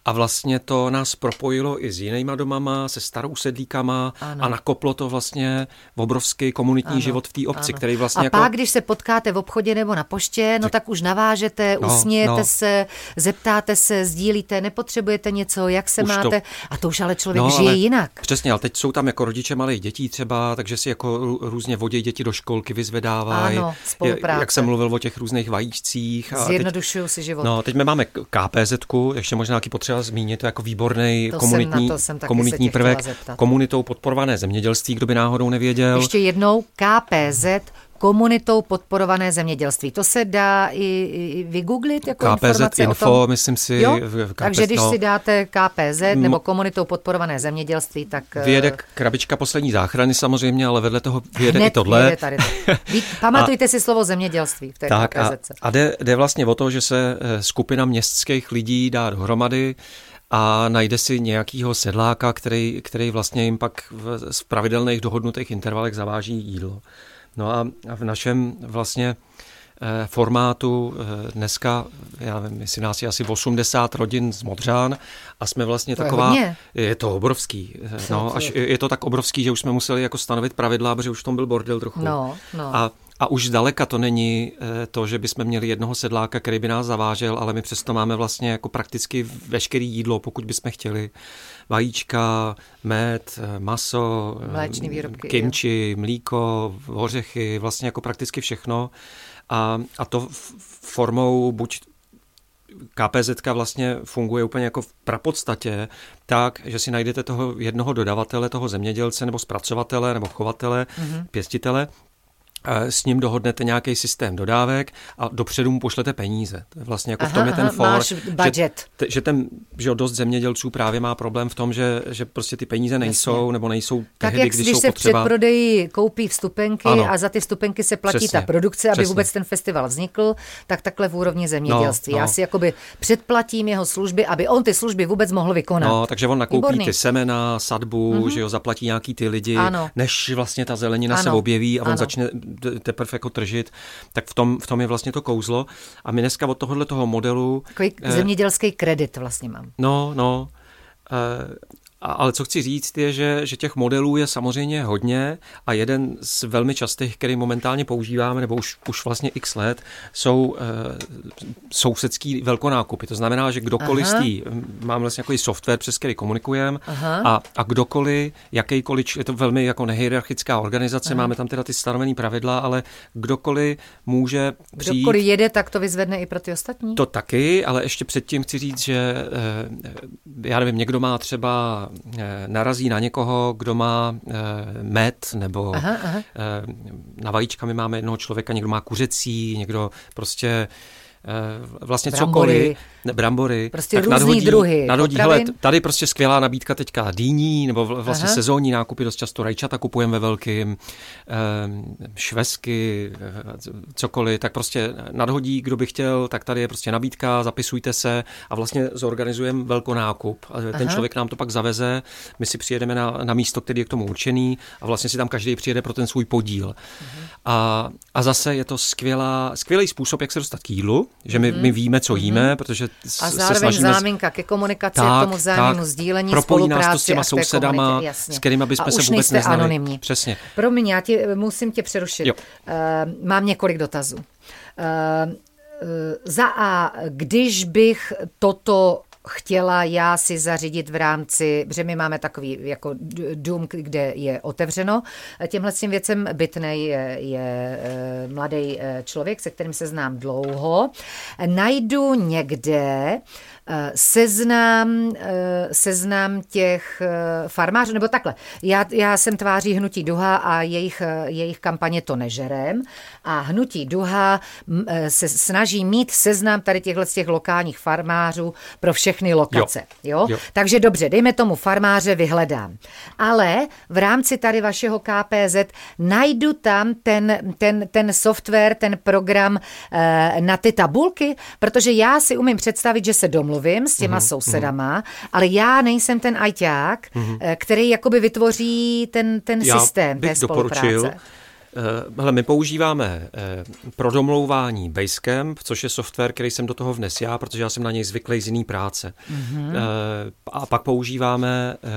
Speaker 2: a vlastně to nás propojilo i s jinýma domama, se starou sedlíkama ano. a nakoplo to vlastně v obrovský komunitní ano. život v té obci, ano. který vlastně
Speaker 1: A
Speaker 2: jako...
Speaker 1: pak, když se potkáte v obchodě nebo na poště, no tak, už navážete, no, usmějete no. se, zeptáte se, sdílíte, nepotřebujete něco, jak se už máte. To... A to už ale člověk no, žije ale jinak.
Speaker 2: Přesně, ale teď jsou tam jako rodiče malých dětí třeba, takže si jako různě vodí děti do školky, vyzvedávají.
Speaker 1: Ano, spolupráce.
Speaker 2: Jak jsem mluvil o těch různých vajíčcích.
Speaker 1: Zjednodušují teď, si život.
Speaker 2: No, teď my máme KPZ, ještě možná taky potřeba potřeba zmínit, to jako výborný to komunitní, jsem, jsem komunitní prvek, komunitou podporované zemědělství, kdo by náhodou nevěděl.
Speaker 1: Ještě jednou KPZ komunitou podporované zemědělství. To se dá i, i vygooglit jako
Speaker 2: KPZ
Speaker 1: informace
Speaker 2: info,
Speaker 1: o tom?
Speaker 2: myslím si.
Speaker 1: Jo? KPZ, Takže když no. si dáte KPZ nebo komunitou podporované zemědělství, tak...
Speaker 2: Eh, vyjede krabička poslední záchrany samozřejmě, ale vedle toho vyjede i tohle.
Speaker 1: Tady to. (laughs) Vy, pamatujte a, si slovo zemědělství v té tak KPZ.
Speaker 2: A, a jde, jde vlastně o to, že se eh, skupina městských lidí dá dohromady, a najde si nějakýho sedláka, který, který vlastně jim pak v, v pravidelných dohodnutých intervalech zaváží jídlo. No a, v našem vlastně eh, formátu eh, dneska, já nevím, jestli nás je asi 80 rodin z Modřán a jsme vlastně
Speaker 1: to
Speaker 2: taková...
Speaker 1: Je,
Speaker 2: je to obrovský. Eh, no, až je to tak obrovský, že už jsme museli jako stanovit pravidla, protože už v tom byl bordel trochu.
Speaker 1: No, no.
Speaker 2: A a už zdaleka to není to, že bychom měli jednoho sedláka, který by nás zavážel, ale my přesto máme vlastně jako prakticky veškerý jídlo, pokud bychom chtěli vajíčka, med, maso,
Speaker 1: Mléčný výrobky,
Speaker 2: kimči, jo. mlíko, ořechy, vlastně jako prakticky všechno. A, a to formou buď KPZ vlastně funguje úplně jako v prapodstatě tak, že si najdete toho jednoho dodavatele, toho zemědělce nebo zpracovatele nebo chovatele, mm-hmm. pěstitele, s ním dohodnete nějaký systém dodávek a dopředu mu pošlete peníze. To je vlastně jako aha, v tom je ten for. Že, že, ten, že dost zemědělců právě má problém v tom, že, že prostě ty peníze nejsou Jasně. nebo nejsou
Speaker 1: tak
Speaker 2: tehdy,
Speaker 1: jak
Speaker 2: když,
Speaker 1: když
Speaker 2: jsou
Speaker 1: se
Speaker 2: potřeba.
Speaker 1: před prodeji koupí vstupenky ano. a za ty vstupenky se platí
Speaker 2: Přesně.
Speaker 1: ta produkce, aby
Speaker 2: Přesně.
Speaker 1: vůbec ten festival vznikl, tak takhle v úrovni zemědělství.
Speaker 2: No, no.
Speaker 1: Já si jakoby předplatím jeho služby, aby on ty služby vůbec mohl vykonat.
Speaker 2: No, takže on nakoupí
Speaker 1: Výborný.
Speaker 2: ty semena, sadbu, mm-hmm. že jo, zaplatí nějaký ty lidi,
Speaker 1: Ano.
Speaker 2: než vlastně ta zelenina se
Speaker 1: Ano.
Speaker 2: objeví a on
Speaker 1: Ano.
Speaker 2: začne teprve jako tržit, tak v tom, v tom je vlastně to kouzlo. A my dneska od tohohle toho modelu...
Speaker 1: Takový
Speaker 2: eh,
Speaker 1: zemědělský kredit vlastně mám.
Speaker 2: No, no. Eh, a- ale co chci říct je, že, že těch modelů je samozřejmě hodně a jeden z velmi častých, který momentálně používáme, nebo už, už vlastně x let, jsou uh, sousedský velkonákupy. To znamená, že kdokoliv
Speaker 1: Aha.
Speaker 2: z tý, mám vlastně jako software, přes který komunikujeme
Speaker 1: Aha.
Speaker 2: a, a kdokoliv, jakýkoliv, je to velmi jako nehierarchická organizace, máme tam teda ty stanovené pravidla, ale kdokoliv může přijít
Speaker 1: Kdokoliv jede, tak to vyzvedne i pro ty ostatní.
Speaker 2: to taky, ale ještě předtím chci říct, že eh, já nevím, někdo má třeba narazí na někoho, kdo má eh, med, nebo
Speaker 1: Aha, aha.
Speaker 2: eh, na vajíčka my máme jednoho člověka, někdo má kuřecí, někdo prostě eh, vlastně
Speaker 1: Brambory.
Speaker 2: cokoliv, ne, brambory.
Speaker 1: Prostě
Speaker 2: tak nadhodí,
Speaker 1: druhy
Speaker 2: Nadhodí, hele, tady prostě skvělá nabídka teďka dýní, nebo vl- vlastně
Speaker 1: Aha.
Speaker 2: sezónní nákupy, dost často rajčata kupujeme ve velkým, eh, švesky, eh, cokoliv, tak prostě nadhodí, kdo by chtěl, tak tady je prostě nabídka, zapisujte se a vlastně zorganizujeme velkonákup. A ten
Speaker 1: Aha.
Speaker 2: člověk nám to pak zaveze, my si přijedeme na, na místo, který je k tomu určený a vlastně si tam každý přijede pro ten svůj podíl. A, a zase je to skvělá, skvělý způsob, jak se dostat k jídlu, že my, my víme, co jíme, protože s-
Speaker 1: A
Speaker 2: se
Speaker 1: zároveň
Speaker 2: snažíme...
Speaker 1: záminka ke komunikaci, k tomu vzájemnému sdílení,
Speaker 2: Propojí nás to s těma sousedama,
Speaker 1: komunitě,
Speaker 2: s kterými bychom se vůbec neznali.
Speaker 1: anonymní.
Speaker 2: Přesně.
Speaker 1: Promiň, já tě, musím tě přerušit.
Speaker 2: Jo.
Speaker 1: Uh, mám několik dotazů. Uh, za A, když bych toto chtěla já si zařídit v rámci, protože my máme takový jako dům, kde je otevřeno. Těmhle s tím věcem bytnej je, je eh, mladý eh, člověk, se kterým se znám dlouho. Najdu někde eh, seznam, eh, seznam těch eh, farmářů, nebo takhle. Já, já jsem tváří Hnutí Duha a jejich, eh, jejich kampaně to nežerem a Hnutí Duha eh, se snaží mít seznam tady těchhle z těch lokálních farmářů pro všechny lokace. Jo. Jo?
Speaker 2: Jo.
Speaker 1: Takže dobře, dejme tomu farmáře vyhledám. Ale v rámci tady vašeho KPZ najdu tam ten, ten, ten software, ten program eh, na ty tabulky, protože já si umím představit, že se domluvím s těma mm-hmm. sousedama, ale já nejsem ten ajťák, mm-hmm. který jakoby vytvoří ten, ten
Speaker 2: Já
Speaker 1: systém té
Speaker 2: doporučil,
Speaker 1: spolupráce.
Speaker 2: eh, Hele, my používáme eh, pro domlouvání Basecamp, což je software, který jsem do toho vnes já, protože já jsem na něj zvyklý z jiný práce. Mm-hmm. A pak používáme eh,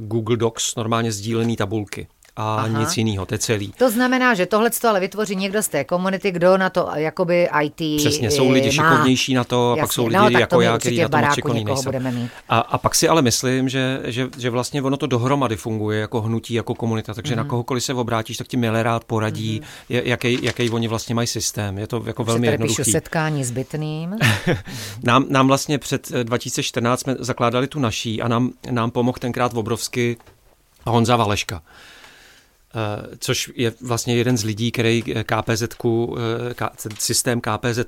Speaker 2: Google Docs, normálně sdílený tabulky. A
Speaker 1: Aha.
Speaker 2: Nic jiného, to je celý.
Speaker 1: To znamená, že tohle ale vytvoří někdo z té komunity, kdo na to jakoby IT
Speaker 2: Přesně, jsou lidi
Speaker 1: má.
Speaker 2: šikovnější na to, a pak
Speaker 1: Jasně,
Speaker 2: jsou lidi
Speaker 1: no, tak
Speaker 2: jako
Speaker 1: to
Speaker 2: já, který na
Speaker 1: v
Speaker 2: to moc
Speaker 1: někoho
Speaker 2: nejsou.
Speaker 1: budeme mít.
Speaker 2: A, a pak si ale myslím, že, že, že vlastně ono to dohromady funguje jako hnutí, jako komunita, takže mm.
Speaker 1: Mhm.
Speaker 2: na kohokoliv se obrátíš, tak ti milé rád poradí, mm. jaký, jaký oni vlastně mají systém. Je to jako velmi
Speaker 1: tady píšu setkání s bytným. (laughs)
Speaker 2: Nám, nám vlastně před eh, 2014 jsme zakládali tu naší a nám, nám pomohl tenkrát obrovsky Honza Valeška. Eh, což je vlastně jeden z lidí, který KPZ, systém KPZ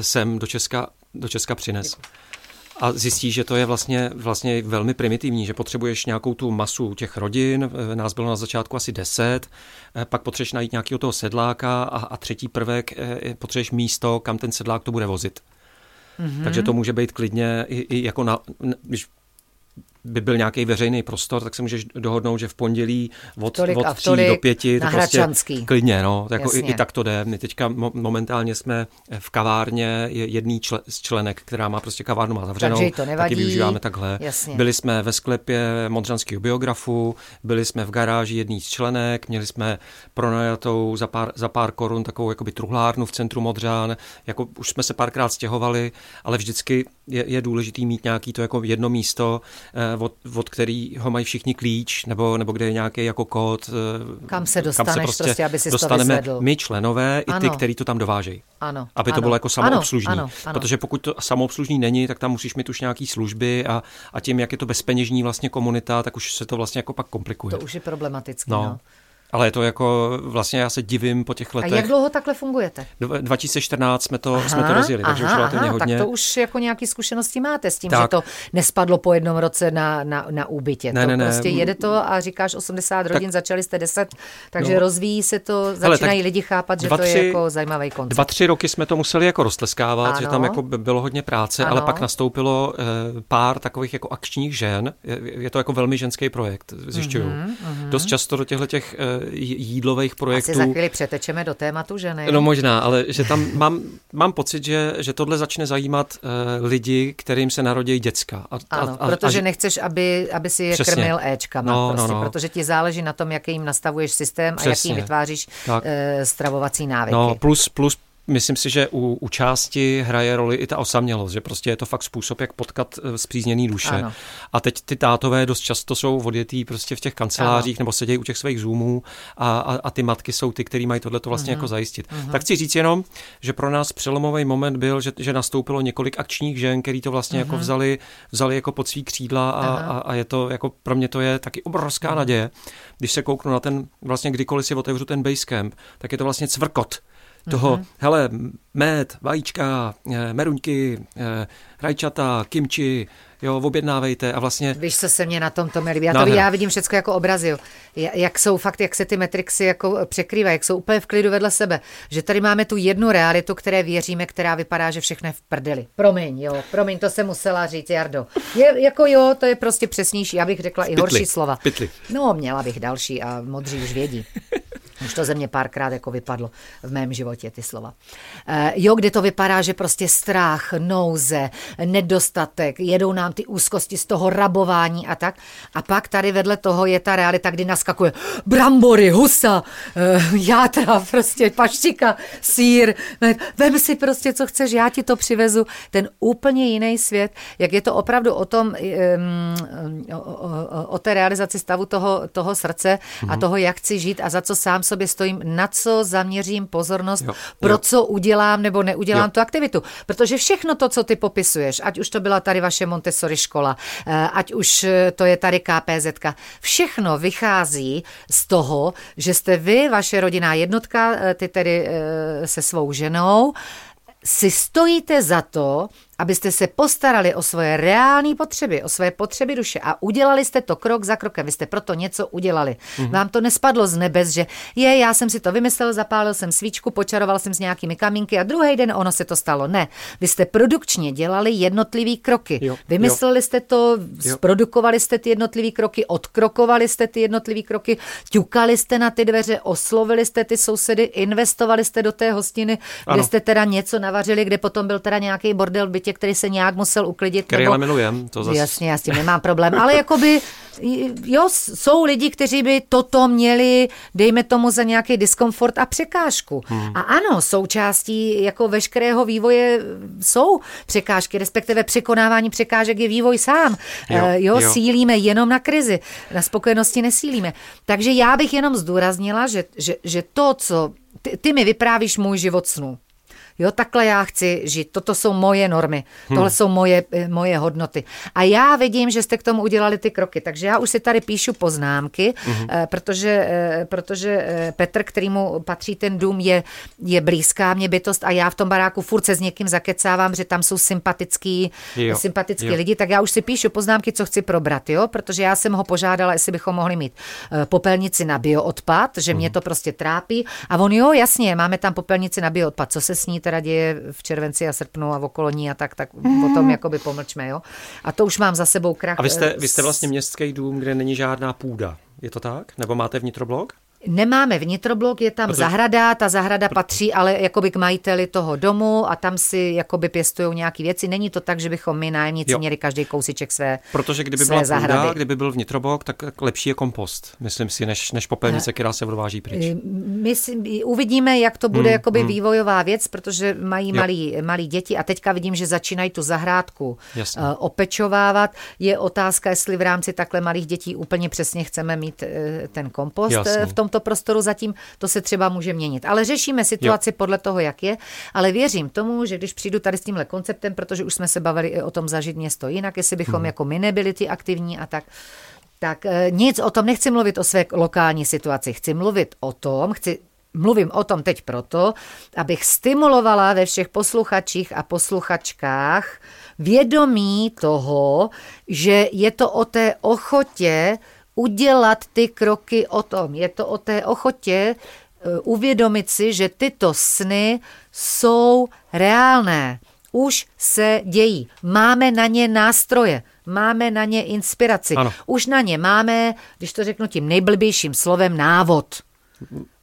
Speaker 2: sem do Česka, do Česka přines. A zjistí, že to je vlastně, vlastně velmi primitivní, že potřebuješ nějakou tu masu těch rodin, eh, nás bylo na začátku asi 10, eh, pak potřebuješ najít nějakého toho sedláka a, a třetí prvek, eh, potřebuješ místo, kam ten sedlák to bude vozit. Mm-hmm. Takže to může být klidně i, i jako na, když by byl nějaký veřejný prostor, tak se můžeš dohodnout, že v pondělí od,
Speaker 1: Tolik
Speaker 2: od tří do pěti, to prostě klidně, no, jako i, i tak to jde. My teďka mo- momentálně jsme v kavárně je jedný čle, z členek, která má prostě kavárnu má zavřenou,
Speaker 1: Takže to nevadí.
Speaker 2: taky využíváme takhle.
Speaker 1: Jasně.
Speaker 2: Byli jsme ve sklepě Modřanského biografu, byli jsme v garáži jedný z členek, měli jsme pronajatou za pár, za pár korun takovou jakoby truhlárnu v centru Modřán, jako už jsme se párkrát stěhovali, ale vždycky je, je důležitý mít nějaký to jako jedno místo, od, od kterého mají všichni klíč, nebo, nebo kde je nějaký jako kód.
Speaker 1: Kam se dostaneš, kam se prostě, prostě aby si dostaneme to
Speaker 2: my členové i ty, kteří to tam dovážejí.
Speaker 1: Ano,
Speaker 2: aby
Speaker 1: ano,
Speaker 2: to bylo jako samoobslužní.
Speaker 1: Ano, ano,
Speaker 2: Protože pokud to samoobslužní není, tak tam musíš mít už nějaký služby a, a tím, jak je to bezpeněžní vlastně komunita, tak už se to vlastně jako pak komplikuje.
Speaker 1: To už je problematické. No. no.
Speaker 2: Ale je to jako, vlastně já se divím po těch letech.
Speaker 1: A jak dlouho takhle fungujete?
Speaker 2: 2014 jsme to, aha, jsme to rozjeli, aha, takže už relativně aha, hodně.
Speaker 1: Tak to už jako nějaký zkušenosti máte s tím, tak. že to nespadlo po jednom roce na, na, na úbytě.
Speaker 2: Ne,
Speaker 1: to
Speaker 2: ne, ne.
Speaker 1: prostě jede to a říkáš 80 rodin, tak, začali jste 10, takže no. rozvíjí se to, začínají Hele, lidi chápat, že dva, to je jako zajímavý koncept.
Speaker 2: Dva, tři roky jsme to museli jako roztleskávat, ano. že tam jako bylo hodně práce, ano. ale pak nastoupilo uh, pár takových jako akčních žen. Je, je to jako velmi ženský projekt, zjišťuju. Mm-hmm, mm-hmm. Dost často do těchto těch uh, jídlových projektů.
Speaker 1: Asi za chvíli přetečeme do tématu, že ne?
Speaker 2: No možná, ale že tam (laughs) mám, mám pocit, že, že tohle začne zajímat uh, lidi, kterým se narodí děcka.
Speaker 1: A, ano, a, protože a, nechceš, aby, aby si je přesně. krmil Ečkama, no, no prostě, no, no. protože ti záleží na tom, jaký jim nastavuješ systém přesně. a jaký jim vytváříš uh, stravovací návyky.
Speaker 2: No, plus, plus Myslím si, že u, u části hraje roli i ta osamělost, že prostě je to fakt způsob, jak potkat zpřízněný eh, duše. Ano. A teď ty tátové dost často jsou odjetý prostě v těch kancelářích ano. nebo sedějí u těch svých zoomů a, a, a ty matky jsou ty, které mají tohle vlastně uh-huh. jako zajistit. Uh-huh. Tak chci říct jenom, že pro nás přelomový moment byl, že, že nastoupilo několik akčních žen, který to vlastně uh-huh. jako vzali, vzali jako pod svý křídla a, a, a je to jako pro mě to je taky obrovská uh-huh. naděje. Když se kouknu na ten, vlastně kdykoliv si otevřu ten basecamp, tak je to vlastně cvrkot toho, mm-hmm. hele, med, vajíčka, eh, meruňky, eh, rajčata, kimči, jo, objednávejte a vlastně...
Speaker 1: Víš, co se mě na tom to líbí? Já, to, já vidím všechno jako obrazy, jak jsou fakt, jak se ty metrixy jako překrývají, jak jsou úplně v klidu vedle sebe. Že tady máme tu jednu realitu, které věříme, která vypadá, že všechno je v prdeli. Promiň, jo, promiň, to se musela říct, Jardo. Je, jako jo, to je prostě přesnější, já bych řekla i horší slova.
Speaker 2: Pytli.
Speaker 1: No, měla bych další a modří už vědí. (laughs) Už to ze mě párkrát jako vypadlo v mém životě ty slova. E, jo, kde to vypadá, že prostě strach, nouze, nedostatek, jedou nám ty úzkosti z toho rabování a tak. A pak tady vedle toho je ta realita, kdy naskakuje brambory, husa, e, játra, (laughs) prostě paštika, sír. Vem si prostě, co chceš, já ti to přivezu. Ten úplně jiný svět, jak je to opravdu o tom, e, o, o, o té realizaci stavu toho, toho srdce mm-hmm. a mhm. toho, jak chci žít a za co sám sobě stojím, na co zaměřím pozornost, jo, pro jo. co udělám nebo neudělám jo. tu aktivitu. Protože všechno to, co ty popisuješ, ať už to byla tady vaše Montessori škola, eh, ať už to je tady KPZ, všechno vychází z toho, že jste vy, vaše rodinná jednotka, eh, ty tedy eh, se svou ženou, si stojíte za to, abyste se postarali o svoje reální potřeby, o svoje potřeby duše a udělali jste to krok za krokem. Vy jste proto něco udělali. Mm-hmm. Vám to nespadlo z nebes, že je, já jsem si to vymyslel, zapálil jsem svíčku, počaroval jsem s nějakými kamínky a druhý den ono se to stalo. Ne, vy jste produkčně dělali jednotlivý kroky. Jo, Vymysleli jo. jste to, jo. zprodukovali jste ty jednotlivý kroky, odkrokovali jste ty jednotlivý kroky, ťukali jste na ty dveře, oslovili jste ty sousedy, investovali jste do té hostiny, ano. kde jste teda něco navařili, kde potom byl teda nějaký bordel bytě, který se nějak musel uklidit.
Speaker 2: Který nebo... ale milujem. To zase...
Speaker 1: Jasně, já s tím nemám problém. Ale jakoby, jo, jsou lidi, kteří by toto měli, dejme tomu, za nějaký diskomfort a překážku. Hmm. A ano, součástí jako veškerého vývoje jsou překážky, respektive překonávání překážek je vývoj sám. Jo, uh, jo, jo. sílíme jenom na krizi, na spokojenosti nesílíme. Takže já bych jenom zdůraznila, že, že, že to, co ty, ty mi vyprávíš můj život snu jo, takhle já chci žít, toto jsou moje normy, hmm. tohle jsou moje, eh, moje hodnoty. A já vidím, že jste k tomu udělali ty kroky, takže já už si tady píšu poznámky, hmm. protože, eh, protože Petr, kterýmu patří ten dům, je, je blízká mě bytost a já v tom baráku furt se s někým zakecávám, že tam jsou sympatický, jo. sympatický jo. lidi, tak já už si píšu poznámky, co chci probrat, jo, protože já jsem ho požádala, jestli bychom mohli mít popelnici na bioodpad, že hmm. mě to prostě trápí a on jo, jasně, máme tam popelnici na bioodpad, co se s ní teda děje v červenci a srpnu a v okolo ní a tak, tak mm. o tom jakoby pomlčme, jo. A to už mám za sebou krach.
Speaker 2: A vy jste, vy jste vlastně městský dům, kde není žádná půda, je to tak? Nebo máte vnitroblok?
Speaker 1: Nemáme vnitroblok, je tam
Speaker 2: Protože-
Speaker 1: zahrada, ta zahrada patří ale jakoby k majiteli toho domu a tam si jakoby pěstují nějaké věci. Není to tak, že bychom my nájemníci
Speaker 2: Jo.
Speaker 1: měli každý kousíček své
Speaker 2: Protože kdyby
Speaker 1: své
Speaker 2: byla
Speaker 1: zahrady.
Speaker 2: půda, kdyby byl vnitrobok, tak lepší je kompost, myslím si, než, než popelnice, která se odváží pryč.
Speaker 1: Eh, My si, uvidíme, jak to bude
Speaker 2: Hmm,
Speaker 1: jakoby
Speaker 2: hmm.
Speaker 1: vývojová věc, protože mají
Speaker 2: Jo.
Speaker 1: malí, malí děti a teďka vidím, že začínají tu zahrádku
Speaker 2: Jasně.
Speaker 1: eh, opečovávat. Je otázka, jestli v rámci takhle malých dětí úplně přesně chceme mít eh, ten kompost
Speaker 2: Jasně.
Speaker 1: v tomto prostoru zatím, to se třeba může měnit. Ale řešíme situaci podle toho, jak je, ale věřím tomu, že když přijdu tady s tímhle konceptem, protože už jsme se bavili i o tom zažít město jinak, jestli bychom
Speaker 2: Mhm.
Speaker 1: jako my nebyli ty aktivní a tak, tak eh, nic o tom, nechci mluvit o své lokální situaci, chci mluvit o tom, chci Mluvím o tom teď proto, abych stimulovala ve všech posluchačích a posluchačkách vědomí toho, že je to o té ochotě udělat ty kroky o tom. Je to o té ochotě eh, uvědomit si, že tyto sny jsou reálné. Už se dějí. Máme na ně nástroje, máme na ně inspiraci.
Speaker 2: Ano.
Speaker 1: Už na ně máme, když to řeknu tím nejblbějším slovem, návod.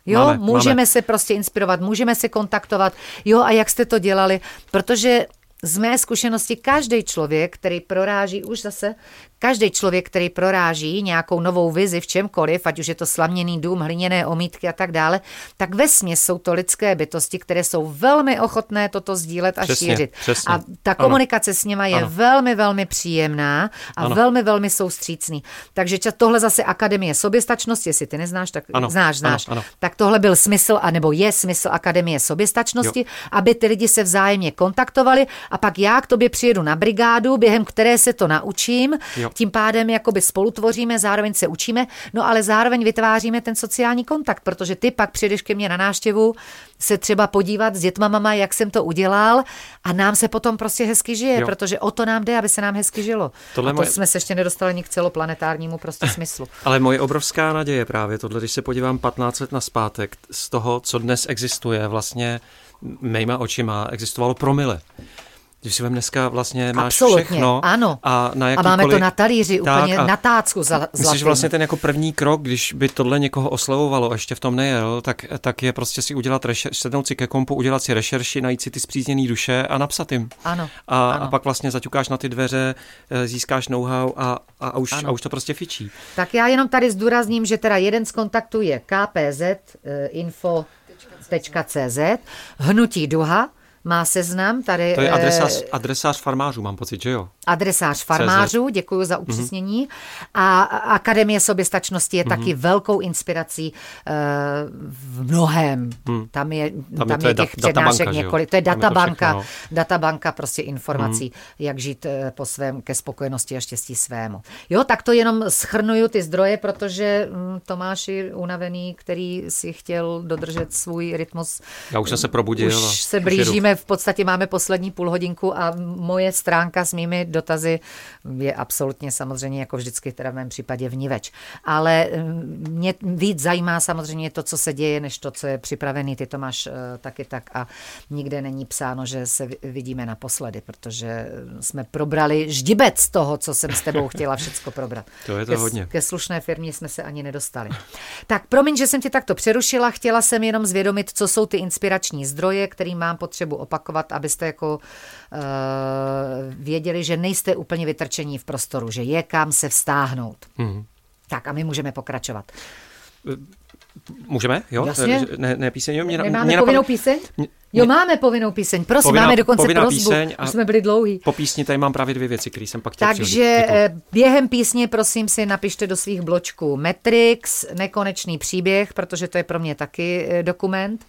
Speaker 1: Jo,
Speaker 2: Máme,
Speaker 1: můžeme
Speaker 2: máme.
Speaker 1: se prostě inspirovat, můžeme se kontaktovat. Jo, a jak jste to dělali? Protože z mé zkušenosti každý člověk, který proráží, už zase, každý člověk, který proráží nějakou novou vizi v čemkoliv, ať už je to slaměný dům, hliněné omítky a tak dále, tak ve jsou to lidské bytosti, které jsou velmi ochotné toto sdílet a
Speaker 2: Přesně,
Speaker 1: šířit.
Speaker 2: přesně.
Speaker 1: A ta
Speaker 2: Ano.
Speaker 1: komunikace s nima je
Speaker 2: Ano.
Speaker 1: velmi, velmi příjemná a
Speaker 2: Ano.
Speaker 1: velmi, velmi soustřícný. Takže tohle zase Akademie soběstačnosti, jestli ty neznáš, tak
Speaker 2: Ano,
Speaker 1: znáš, znáš.
Speaker 2: ano, ano.
Speaker 1: Tak tohle byl smysl, anebo je smysl Akademie soběstačnosti, aby ty lidi se vzájemně kontaktovali a pak já k tobě přijedu na brigádu, během které se to naučím,
Speaker 2: Jo.
Speaker 1: Tím pádem jakoby spolutvoříme, zároveň se učíme, no ale zároveň vytváříme ten sociální kontakt, protože ty pak přijdeš ke mně na návštěvu se třeba podívat s dětma mama, jak jsem to udělal a nám se potom prostě hezky žije,
Speaker 2: Jo.
Speaker 1: protože o to nám jde, aby se nám hezky žilo.
Speaker 2: Tohle
Speaker 1: a to
Speaker 2: moje-
Speaker 1: jsme se ještě nedostali ani k celoplanetárnímu prostě smyslu. (laughs)
Speaker 2: Ale moje obrovská naděje právě tohle, když se podívám 15 let na zpátek, z toho, co dnes existuje, vlastně mýma očima existovalo promile. Když si vem dneska vlastně máš
Speaker 1: Absolutně,
Speaker 2: všechno
Speaker 1: ano.
Speaker 2: a na
Speaker 1: A máme to
Speaker 2: jakýkoliv-
Speaker 1: na talíři,
Speaker 2: Tak
Speaker 1: úplně na tácku za,
Speaker 2: Myslíš, že vlastně ten jako první krok, když by tohle někoho oslovovalo a ještě v tom nejel, tak, tak je prostě si udělat rešer, sednout si ke kompu, udělat si rešerši, najít si ty zpřízněný duše a napsat jim.
Speaker 1: Ano,
Speaker 2: A,
Speaker 1: ano.
Speaker 2: a pak vlastně zaťukáš na ty dveře, eh, získáš know-how a, a, a, už,
Speaker 1: Ano.
Speaker 2: a už to prostě fičí.
Speaker 1: Tak já jenom tady zdůrazním, že teda jeden z kontaktů je kpz eh, info.cz, hnutí duha, má seznam, tady
Speaker 2: To je
Speaker 1: eh,
Speaker 2: adresář, adresář farmářů, mám pocit, že jo?
Speaker 1: adresář farmářů, děkuji za upřesnění. A Akademie soběstačnosti je taky velkou inspirací eh, v mnohem. Tam je, tam
Speaker 2: je-
Speaker 1: je,
Speaker 2: je
Speaker 1: těch
Speaker 2: databanka,
Speaker 1: přednášek několik. To je
Speaker 2: Tam
Speaker 1: databanka,
Speaker 2: no.
Speaker 1: databanka prostě informací, jak žít eh, po svém, ke spokojenosti a štěstí svému. Jo, tak to jenom schrnuju ty zdroje, protože hm, Tomáš je unavený, který si chtěl dodržet svůj rytmus.
Speaker 2: Já už jsem se probudil
Speaker 1: Už se
Speaker 2: už
Speaker 1: v podstatě máme poslední půl hodinku a moje stránka s mými dotazy je absolutně samozřejmě jako vždycky teda v mém případě vníveč. Ale mm, mě víc zajímá samozřejmě to, co se děje, než to, co je připravený. Ty to máš eh, taky tak a nikde není psáno, že se vi- vidíme naposledy, protože eh, jsme probrali ždibec toho, co jsem s tebou chtěla všecko probrat. (laughs)
Speaker 2: To je to
Speaker 1: ke,
Speaker 2: hodně.
Speaker 1: Ke slušné firmě jsme se ani nedostali. Tak promiň, že jsem tě takto přerušila. Chtěla jsem jenom zvědomit, co jsou ty inspirační zdroje, kterým mám potřebu opakovat, abyste jako uh, věděli, že nejste úplně vytrčení v prostoru, že je kam se vztáhnout.
Speaker 2: Mhm.
Speaker 1: Tak a my můžeme pokračovat.
Speaker 2: Můžeme? Jo?
Speaker 1: Jasně.
Speaker 2: Ne, ne píseň, jo? Mě, na-
Speaker 1: Nemáme
Speaker 2: mě
Speaker 1: povinnou
Speaker 2: napadlo-
Speaker 1: píseň?
Speaker 2: Mě-
Speaker 1: Jo, máme povinnou píseň. Prosím,
Speaker 2: Povinná-
Speaker 1: máme dokonce prozbu.
Speaker 2: a-
Speaker 1: Už jsme byli dlouhý.
Speaker 2: Po písni tady mám právě dvě věci, které jsem pak chtěl
Speaker 1: Takže
Speaker 2: přihodit.
Speaker 1: Eh, během písně prosím si napište do svých bločků Matrix, nekonečný příběh, protože to je pro mě taky eh, dokument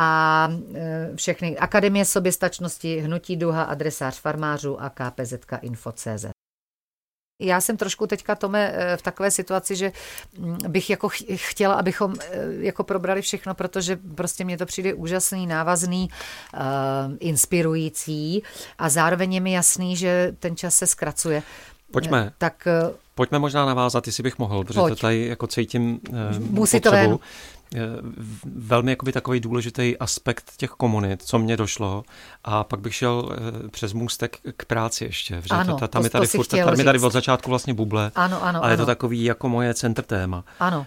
Speaker 1: a eh, všechny Akademie soběstačnosti, Hnutí Duha, adresář farmářů a kpz info.cz. Já jsem trošku teďka, Tome, eh, v takové situaci, že mm, bych jako ch- chtěla, abychom eh, jako probrali všechno, protože prostě mně to přijde úžasný, návazný, inspirující a zároveň je mi jasný, že ten čas se zkracuje.
Speaker 2: Pojďme.
Speaker 1: Tak
Speaker 2: Pojďme možná navázat, jestli bych mohl, protože
Speaker 1: Pojď.
Speaker 2: to tady jako cítím eh,
Speaker 1: Musí to
Speaker 2: potřebu. Eh, Velmi jakoby takový důležitý aspekt těch komunit, co mě došlo a pak bych šel eh, přes můstek k práci ještě, protože
Speaker 1: Ano,
Speaker 2: to, ta- tam
Speaker 1: to-
Speaker 2: je tady furt, tam je tady od začátku vlastně buble,
Speaker 1: Ano, ano,
Speaker 2: ale je to
Speaker 1: ano.
Speaker 2: takový jako moje centr téma.
Speaker 1: ano.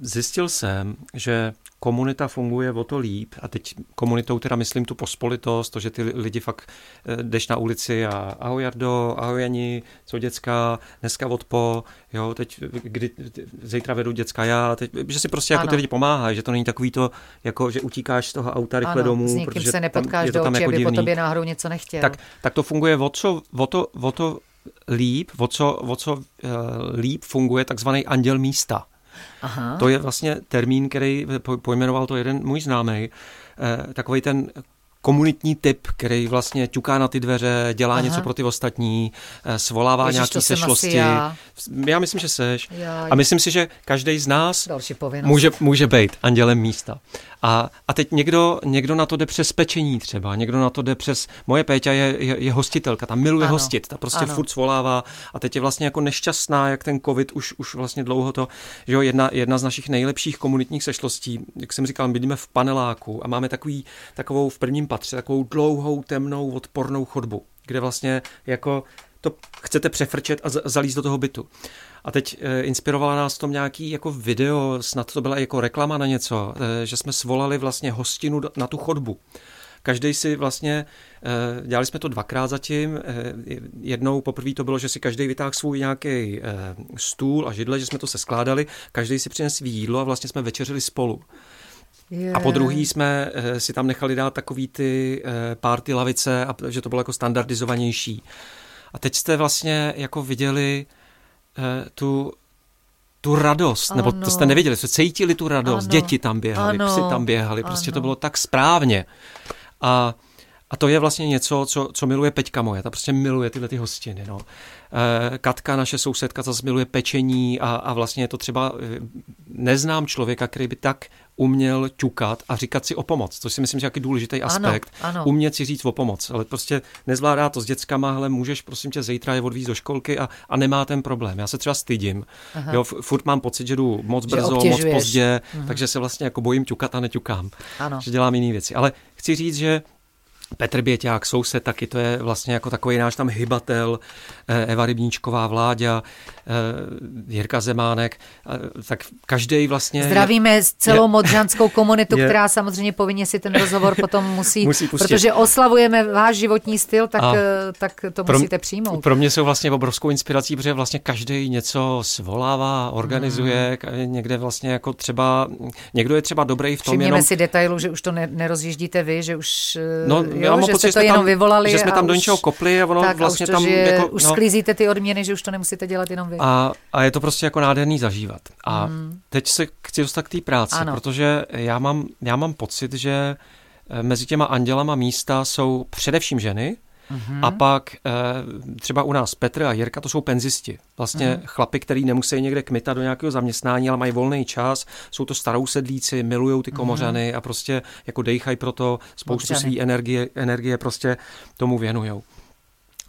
Speaker 2: Zjistil jsem, že komunita funguje o to líp, a teď komunitou teda myslím tu pospolitost, to, že ty lidi fakt eh, jdeš na ulici a ahoj Jardo, ahoj Jani, co děcka, dneska odpo, jo, teď, kdy, zítra vedu děcka já, teď, že si prostě jako ty lidi pomáhají, že to není takový to, jako, že utíkáš z toho auta rychle
Speaker 1: ano,
Speaker 2: domů.
Speaker 1: s protože se nepotkáš tam, do očí, jako aby divný. po tobě náhodou něco nechtěl.
Speaker 2: Tak, tak to funguje o, co, o, to, o to líp, o co, o co uh, líp funguje takzvaný anděl místa. Aha. To je vlastně termín, který pojmenoval to jeden můj známý. Eh, takový ten komunitní typ, který vlastně ťuká na ty dveře, dělá Aha. něco pro ty ostatní, eh, svolává Ježiš, nějaké sešlosti. Já. já myslím, že seš. Já, a myslím si, že každý z nás může, může být andělem místa. A, a teď někdo, někdo na to jde přes pečení třeba, někdo na to jde přes... Moje Péťa je, je, je hostitelka, ta miluje ano. hostit, ta prostě ano. furt svolává a teď je vlastně jako nešťastná, jak ten covid už, už vlastně dlouho to, že jo, jedna, jedna z našich nejlepších komunitních sešlostí, jak jsem říkal, bydlíme v paneláku a máme takový, takovou v prvním patře, takovou dlouhou, temnou, odpornou chodbu, kde vlastně jako to chcete přefrčet a zalíst do toho bytu. A teď e, inspirovala nás tom nějaký jako video, snad to byla jako reklama na něco, e, že jsme svolali vlastně hostinu na tu chodbu. Každý si vlastně, e, dělali jsme to dvakrát zatím, jednou poprvé to bylo, že si každý vytáhl svůj nějaký stůl a židle, že jsme to se skládali, každý si přinesl jídlo a vlastně jsme večeřili spolu. Yeah. A po druhý jsme si tam nechali dát takový ty párty lavice, a že to bylo jako standardizovanější. A teď jste vlastně jako viděli Eh, tu tu radost, ano. nebo to jste neviděli, jste cítili tu radost, ano. děti tam běhali, ano. psy tam běhali, prostě ano. to bylo tak správně. A, a to je vlastně něco, co, co miluje Peťka moje, ta prostě miluje tyhle ty hostiny. No. Eh, Katka, naše sousedka, zase miluje pečení a, a vlastně je to třeba, eh, neznám člověka, který by tak uměl ťukat a říkat si o pomoc, což si myslím, že je důležitý aspekt. Ano, ano. Umět si říct o pomoc, ale prostě nezvládá to s dětskama, ale můžeš prosím tě zítra je odvízt do školky a, a nemá ten problém. Já se třeba stydím. Aha. Jo, furt mám pocit, že jdu moc brzo, moc pozdě, mhm. takže se vlastně jako bojím ťukat a neťukám. Ano. Že dělám jiné věci. Ale chci říct, že Petr Běťák, soused, taky to je vlastně jako takový náš tam hybatel, eh, Eva Rybníčková, Vláďa, eh, Jirka Zemánek, eh, tak každý vlastně...
Speaker 1: Zdravíme je, celou modřanskou komunitu, (laughs) je, která samozřejmě povinně si ten rozhovor potom musí, (laughs) musí protože oslavujeme váš životní styl, tak, tak to pro, musíte přijmout.
Speaker 2: Pro mě jsou vlastně obrovskou inspirací, protože vlastně každý něco svolává, organizuje, hmm. někde vlastně jako třeba, někdo je třeba dobrý v tom
Speaker 1: Všimněme
Speaker 2: jenom...
Speaker 1: si detailu, že už to ne, nerozjíždíte vy, že už... No, jo, já mám že pocit, jste to jenom tam, vyvolali.
Speaker 2: Že jsme tam do něčeho kopli a ono tak, vlastně a už to, tam... Že
Speaker 1: jako, už no, sklízíte ty odměny, že už to nemusíte dělat jenom vy.
Speaker 2: A, a je to prostě jako nádherný zažívat. A hmm. teď se chci dostat k té práci, ano. protože já mám, já mám pocit, že eh, mezi těma andělama místa jsou především ženy, Mm-hmm. A pak eh, třeba u nás Petr a Jirka, to jsou penzisti. Vlastně mm-hmm. chlapy, který nemusí někde kmitat do nějakého zaměstnání, ale mají volný čas. Jsou to starou sedlíci, milují ty komořany mm-hmm. a prostě jako dejchají pro to spoustu své energie, energie prostě tomu věnujou.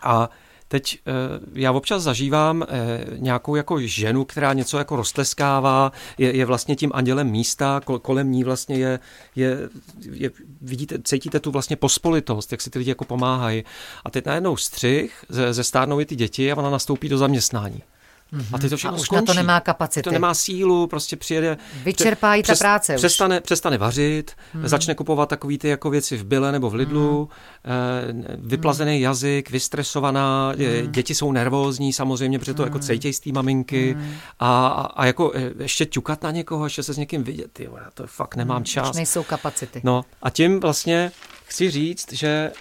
Speaker 2: A Teď eh, já občas zažívám eh, nějakou jako ženu, která něco jako roztleskává, je, je vlastně tím andělem místa, kolem ní vlastně je, je, je, vidíte, cítíte tu vlastně pospolitost, jak si ty lidi jako pomáhají. A teď najednou střih, ze, ze stárnou i ty děti a ona nastoupí do zaměstnání.
Speaker 1: Mm-hmm. A teď to všechno a už skončí. na to nemá kapacity.
Speaker 2: To nemá sílu, prostě přijede.
Speaker 1: Vyčerpá jí ta práce
Speaker 2: přestane, už. Přestane vařit, mm-hmm. začne kupovat takové ty jako věci v Byle nebo v Lidlu, mm-hmm. vyplazený mm-hmm. jazyk, vystresovaná, mm-hmm. děti jsou nervózní samozřejmě, protože to mm-hmm. jako cítějí z té maminky mm-hmm. a, a, jako eh, ještě ťukat na někoho, ještě se s někým vidět, jo, já to fakt nemám mm, čas. Už
Speaker 1: nejsou kapacity.
Speaker 2: No a tím vlastně chci říct, že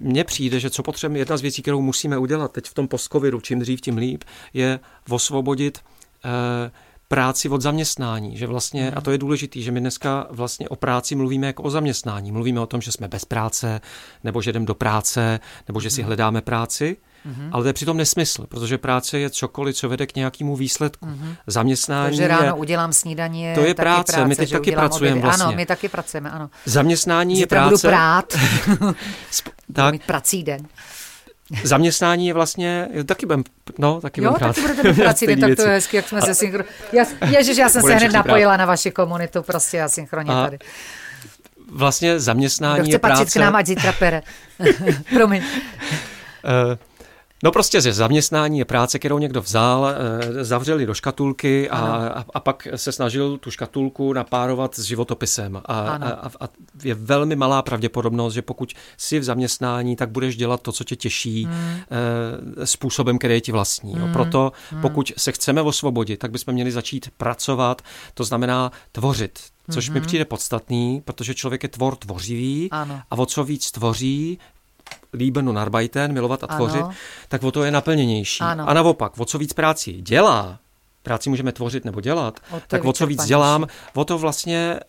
Speaker 2: mně přijde, že co potřebujeme, jedna z věcí, kterou musíme udělat teď v tom postcovidu, čím dřív, tím líp, je osvobodit eh, práci od zaměstnání, že vlastně, a to je důležité, že my dneska vlastně o práci mluvíme jako o zaměstnání. Mluvíme o tom, že jsme bez práce, nebo že jdeme do práce, nebo že si mhm. hledáme práci, Mm-hmm. Ale to je přitom nesmysl, protože práce je cokoliv, co vede k nějakému výsledku. Mm-hmm. Zaměstnání
Speaker 1: Takže ráno
Speaker 2: je,
Speaker 1: udělám snídaní.
Speaker 2: To je práce, práce my teď taky pracujeme vlastně.
Speaker 1: Ano, my taky pracujeme, ano.
Speaker 2: Zaměstnání
Speaker 1: Zítra
Speaker 2: je práce. (laughs)
Speaker 1: budu prát. tak. mít prací den.
Speaker 2: Zaměstnání je vlastně, jo, taky budem, no, taky
Speaker 1: jo,
Speaker 2: budem
Speaker 1: taky budete (laughs) prací den, tak to je hezky, jak jsme se synchro... Já, ježiš, já jsem se hned napojila na vaši komunitu, prostě a synchronně tady.
Speaker 2: Vlastně zaměstnání Kdo chce je práce...
Speaker 1: k nám, ať zítra pere. (laughs) Promiň. Uh,
Speaker 2: No prostě ze zaměstnání je práce, kterou někdo vzal, eh, zavřeli do škatulky a, a, a pak se snažil tu škatulku napárovat s životopisem. A, a, a je velmi malá pravděpodobnost, že pokud jsi v zaměstnání, tak budeš dělat to, co tě těší, hmm. způsobem, který je ti vlastní. Hmm. Proto hmm. pokud se chceme osvobodit, tak bychom měli začít pracovat, to znamená tvořit. Což mm-hmm. mi přijde podstatný, protože člověk je tvor tvořivý ano. a o co víc tvoří, líbenu narbeiten, milovat a tvořit, ano. tak o to je naplněnější. Ano. A naopak, o co víc práci dělá, práci můžeme tvořit nebo dělat, o tak o co víc dělám, o to vlastně e,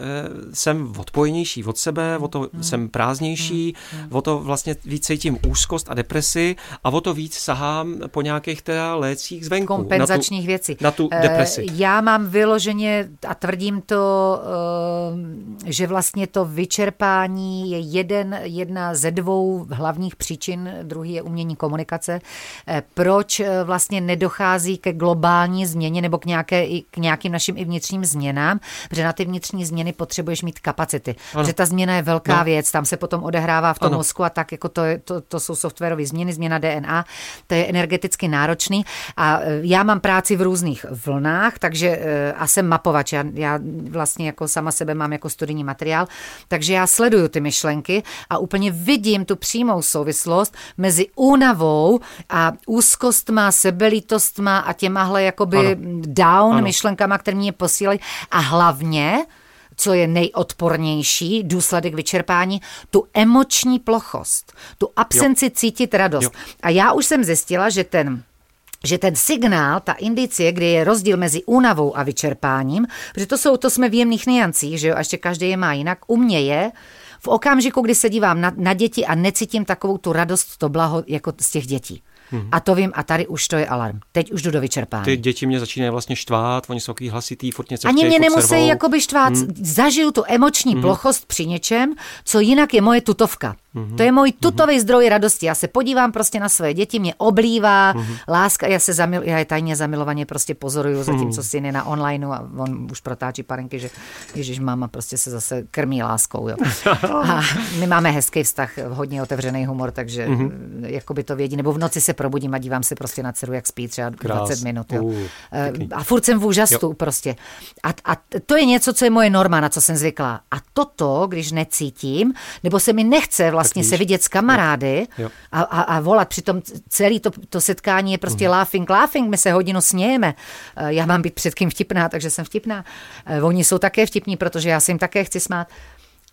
Speaker 2: jsem odpojenější od sebe, o to hmm. jsem prázdnější, hmm. o to vlastně víc cítím úzkost a depresi a o to víc sahám po nějakých teda lécích zvenku.
Speaker 1: Kompenzačních
Speaker 2: na tu,
Speaker 1: věcí.
Speaker 2: Na tu e, depresi.
Speaker 1: Já mám vyloženě a tvrdím to, e, že vlastně to vyčerpání je jeden, jedna ze dvou hlavních příčin, druhý je umění komunikace, e, proč vlastně nedochází ke globální změně nebo k, nějaké, k nějakým našim i vnitřním změnám, protože na ty vnitřní změny potřebuješ mít kapacity. Ano. Protože ta změna je velká no. věc, tam se potom odehrává v tom ano. mozku a tak jako to, je, to, to jsou softwarové změny, změna DNA, to je energeticky náročný a e, já mám práci v různých vlnách, takže e, a jsem mapovač, já, já vlastně jako sama sebe mám jako studijní materiál, takže já sleduju ty myšlenky a úplně vidím tu přímou souvislost mezi únavou a úzkostma, sebelítostma a těmahle jakoby ano down ano. myšlenkama, které mě posílají a hlavně co je nejodpornější důsledek vyčerpání, tu emoční plochost, tu absenci jo. cítit radost. Jo. A já už jsem zjistila, že ten že ten signál, ta indicie, kde je rozdíl mezi únavou a vyčerpáním, protože to jsou, to jsme v jemných niancích, že jo, a ještě každý je má jinak, u mě je v okamžiku, kdy se dívám na, na děti a necítím takovou tu radost, to blaho jako z těch dětí. Mm-hmm. A to vím, a tady už to je alarm. Teď už jdu do vyčerpání.
Speaker 2: Ty děti mě začínají vlastně štvát, oni jsou takový hlasitý, furt něco
Speaker 1: Ani
Speaker 2: mě
Speaker 1: nemusí jakoby štvát. Mm. Zažiju tu emoční mm. plochost při něčem, co jinak je moje tutovka. Mm-hmm. To je můj tutový mm-hmm. zdroj radosti. Já se podívám prostě na své děti, mě oblívá, mm-hmm. láska, já se zamil, já je tajně zamilovaně prostě pozoruju, zatímco mm-hmm. syn je na online a on už protáčí parenky, že Ježíš máma prostě se zase krmí láskou. Jo. (laughs) A my máme hezký vztah, hodně otevřený humor, takže mm-hmm. jakoby to vědí. Nebo v noci se probudím a dívám se prostě na dceru, jak spí třeba Krás. 20 minut. Jo. Uh, a furt jsem v úžastu jo. prostě. A, a to je něco, co je moje norma, na co jsem zvyklá. A toto, když necítím, nebo se mi nechce vlastně se vidět s kamarády jo. Jo. A, a, a volat. Přitom celý to, to setkání je prostě mm. laughing, laughing, my se hodinu smějeme. Eh, já mám být před kým vtipná, takže jsem vtipná. Eh, oni jsou také vtipní, protože já se jim také chci smát.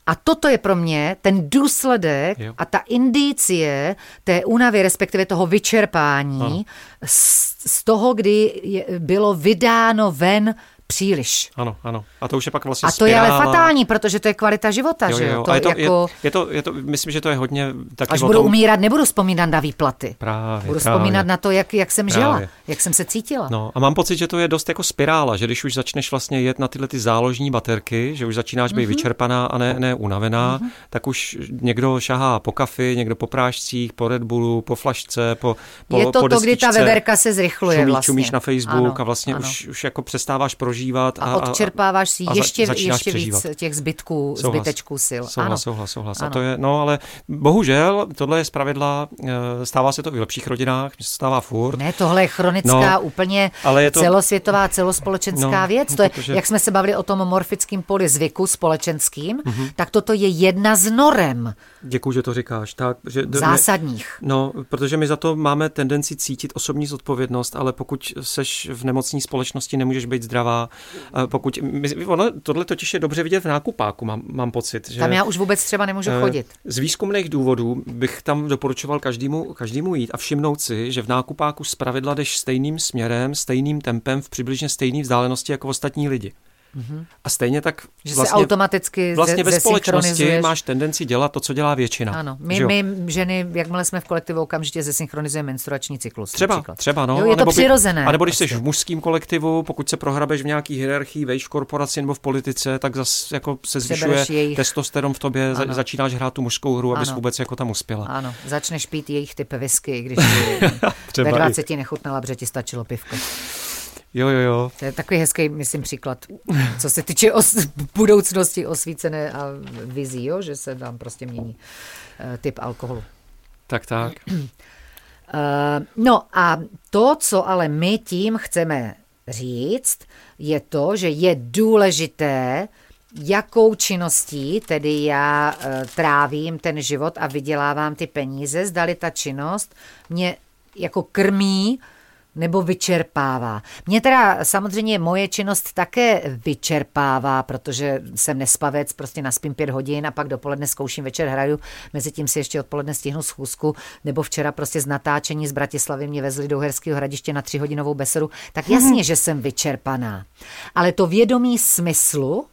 Speaker 1: A toto je pro mě ten důsledek jo. a ta indicie té únavy, respektive toho vyčerpání z, z toho, kdy je, bylo vydáno ven příliš.
Speaker 2: Ano, ano. A to už je pak vlastně
Speaker 1: A to spirála. je ale fatální, protože to je kvalita života,
Speaker 2: jo,
Speaker 1: že jo?
Speaker 2: To je, to, jako... je, je, to, je to, myslím, že to je hodně taky
Speaker 1: Až budu tom... umírat, nebudu vzpomínat na výplaty.
Speaker 2: Právě,
Speaker 1: Budu
Speaker 2: právě.
Speaker 1: vzpomínat na to, jak, jak jsem právě. žila, jak jsem se cítila.
Speaker 2: No a mám pocit, že to je dost jako spirála, že když už začneš vlastně jet na tyhle ty záložní baterky, že už začínáš být mm-hmm. vyčerpaná a ne, ne unavená, mm-hmm. tak už někdo šahá po kafi, někdo po prášcích, po Red Bullu, po flašce, po, po
Speaker 1: Je to
Speaker 2: po
Speaker 1: to, kdy ta veverka se zrychluje
Speaker 2: čumí,
Speaker 1: vlastně.
Speaker 2: Čumíš na Facebook ano, a vlastně ano. Už, už jako přestáváš prožívat.
Speaker 1: A, a odčerpáváš si ještě, ještě víc těch zbytků, souhlas, zbytečků sil.
Speaker 2: Souhlas,
Speaker 1: ano.
Speaker 2: souhlas, souhlas. Ano. A to je, no ale bohužel, tohle je zpravidla, eh, stává se to i v lepších rodinách, se stává furt.
Speaker 1: Ne, tohle je chronická, no, úplně ale je to, celosvětová, celospolečenská no, věc. To je, protože... jak jsme se bavili o tom morfickém poli zvyku společenským, mm-hmm. tak toto je jedna z norem.
Speaker 2: Děkuji, že to říkáš. Tak, že,
Speaker 1: Zásadních.
Speaker 2: My, no, protože my za to máme tendenci cítit osobní zodpovědnost, ale pokud seš v nemocní společnosti, nemůžeš být zdravá. Eh, pokud ono, tohle totiž je dobře vidět v nákupáku, mám, mám pocit. Že,
Speaker 1: tam já už vůbec třeba nemůžu uh, chodit.
Speaker 2: Z výzkumných důvodů bych tam doporučoval každému, každému jít a všimnout si, že v nákupáku zpravidla jdeš stejným směrem, stejným tempem, v přibližně stejné vzdálenosti jako ostatní lidi. Mm-hmm. A stejně tak
Speaker 1: že vlastně, se automaticky
Speaker 2: vlastně ve společnosti máš tendenci dělat to, co dělá většina.
Speaker 1: Ano, my, my ženy, jakmile jsme v kolektivu, okamžitě zesynchronizujeme menstruační cyklus.
Speaker 2: Třeba,
Speaker 1: například.
Speaker 2: třeba, no.
Speaker 1: Jo, je to
Speaker 2: by,
Speaker 1: přirozené.
Speaker 2: A nebo když prostě. jsi v mužském kolektivu, pokud se prohrabeš v nějaký hierarchii, vejš v korporaci nebo v politice, tak zase jako se zvyšuje jejich... testosteron v tobě, ano. začínáš hrát tu mužskou hru, abys ano. vůbec jako tam uspěla.
Speaker 1: Ano, začneš pít jejich typ whisky, když (laughs) ve 20 nechutnala, protože ti stačilo pivko.
Speaker 2: Jo, jo, jo.
Speaker 1: To je takový hezký, myslím, příklad, co se týče os, budoucnosti osvícené a vizí, jo? že se tam prostě mění uh, typ alkoholu.
Speaker 2: Tak, tak.
Speaker 1: Uh, no a to, co ale my tím chceme říct, je to, že je důležité, jakou činností tedy já uh, trávím ten život a vydělávám ty peníze, zdali ta činnost mě jako krmí nebo vyčerpává. Mě teda samozřejmě moje činnost také vyčerpává, protože jsem nespavec, prostě naspím pět hodin a pak dopoledne zkouším, večer hraju, mezi tím si ještě odpoledne stihnu schůzku, nebo včera prostě z natáčení z Bratislavy mě vezli do Uherského hradiště na tříhodinovou besedu, tak jasně, že jsem vyčerpaná. Ale to vědomí smyslu,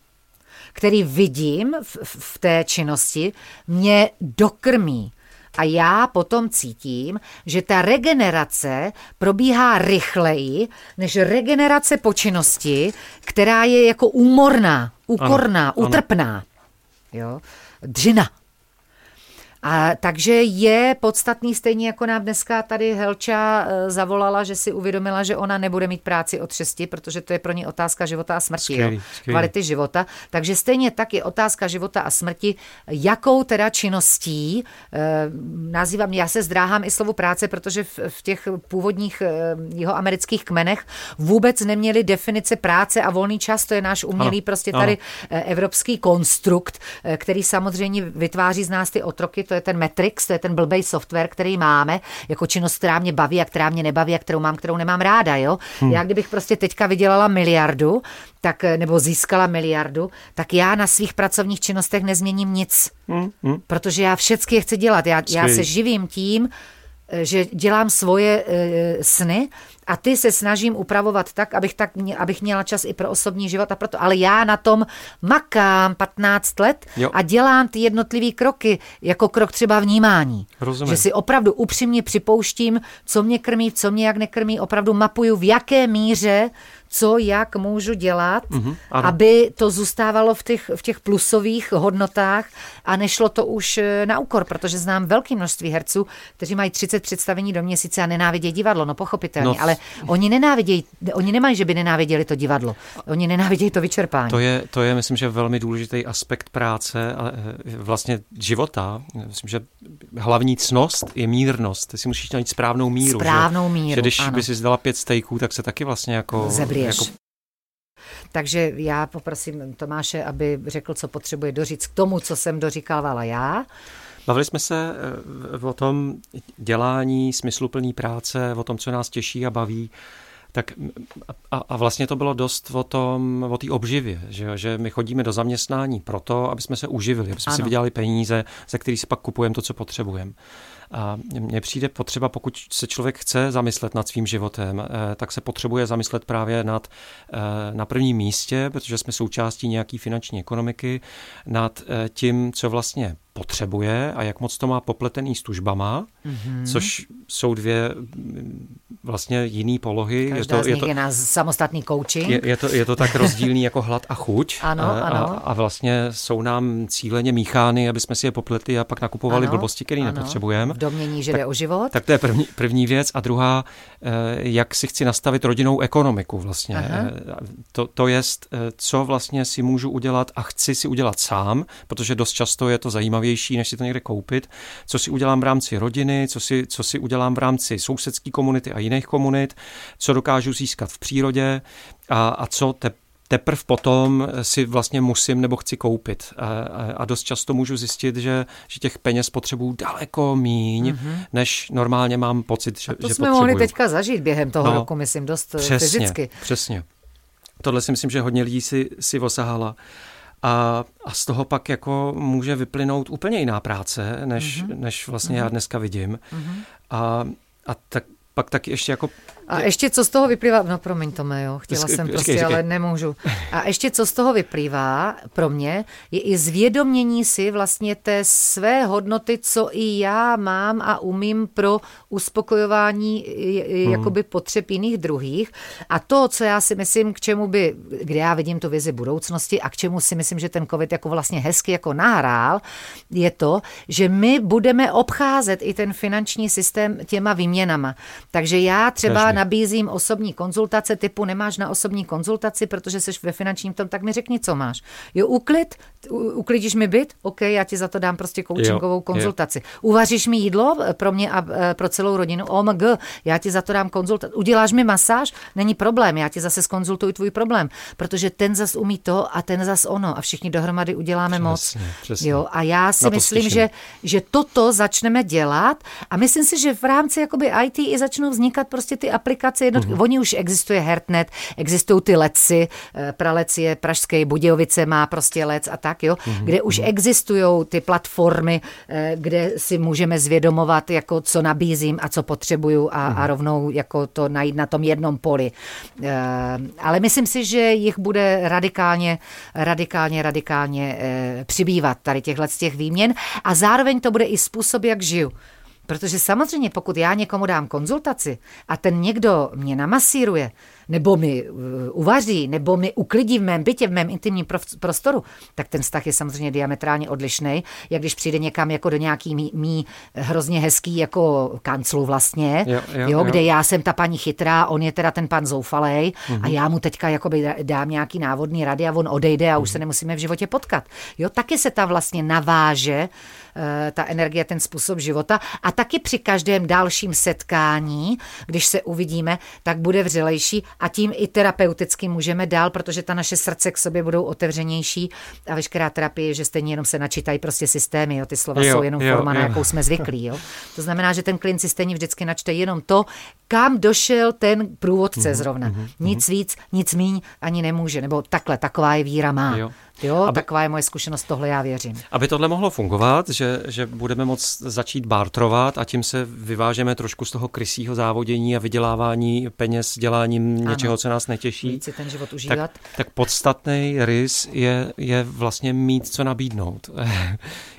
Speaker 1: který vidím v, v té činnosti, mě dokrmí. A já potom cítím, že ta regenerace probíhá rychleji než regenerace počinnosti, která je jako úmorná, úkorná, ano, utrpná. Ano. Jo? Dřina. A takže je podstatný, stejně jako nám dneska tady Helča eh, zavolala, že si uvědomila, že ona nebude mít práci od 6, protože to je pro ní otázka života a smrti, skvělý, jo? Skvělý. kvality života. Takže stejně tak je otázka života a smrti, jakou teda činností, eh, nazývám, já se zdráhám i slovu práce, protože v, v těch původních eh, jeho amerických kmenech vůbec neměli definice práce a volný čas, to je náš umělý ano, prostě tady ano. evropský konstrukt, který samozřejmě vytváří z nás ty otroky, to je ten Matrix, to je ten blbej software, který máme, jako činnost, která mě baví a která mě nebaví a kterou mám, kterou nemám ráda, jo. Hmm. Já kdybych prostě teďka vydělala miliardu, tak, nebo získala miliardu, tak já na svých pracovních činnostech nezměním nic. Hmm. Hmm. Protože já všechny chci dělat. Já, já se živím tím, že dělám svoje e, sny a ty se snažím upravovat tak, abych, tak, abych měla čas i pro osobní život a proto. Ale já na tom makám 15 let jo. a dělám ty jednotlivé kroky, jako krok třeba vnímání.
Speaker 2: Rozumím.
Speaker 1: Že si opravdu upřímně připouštím, co mě krmí, co mě jak nekrmí, opravdu mapuju, v jaké míře co jak můžu dělat, mm-hmm, aby to zůstávalo v těch, v těch plusových hodnotách a nešlo to už eh, na úkor, protože znám velké množství herců, kteří mají 30 představení do měsíce a nenávidějí divadlo, no pochopitelně, no, ale oni nenávidějí, oni nemají, že by nenáviděli to divadlo, oni nenávidějí to vyčerpání.
Speaker 2: To je, to je myslím, že velmi důležitý aspekt práce a eh, vlastně života. Myslím, že hlavní cnost je mírnost. Ty si musíš najít správnou míru.
Speaker 1: Správnou míru,
Speaker 2: že, že když ano. by si zdala pět stejků, tak se taky vlastně jako...
Speaker 1: Zeblí jako... Takže já poprosím Tomáše, aby řekl, co potřebuje doříct k tomu, co jsem doříkávala já.
Speaker 2: Bavili jsme se eh, o tom dělání smysluplný práce, o tom, co nás těší a baví. Tak a, a vlastně to bylo dost o tom, o té obživě, že, že my chodíme do zaměstnání proto, aby jsme se uživili, aby jsme ano. si vydělali peníze, ze kterých si pak kupujeme to, co potřebujeme. A mně přijde potřeba, pokud se člověk chce zamyslet nad svým životem, eh, tak se potřebuje zamyslet právě nad eh, na prvním místě, protože jsme součástí nějaký finanční ekonomiky, nad eh, tím, co vlastně potřebuje a jak moc to má popletený s tužbama, mm-hmm. což jsou dvě mm, vlastně jiný polohy.
Speaker 1: Každá je to, je, to, je na samostatný coaching.
Speaker 2: Je, je, to, je to tak (laughs) rozdílný jako hlad a chuť.
Speaker 1: Ano, a, ano.
Speaker 2: A, a vlastně jsou nám cíleně míchány, aby jsme si je popletli a pak nakupovali ano, blbosti, které nepotřebujeme.
Speaker 1: V domění, že tak, jde o život.
Speaker 2: Tak to je první, první věc. A druhá, eh, jak si chci nastavit rodinnou ekonomiku vlastně. Aha. To, to je, eh, co vlastně si můžu udělat a chci si udělat sám, protože dost často je to zajímavé zajímavější, než si to někde koupit, co si udělám v rámci rodiny, co si, co si udělám v rámci sousedské komunity a jiných komunit, co dokážu získat v přírodě a, a co te, teprve potom si vlastně musím nebo chci koupit. A, a dost často můžu zjistit, že, že těch peněz potřebuju daleko míň, mm-hmm. než normálně mám pocit, že,
Speaker 1: a to
Speaker 2: že
Speaker 1: jsme
Speaker 2: potřebuju.
Speaker 1: mohli teďka zažít během toho no, roku, myslím, dost
Speaker 2: přesně,
Speaker 1: fyzicky.
Speaker 2: Přesně. Tohle si myslím, že hodně lidí si, si osahala. A, a z toho pak jako může vyplynout úplně jiná práce, než, mm-hmm. než vlastně mm-hmm. já dneska vidím. Mm-hmm. A, a tak pak taky ještě jako
Speaker 1: a ještě co z toho vyplývá, no promiň Tome, jo, chtěla jsem prostě, říkej. ale nemůžu. A ještě co z toho vyplývá pro mě, je i zvědomění si vlastně té své hodnoty, co i já mám a umím pro uspokojování hmm. jakoby potřeb jiných druhých. A to, co já si myslím, k čemu by, kde já vidím tu vizi budoucnosti a k čemu si myslím, že ten covid jako vlastně hezky jako nahrál, je to, že my budeme obcházet i ten finanční systém těma výměnama. Takže já třeba
Speaker 2: Každý.
Speaker 1: nabízím osobní konzultace typu nemáš na osobní konzultaci, protože jsi ve finančním tom, tak mi řekni, co máš. Jo, uklid, uklidíš mi byt, OK, já ti za to dám prostě coachingovou
Speaker 2: Jo, jo.
Speaker 1: konzultaci. Uvaříš mi jídlo eh, pro mě a eh, pro celou rodinu, OMG, já ti za to dám konzultaci. Uděláš mi masáž, není problém, já ti zase skonzultuji tvůj problém, protože ten zas umí to a ten zas ono a všichni dohromady uděláme moc.
Speaker 2: Přesně, přesně.
Speaker 1: Jo, a já si myslím,
Speaker 2: slyším.
Speaker 1: že, že toto začneme dělat a myslím si, že v rámci jakoby IT i začnou vznikat prostě ty aplikace jednotky. Mm-hmm. Oni už existuje Hertnet, existují ty leci, eh, Pralec je pražské, Budějovice má prostě lec a tak, jo, mm-hmm. kde už existují ty platformy, eh, kde si můžeme zvědomovat, jako co nabízím a co potřebuju a,
Speaker 2: Mhm.
Speaker 1: a rovnou jako to najít na tom jednom poli. Eh, Ale myslím si, že jich bude radikálně, radikálně, radikálně přibývat tady těchhle z těch výměn a zároveň to bude i způsob, jak žiju. Protože samozřejmě, pokud já někomu dám konzultaci a ten někdo mě namasíruje, nebo mi uh, uvaří, nebo mi uklidí v mém bytě, v mém intimním prostoru, tak ten vztah je samozřejmě diametrálně odlišný, jak když přijde někam jako do nějaký mý, mý hrozně hezký jako kanclu vlastně,
Speaker 2: Jo, jo,
Speaker 1: jo,
Speaker 2: jo.
Speaker 1: kde já jsem ta paní chytrá, on je teda ten pan zoufalej
Speaker 2: Mhm.
Speaker 1: a já mu teďka jakoby dá- dám nějaký návodný rady a on odejde a už
Speaker 2: Mhm.
Speaker 1: se nemusíme v životě potkat. Jo, taky se ta vlastně naváže eh, ta energie, ten způsob života a taky při každém dalším setkání, když se uvidíme, tak bude vřelejší a tím i terapeuticky můžeme dál, protože ta naše srdce k sobě budou otevřenější a veškerá terapie, že stejně jenom se načítají prostě systémy, jo, ty slova
Speaker 2: Jo,
Speaker 1: jsou jenom
Speaker 2: jo,
Speaker 1: forma, na
Speaker 2: jo.
Speaker 1: jakou jsme zvyklí. Jo. To znamená, že ten klient si stejně vždycky načte jenom to, kam došel ten průvodce
Speaker 2: Mhm,
Speaker 1: zrovna. Nic víc, nic míň ani nemůže, nebo takhle, taková je víra má.
Speaker 2: Jo.
Speaker 1: Jo,
Speaker 2: Aby-
Speaker 1: taková je moje zkušenost, tohle já věřím.
Speaker 2: Aby tohle mohlo fungovat, že, že budeme moct začít bartrovat a tím se vyvážeme trošku z toho krysího závodění a vydělávání peněz děláním něčeho, co nás netěší.
Speaker 1: Víc si ten život užívat.
Speaker 2: Tak, tak podstatný rys je, je vlastně mít co nabídnout.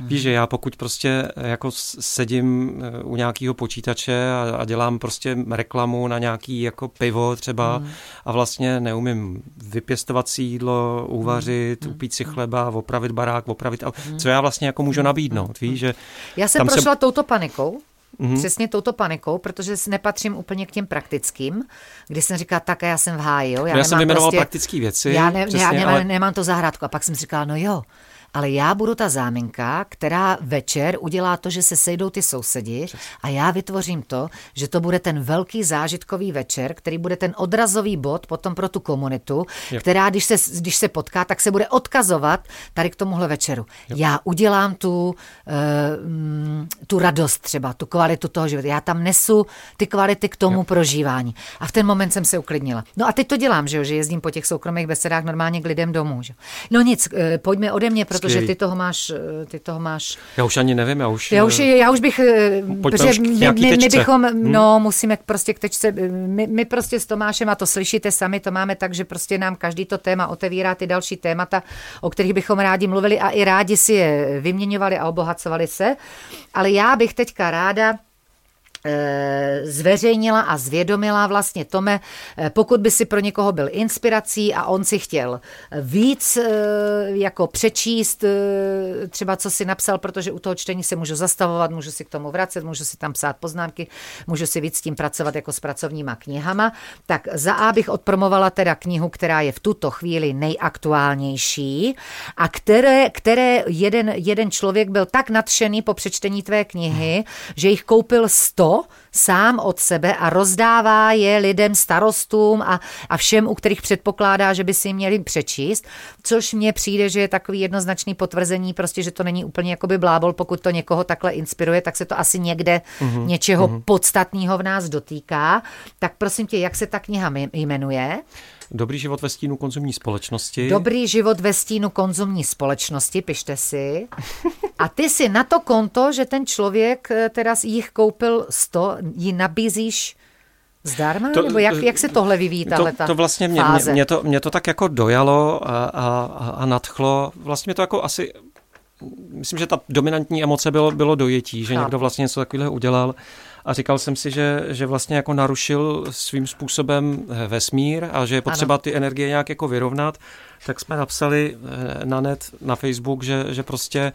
Speaker 2: Víš, že já pokud prostě jako sedím eh, u nějakého počítače a, a dělám prostě reklamu na nějaký jako pivo třeba a vlastně neumím vypěstovat si jídlo, uvařit, upít si chleba, opravit barák, opravit, a co já vlastně jako můžu nabídnout, víš, že
Speaker 1: Já jsem prošla se... touto panikou,
Speaker 2: Mhm.
Speaker 1: mm-hmm. přesně touto panikou, protože nepatřím úplně k těm praktickým, kdy jsem říkala, tak a já jsem v háji, jo.
Speaker 2: já, já jsem vyjmenoval
Speaker 1: prostě,
Speaker 2: praktické věci.
Speaker 1: Já, ne,
Speaker 2: přesně,
Speaker 1: já nemám,
Speaker 2: ale...
Speaker 1: nemám to zahrádku. A pak jsem si říkala, no jo, ale já budu ta záminka, která večer udělá to, že se sejdou ty sousedi a já vytvořím to, že to bude ten velký zážitkový večer, který bude ten odrazový bod potom pro tu komunitu,
Speaker 2: Jo.
Speaker 1: která, když se, když se potká, tak se bude odkazovat tady k tomuhle večeru. Já udělám tu, uh, tu radost třeba, tu kvalitu toho života. Já tam nesu ty kvality k tomu prožívání. A v ten moment jsem se uklidnila. No a teď to dělám, že, jo, že jezdím po těch soukromých besedách normálně k lidem domů. Že? jo. No nic, eh, pojďme ode mě, protože
Speaker 2: Skvělý.
Speaker 1: ty toho máš, eh, ty toho máš
Speaker 2: Já už ani nevím, já už...
Speaker 1: já už, já už bych, eh, protože
Speaker 2: už
Speaker 1: my, my, my bychom,
Speaker 2: Hmm.
Speaker 1: no musíme prostě k tečce, my, my prostě s Tomášem, a to slyšíte sami, to máme tak, že prostě nám každý to téma otevírá ty další témata, o kterých bychom rádi mluvili a i rádi si je vyměňovali a obohacovali se. Ale já bych teďka ráda zveřejnila a zvědomila vlastně Tome, eh, pokud by si pro někoho byl inspirací a on si chtěl víc eh, jako přečíst eh, třeba, co si napsal, protože u toho čtení se můžu zastavovat, můžu si k tomu vracet, můžu si tam psát poznámky, můžu si víc s tím pracovat jako s pracovníma knihama, tak za A bych odpromovala teda knihu, která je v tuto chvíli nejaktuálnější a které, které jeden, jeden člověk byl tak nadšený po přečtení tvé knihy, že jich koupil 100 sám od sebe a rozdává je lidem, starostům a, a všem, u kterých předpokládá, že by si měli přečíst, což mně přijde, že je takový jednoznačný potvrzení, prostě, že to není úplně jakoby blábol, pokud to někoho takhle inspiruje, tak se to asi někde mm-hmm. něčeho mm-hmm. podstatného v nás dotýká. Tak prosím tě, jak se ta kniha jme- jmenuje?
Speaker 2: Dobrý život ve stínu konzumní společnosti.
Speaker 1: Dobrý život ve stínu konzumní společnosti, pište si. A ty si na to konto, že ten člověk eh, teda jich koupil 100, ji nabízíš zdarma? To, Nebo jak, jak se tohle vyvíjí, tahle
Speaker 2: to, to vlastně mě,
Speaker 1: fáze?
Speaker 2: mě, mě, to, mě to tak jako dojalo a, a, a nadchlo. Vlastně mě to jako asi, myslím, že ta dominantní emoce bylo, bylo dojetí, že
Speaker 1: Chápu.
Speaker 2: někdo vlastně něco takového udělal a říkal jsem si, že, že vlastně jako narušil svým způsobem eh, vesmír a že je potřeba ano. ty energie nějak jako vyrovnat, tak jsme napsali eh, na net, na Facebook, že, že prostě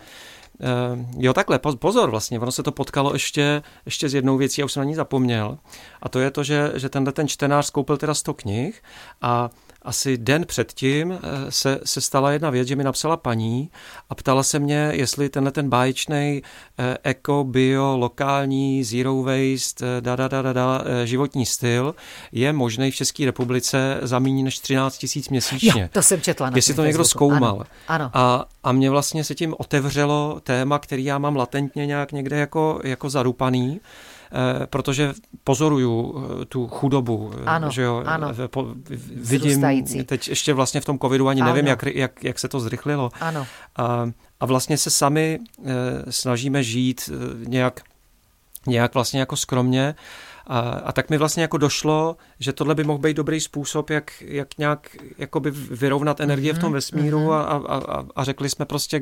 Speaker 2: Uh, jo, takhle, pozor vlastně, ono se to potkalo ještě, ještě s jednou věcí, já už jsem na ní zapomněl, a to je to, že, že tenhle ten čtenář skoupil teda 100 knih a asi den předtím eh, se, se stala jedna věc, že mi napsala paní a ptala se mě, jestli tenhle ten báječný eko, bio, lokální, zero waste, eh, da, da, da, da, da, eh, životní styl je možný v České republice za méně než 13 tisíc měsíčně.
Speaker 1: Jo, to jsem četla. Na
Speaker 2: jestli to někdo zkoumal.
Speaker 1: Ano, ano.
Speaker 2: A, a mě vlastně se tím otevřelo téma, který já mám latentně nějak někde jako, jako zarupaný. Eh, protože pozoruju eh, tu chudobu,
Speaker 1: eh, ano,
Speaker 2: že jo,
Speaker 1: ano.
Speaker 2: Po, vidím, teď ještě vlastně v tom covidu ani ano. nevím, jak, jak, jak se to zrychlilo.
Speaker 1: Ano.
Speaker 2: A, a vlastně se sami snažíme žít nějak, nějak vlastně jako skromně, a, a tak mi vlastně jako došlo, že tohle by mohl být dobrý způsob, jak, jak nějak jakoby vyrovnat energie mm-hmm, v tom mhm, vesmíru mm-hmm. a, a, a řekli jsme prostě,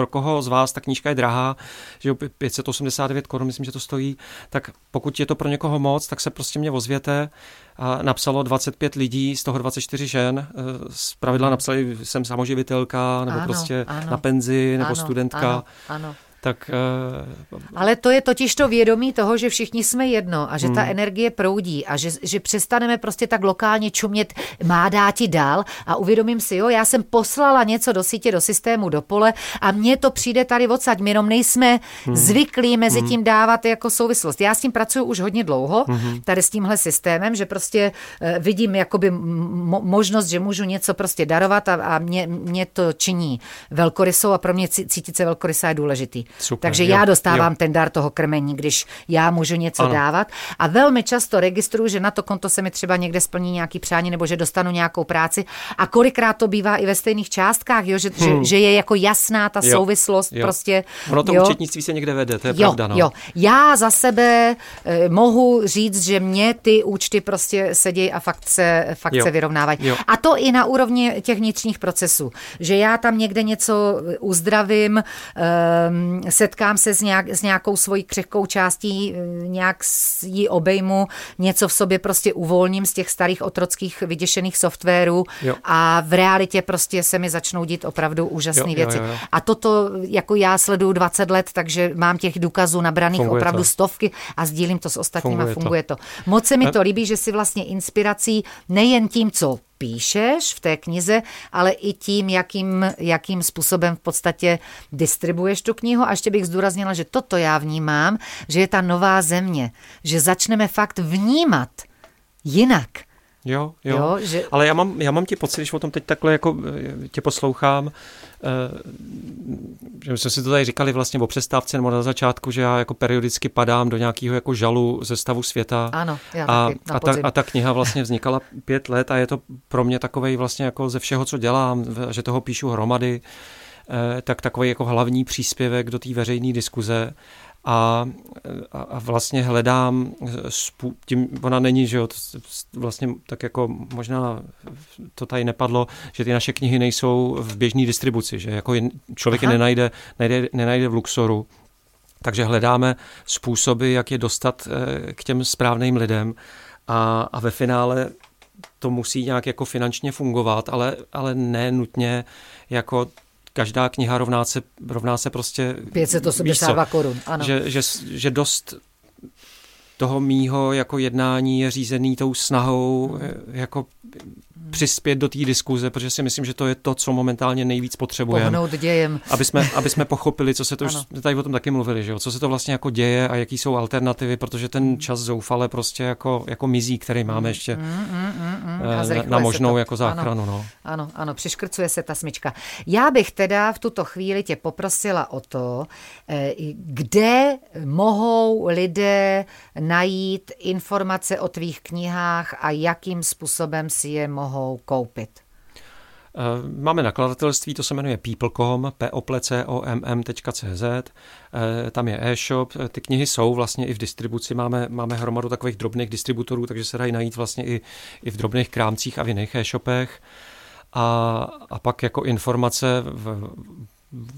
Speaker 2: pro koho z vás ta knížka je drahá, že 589 korun, myslím, že to stojí, tak pokud je to pro někoho moc, tak se prostě mě ozvěte. A napsalo 25 lidí, z toho 24 žen. Eh, z pravidla napsali, jsem samoživitelka, nebo ano, prostě ano, na penzi, nebo
Speaker 1: ano,
Speaker 2: studentka.
Speaker 1: Ano, ano
Speaker 2: tak...
Speaker 1: Uh... Ale to je totiž to vědomí toho, že všichni jsme jedno a že hmm. ta energie proudí a že, že přestaneme prostě tak lokálně čumět, má dáti dál a uvědomím si, jo, já jsem poslala něco do sítě, do systému, do pole a mně to přijde tady odsaď. My jenom nejsme hmm. zvyklí mezi hmm. tím dávat jako souvislost. Já s tím pracuji už hodně dlouho, hmm. tady s tímhle systémem, že prostě uh, vidím jakoby mo- možnost, že můžu něco prostě darovat a, a mě, mě to činí velkorysou a pro mě cítit se velkorysa je důležitý. Super, Takže jo, já dostávám jo. ten dar toho krmení, když já můžu něco ano. dávat. A velmi často registruju, že na to konto se mi třeba někde splní nějaký přání nebo že dostanu nějakou práci. A kolikrát to bývá i ve stejných částkách, jo, že, hmm. že, že je jako jasná ta jo. souvislost. Jo. Prostě,
Speaker 2: ono to jo. účetnictví se někde vede, to je
Speaker 1: jo,
Speaker 2: pravda. No. Jo.
Speaker 1: Já za sebe eh, mohu říct, že mě ty účty prostě sedějí a fakt se, fakt se vyrovnávají. Jo. A to i na úrovni těch vnitřních procesů. Že já tam někde něco uzdravím, eh, setkám se s, nějak, s nějakou svojí křehkou částí, eh, nějak ji obejmu, něco v sobě prostě uvolním z těch starých otrockých vyděšených softwarů jo. a v realitě prostě se mi začnou dít opravdu úžasné věci. Jo, jo, jo. A toto jako já sleduju 20 let, takže mám těch důkazů nabraných funguje opravdu to. stovky a sdílím to s ostatníma, funguje, funguje to. to. Moc se mi to líbí, že si vlastně inspirací nejen tím, co píšeš v té knize, ale i tím, jakým, jakým způsobem v podstatě distribuuješ tu knihu. A ještě bych zdůraznila, že toto já vnímám, že je ta nová země, že začneme fakt vnímat jinak.
Speaker 2: Jo, jo. jo že... Ale já mám, já mám ti pocit, když o tom teď takhle jako eh, tě poslouchám, Eh, že jsme si to tady říkali vlastně o přestávce nebo na začátku, že já jako periodicky padám do nějakého jako žalu ze stavu světa.
Speaker 1: Ano, já
Speaker 2: a,
Speaker 1: taky,
Speaker 2: a, ta, a ta kniha vlastně vznikala pět let a je to pro mě takový vlastně jako ze všeho, co dělám, že toho píšu hromady, eh, tak takový jako hlavní příspěvek do té veřejné diskuze a, a vlastně hledám, spů, tím ona není, že jo, vlastně tak jako možná to tady nepadlo, že ty naše knihy nejsou v běžné distribuci, že jako člověk je nenajde, nenajde, nenajde v Luxoru, takže hledáme způsoby, jak je dostat eh, k těm správným lidem. A, a ve finále to musí nějak jako finančně fungovat, ale, ale ne nutně jako každá kniha rovná se, rovná se prostě...
Speaker 1: 582 korun, ano.
Speaker 2: Že, že, že dost toho mýho jako jednání je řízený tou snahou jako přispět do té diskuze, protože si myslím, že to je to, co momentálně nejvíc potřebujeme.
Speaker 1: Pohnout dějem.
Speaker 2: Aby jsme, aby jsme pochopili, co se to ano. už, tady o tom taky mluvili, že jo, co se to vlastně jako děje a jaký jsou alternativy, protože ten čas zoufale prostě jako, jako mizí, který máme ještě mm, mm, mm, mm. Na, na možnou jako záchranu.
Speaker 1: Ano,
Speaker 2: no.
Speaker 1: ano, ano, přiškrcuje se ta smyčka. Já bych teda v tuto chvíli tě poprosila o to, eh, kde mohou lidé najít informace o tvých knihách a jakým způsobem si je mohou mohou koupit?
Speaker 2: Eh, máme nakladatelství, to se jmenuje people.com, poplecom.cz, eh, tam je e-shop, eh, ty knihy jsou vlastně i v distribuci, máme, máme hromadu takových drobných distributorů, takže se dají najít vlastně i, i v drobných krámcích a v jiných e-shopech. A, a pak jako informace v,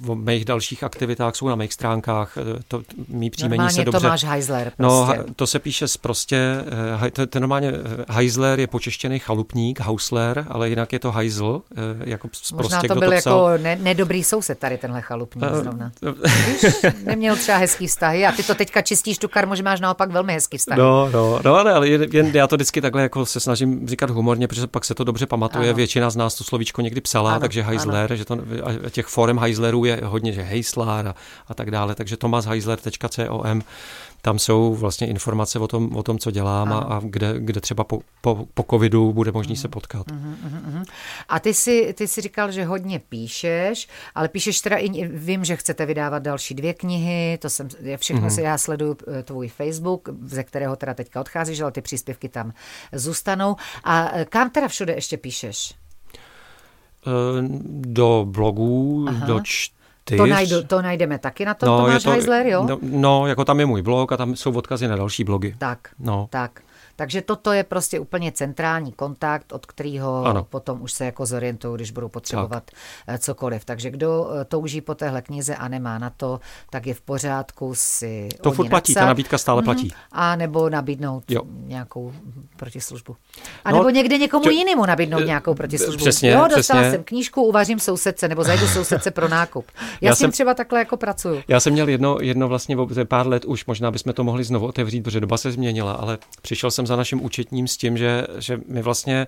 Speaker 2: o mých dalších aktivitách jsou na mých stránkách. Eh, to mý příjmení
Speaker 1: Normálně
Speaker 2: se dobře...
Speaker 1: Tomáš Heisler.
Speaker 2: No,
Speaker 1: Prostě.
Speaker 2: ha- to se píše z prostě, eh, to, to normálně eh, Heisler je počeštěný chalupník, Hausler, ale jinak je to Heisel, jako z
Speaker 1: Možná
Speaker 2: prostě,
Speaker 1: to byl
Speaker 2: to psal.
Speaker 1: jako ne, nedobrý soused tady tenhle chalupník
Speaker 2: Eh,
Speaker 1: zrovna. Víš, (laughs) neměl třeba hezký vztahy a ty to teďka čistíš tu karmu, že máš naopak velmi hezký vztah.
Speaker 2: No, no, no, ale, ale jen, jen, já to vždycky takhle jako se snažím říkat humorně, protože pak se to dobře pamatuje.
Speaker 1: Ano.
Speaker 2: Většina z nás to slovíčko někdy psala,
Speaker 1: Ano,
Speaker 2: ano, takže Heisler, že to, a těch forem Heislerů je hodně, že Heisler a, a tak dále, takže tomasheisler.com tam jsou vlastně informace o tom, o tom co dělám a, a kde, kde třeba po, po, po covidu bude možný se potkat.
Speaker 1: A ty si, ty si říkal, že hodně píšeš, ale píšeš teda i, vím, že chcete vydávat další dvě knihy, to jsem, já všechno
Speaker 2: Mhm.
Speaker 1: si já sleduju eh, tvůj Facebook, ze kterého teda teďka odcházíš, ale ty příspěvky tam zůstanou. A eh, kam teda všude ještě píšeš?
Speaker 2: Eh, Do blogů,
Speaker 1: Aha.
Speaker 2: do čtyř.
Speaker 1: To, najdu, to najdeme taky na tom no, Tomáš Heisler, jo?
Speaker 2: No, no, jako tam je můj blog a tam jsou odkazy na další blogy.
Speaker 1: Tak,
Speaker 2: No.
Speaker 1: tak. Takže toto je prostě úplně centrální kontakt, od kterého
Speaker 2: Ano.
Speaker 1: potom už se jako zorientují, když budou potřebovat tak. cokoliv. Takže kdo eh, touží po téhle knize a nemá na to, tak je v pořádku si
Speaker 2: To furt platí, ta
Speaker 1: napsat.
Speaker 2: nabídka stále platí.
Speaker 1: Mhm. A nebo nabídnout
Speaker 2: Jo.
Speaker 1: nějakou protislužbu. A
Speaker 2: No,
Speaker 1: nebo někde někomu
Speaker 2: čo-
Speaker 1: jinému nabídnout
Speaker 2: eh,
Speaker 1: nějakou protislužbu.
Speaker 2: přesně,
Speaker 1: jo, dostala
Speaker 2: přesně.
Speaker 1: jsem knížku, uvařím sousedce, nebo zajdu sousedce pro nákup. (laughs) Já,
Speaker 2: Já
Speaker 1: s tím
Speaker 2: jsem-
Speaker 1: třeba takhle jako pracuju.
Speaker 2: Já jsem měl jedno, jedno vlastně pár let už, možná bychom to mohli znovu otevřít, protože doba se změnila, ale přišel jsem za naším účetním s tím, že, že my vlastně,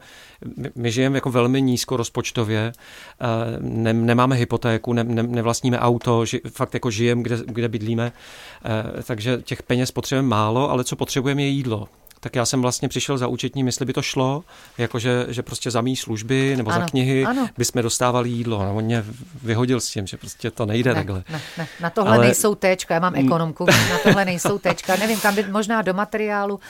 Speaker 2: my, my žijeme jako velmi nízko rozpočtově, eh, ne, nemáme hypotéku, ne, ne, nevlastníme auto, ži, fakt jako žijeme, kde, kde bydlíme, eh, takže těch peněz potřebujeme málo, ale co potřebujeme je jídlo. Tak já jsem vlastně přišel za účetním, jestli by to šlo, jakože že prostě za mý služby nebo
Speaker 1: Ano,
Speaker 2: za knihy
Speaker 1: ano.
Speaker 2: bychom dostávali jídlo. A on mě vyhodil s tím, že prostě to nejde
Speaker 1: Ne,
Speaker 2: takhle.
Speaker 1: ne, ne, na tohle
Speaker 2: Ale-
Speaker 1: nejsou téčka, já mám ekonomku, na tohle nejsou téčka, nevím, tam by možná do materiálu.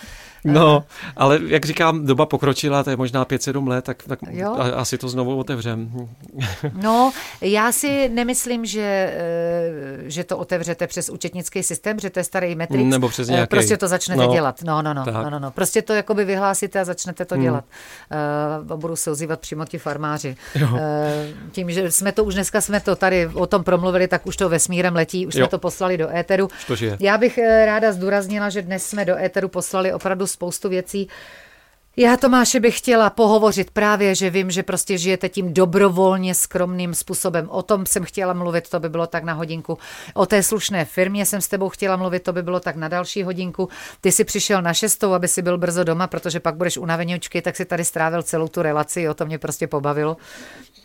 Speaker 2: No, ale jak říkám, doba pokročila, to je možná 5-7 let, tak, tak
Speaker 1: Jo.
Speaker 2: asi to znovu otevřem. (laughs)
Speaker 1: No, já si nemyslím, že, eh, že to otevřete přes účetnický systém, že to je starý Matrix.
Speaker 2: Nebo přes
Speaker 1: Eh,
Speaker 2: nějaký.
Speaker 1: Prostě to začnete
Speaker 2: No,
Speaker 1: dělat. No, no, no,
Speaker 2: tak.
Speaker 1: no, no, no. Prostě to jakoby vyhlásíte a začnete to dělat. Uh, budu se ozývat přímo ti farmáři. Uh, tím, že jsme to už dneska jsme to tady o tom promluvili, tak už to vesmírem letí, už jsme
Speaker 2: Jo.
Speaker 1: to poslali do éteru. Já bych ráda zdůraznila, že dnes jsme do éteru poslali opravdu spoustu věcí. Já Tomáše bych chtěla pohovořit právě, že vím, že prostě žijete tím dobrovolně skromným způsobem. O tom jsem chtěla mluvit, to by bylo tak na hodinku. O té slušné firmě jsem s tebou chtěla mluvit, to by bylo tak na další hodinku. Ty si přišel na šestou, aby si byl brzo doma, protože pak budeš unaveněčky, tak si tady strávil celou tu relaci, o to mě prostě pobavilo.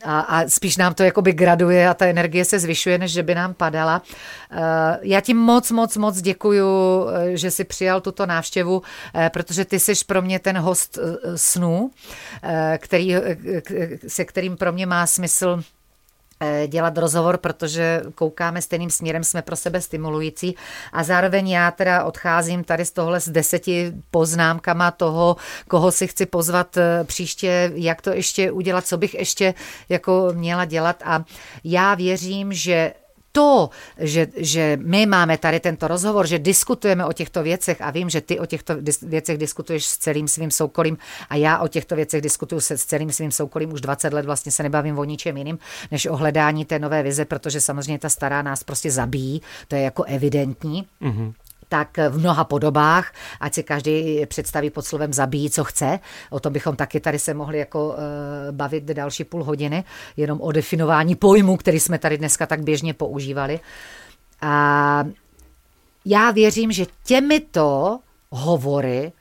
Speaker 1: A, a spíš nám to jakoby graduje a ta energie se zvyšuje, než že by nám padala. Eh, Já ti moc, moc, moc děkuju, eh, že jsi přijal tuto návštěvu, eh, protože ty jsi pro mě ten host snů, který, se kterým pro mě má smysl dělat rozhovor, protože koukáme stejným směrem, jsme pro sebe stimulující. A zároveň já teda odcházím tady z tohle s deseti poznámkama toho, koho si chci pozvat eh, příště, jak to ještě udělat, co bych ještě jako měla dělat. A já věřím, že to, že, že my máme tady tento rozhovor, že diskutujeme o těchto věcech a vím, že ty o těchto věcech diskutuješ s celým svým soukolím a já o těchto věcech diskutuju se s celým svým soukolím. Už 20 let, vlastně se nebavím o ničem jiným, než o hledání té nové vize, protože samozřejmě ta stará nás prostě zabíjí, to je jako evidentní. Mm-hmm tak v mnoha podobách, ať si každý představí pod slovem zabíjí, co chce. O tom bychom taky tady se mohli jako uh, bavit další půl hodiny, jenom o definování pojmů, který jsme tady dneska tak běžně používali. A já věřím, že těmito hovory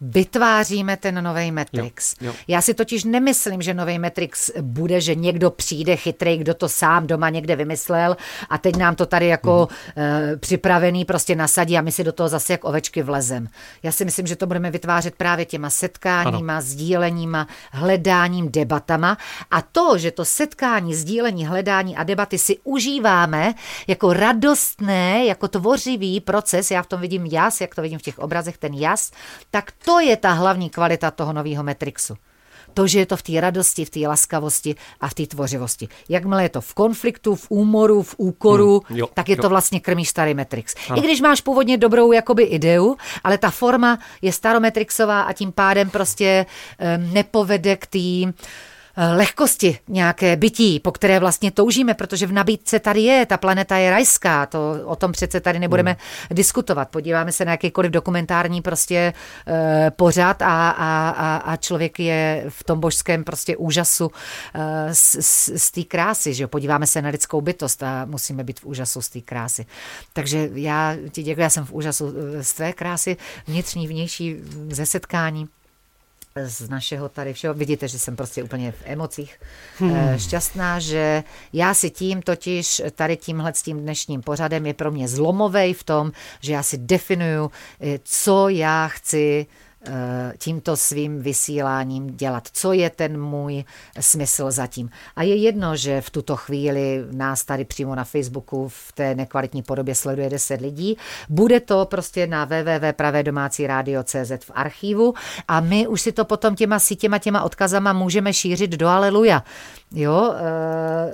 Speaker 1: vytváříme ten nový Matrix.
Speaker 2: Jo, jo.
Speaker 1: Já si totiž nemyslím, že nový Matrix bude, že někdo přijde chytrý, kdo to sám doma někde vymyslel a teď nám to tady jako
Speaker 2: Mhm.
Speaker 1: uh, připravený prostě nasadí a my si do toho zase jak ovečky vlezem. Já si myslím, že to budeme vytvářet právě těma setkáníma, sdíleníma, hledáním, debatama a to, že to setkání, sdílení, hledání a debaty si užíváme jako radostné, jako tvořivý proces, já v tom vidím jas, jak to vidím v těch obrazech, ten jas, tak to je ta hlavní kvalita toho nového Matrixu. To, že je to v té radosti, v té laskavosti a v té tvořivosti. Jakmile je to v konfliktu, v úmoru, v úkoru,
Speaker 2: Hmm, jo,
Speaker 1: tak je
Speaker 2: jo.
Speaker 1: to vlastně krmí starý Matrix. I když máš původně dobrou jakoby ideu, ale ta forma je starometrixová a tím pádem prostě um, nepovede k té Eh, lehkosti nějaké bytí, po které vlastně toužíme, protože v nabídce tady je, ta planeta je rajská, to o tom přece tady nebudeme hmm. diskutovat. Podíváme se na jakýkoliv dokumentární prostě e, pořad a, a, a, a člověk je v tom božském prostě úžasu e, z, z, z té krásy, že jo? podíváme se na lidskou bytost a musíme být v úžasu z té krásy. Takže já ti děkuji, já jsem v úžasu z tvé krásy, vnitřní, vnější, ze setkání z našeho tady všeho. Vidíte, že jsem prostě úplně v emocích hmm. Eh, šťastná, že já si tím totiž tady tímhle s tím dnešním pořadem je pro mě zlomovej v tom, že já si definuju, eh, co já chci tímto svým vysíláním dělat. Co je ten můj smysl zatím? A je jedno, že v tuto chvíli nás tady přímo na Facebooku v té nekvalitní podobě sleduje 10 lidí. Bude to prostě na www.pravedomácíradio.cz v archivu a my už si to potom těma sítěma, těma odkazama můžeme šířit do Aleluja. Jo, eh,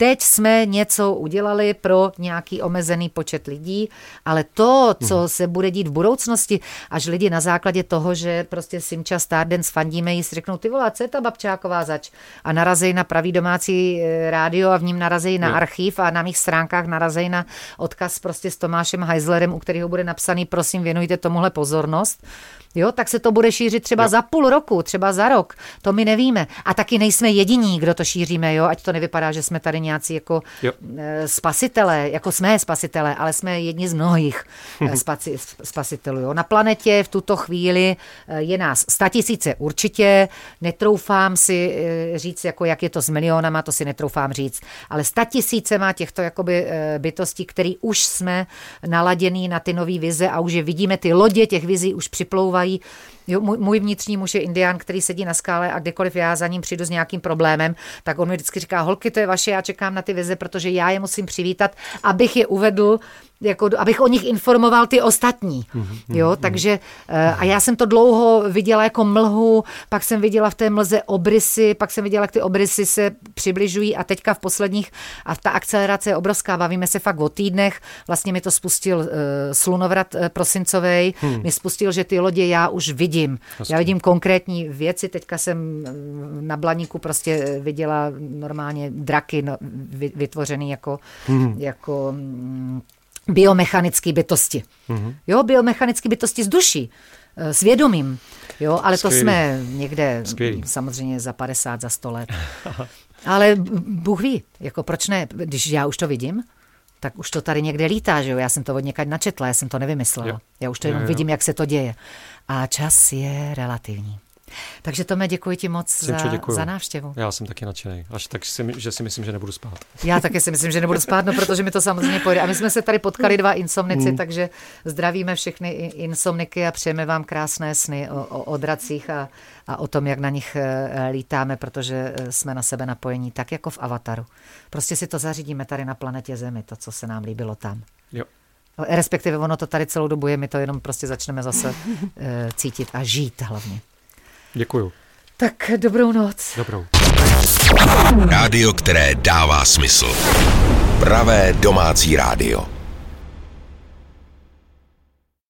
Speaker 1: Teď jsme něco udělali pro nějaký omezený počet lidí, ale to, co hmm. se bude dít v budoucnosti, až lidi na základě toho, že prostě Simča Stardance fandíme jí, si řeknou, ty vole, co je ta babčáková zač? A narazej na pravý domácí eh, rádio a v ním narazej na archiv a na mých stránkách narazej na odkaz prostě s Tomášem Heislerem, u kterého bude napsaný, prosím, věnujte tomuhle pozornost jo, tak se to bude šířit třeba jo. za půl roku, třeba za rok, to my nevíme. A taky nejsme jediní, kdo to šíříme, jo, ať to nevypadá, že jsme tady nějací jako jo. Eh, spasitelé, jako jsme spasitelé, ale jsme jedni z mnohých (laughs) eh, spasi, spasitelů. Jo. Na planetě v tuto chvíli eh, je nás statisíce určitě, netroufám si říct, jako jak je to s milionama, to si netroufám říct, ale statisíce má těchto jakoby bytostí, který už jsme naladěný na ty nové vize a už je vidíme, ty lodě těch vizí už připlouvají dělají. Jo, můj, můj vnitřní muž je indián, který sedí na skále a kdykoliv já za ním přijdu s nějakým problémem, tak on mi vždycky říká, holky, to je vaše, já čekám na ty vize, protože já je musím přivítat, abych je uvedl jako, abych o nich informoval ty ostatní. Mm-hmm. Jo, takže eh, a já jsem to dlouho viděla jako mlhu, pak jsem viděla v té mlze obrysy, pak jsem viděla, jak ty obrysy se přibližují a teďka v posledních, a ta akcelerace je obrovská, bavíme se fakt o týdnech, vlastně mi to spustil uh, slunovrat uh, prosincovej, hmm. mi spustil, že ty lodě já už vidím. Hezky. Já vidím konkrétní věci, teďka jsem na Blaníku prostě viděla normálně draky no, vytvořený jako, hmm. jako mm, biomechanické bytosti. Mm-hmm. Jo, biomechanické bytosti z duší, eh, s vědomím. Jo, ale Skvělý. to jsme někde Skvělý. samozřejmě za 50, za 100 let. Ale Bůh ví, jako proč ne, když já už to vidím, tak už to tady někde lítá, že jo? Já jsem to od někať načetla, já jsem to nevymyslela. Jo. Já už to jenom jo, jo. vidím, jak se to děje. A čas je relativní. Takže Tome, děkuji ti moc Simčo, za, za návštěvu.
Speaker 2: Já jsem taky nadšený. Až tak si, že si myslím, že nebudu spát.
Speaker 1: Já taky si myslím, že nebudu spát, no protože mi to samozřejmě pojde. A my jsme se tady potkali dva insomnici, mm. takže zdravíme všechny insomniky a přejeme vám krásné sny o, o, o dracích a, a o tom, jak na nich eh, lítáme, protože eh, jsme na sebe napojení, tak jako v Avataru. Prostě si to zařídíme tady na planetě Zemi, to, co se nám líbilo tam.
Speaker 2: Jo.
Speaker 1: Respektive ono to tady celou dobu je, my to jenom prostě začneme zase eh, cítit a žít hlavně.
Speaker 2: Děkuju.
Speaker 1: Tak dobrou noc.
Speaker 2: Dobrou.
Speaker 5: Rádio, které dává smysl. Pravé domácí rádio.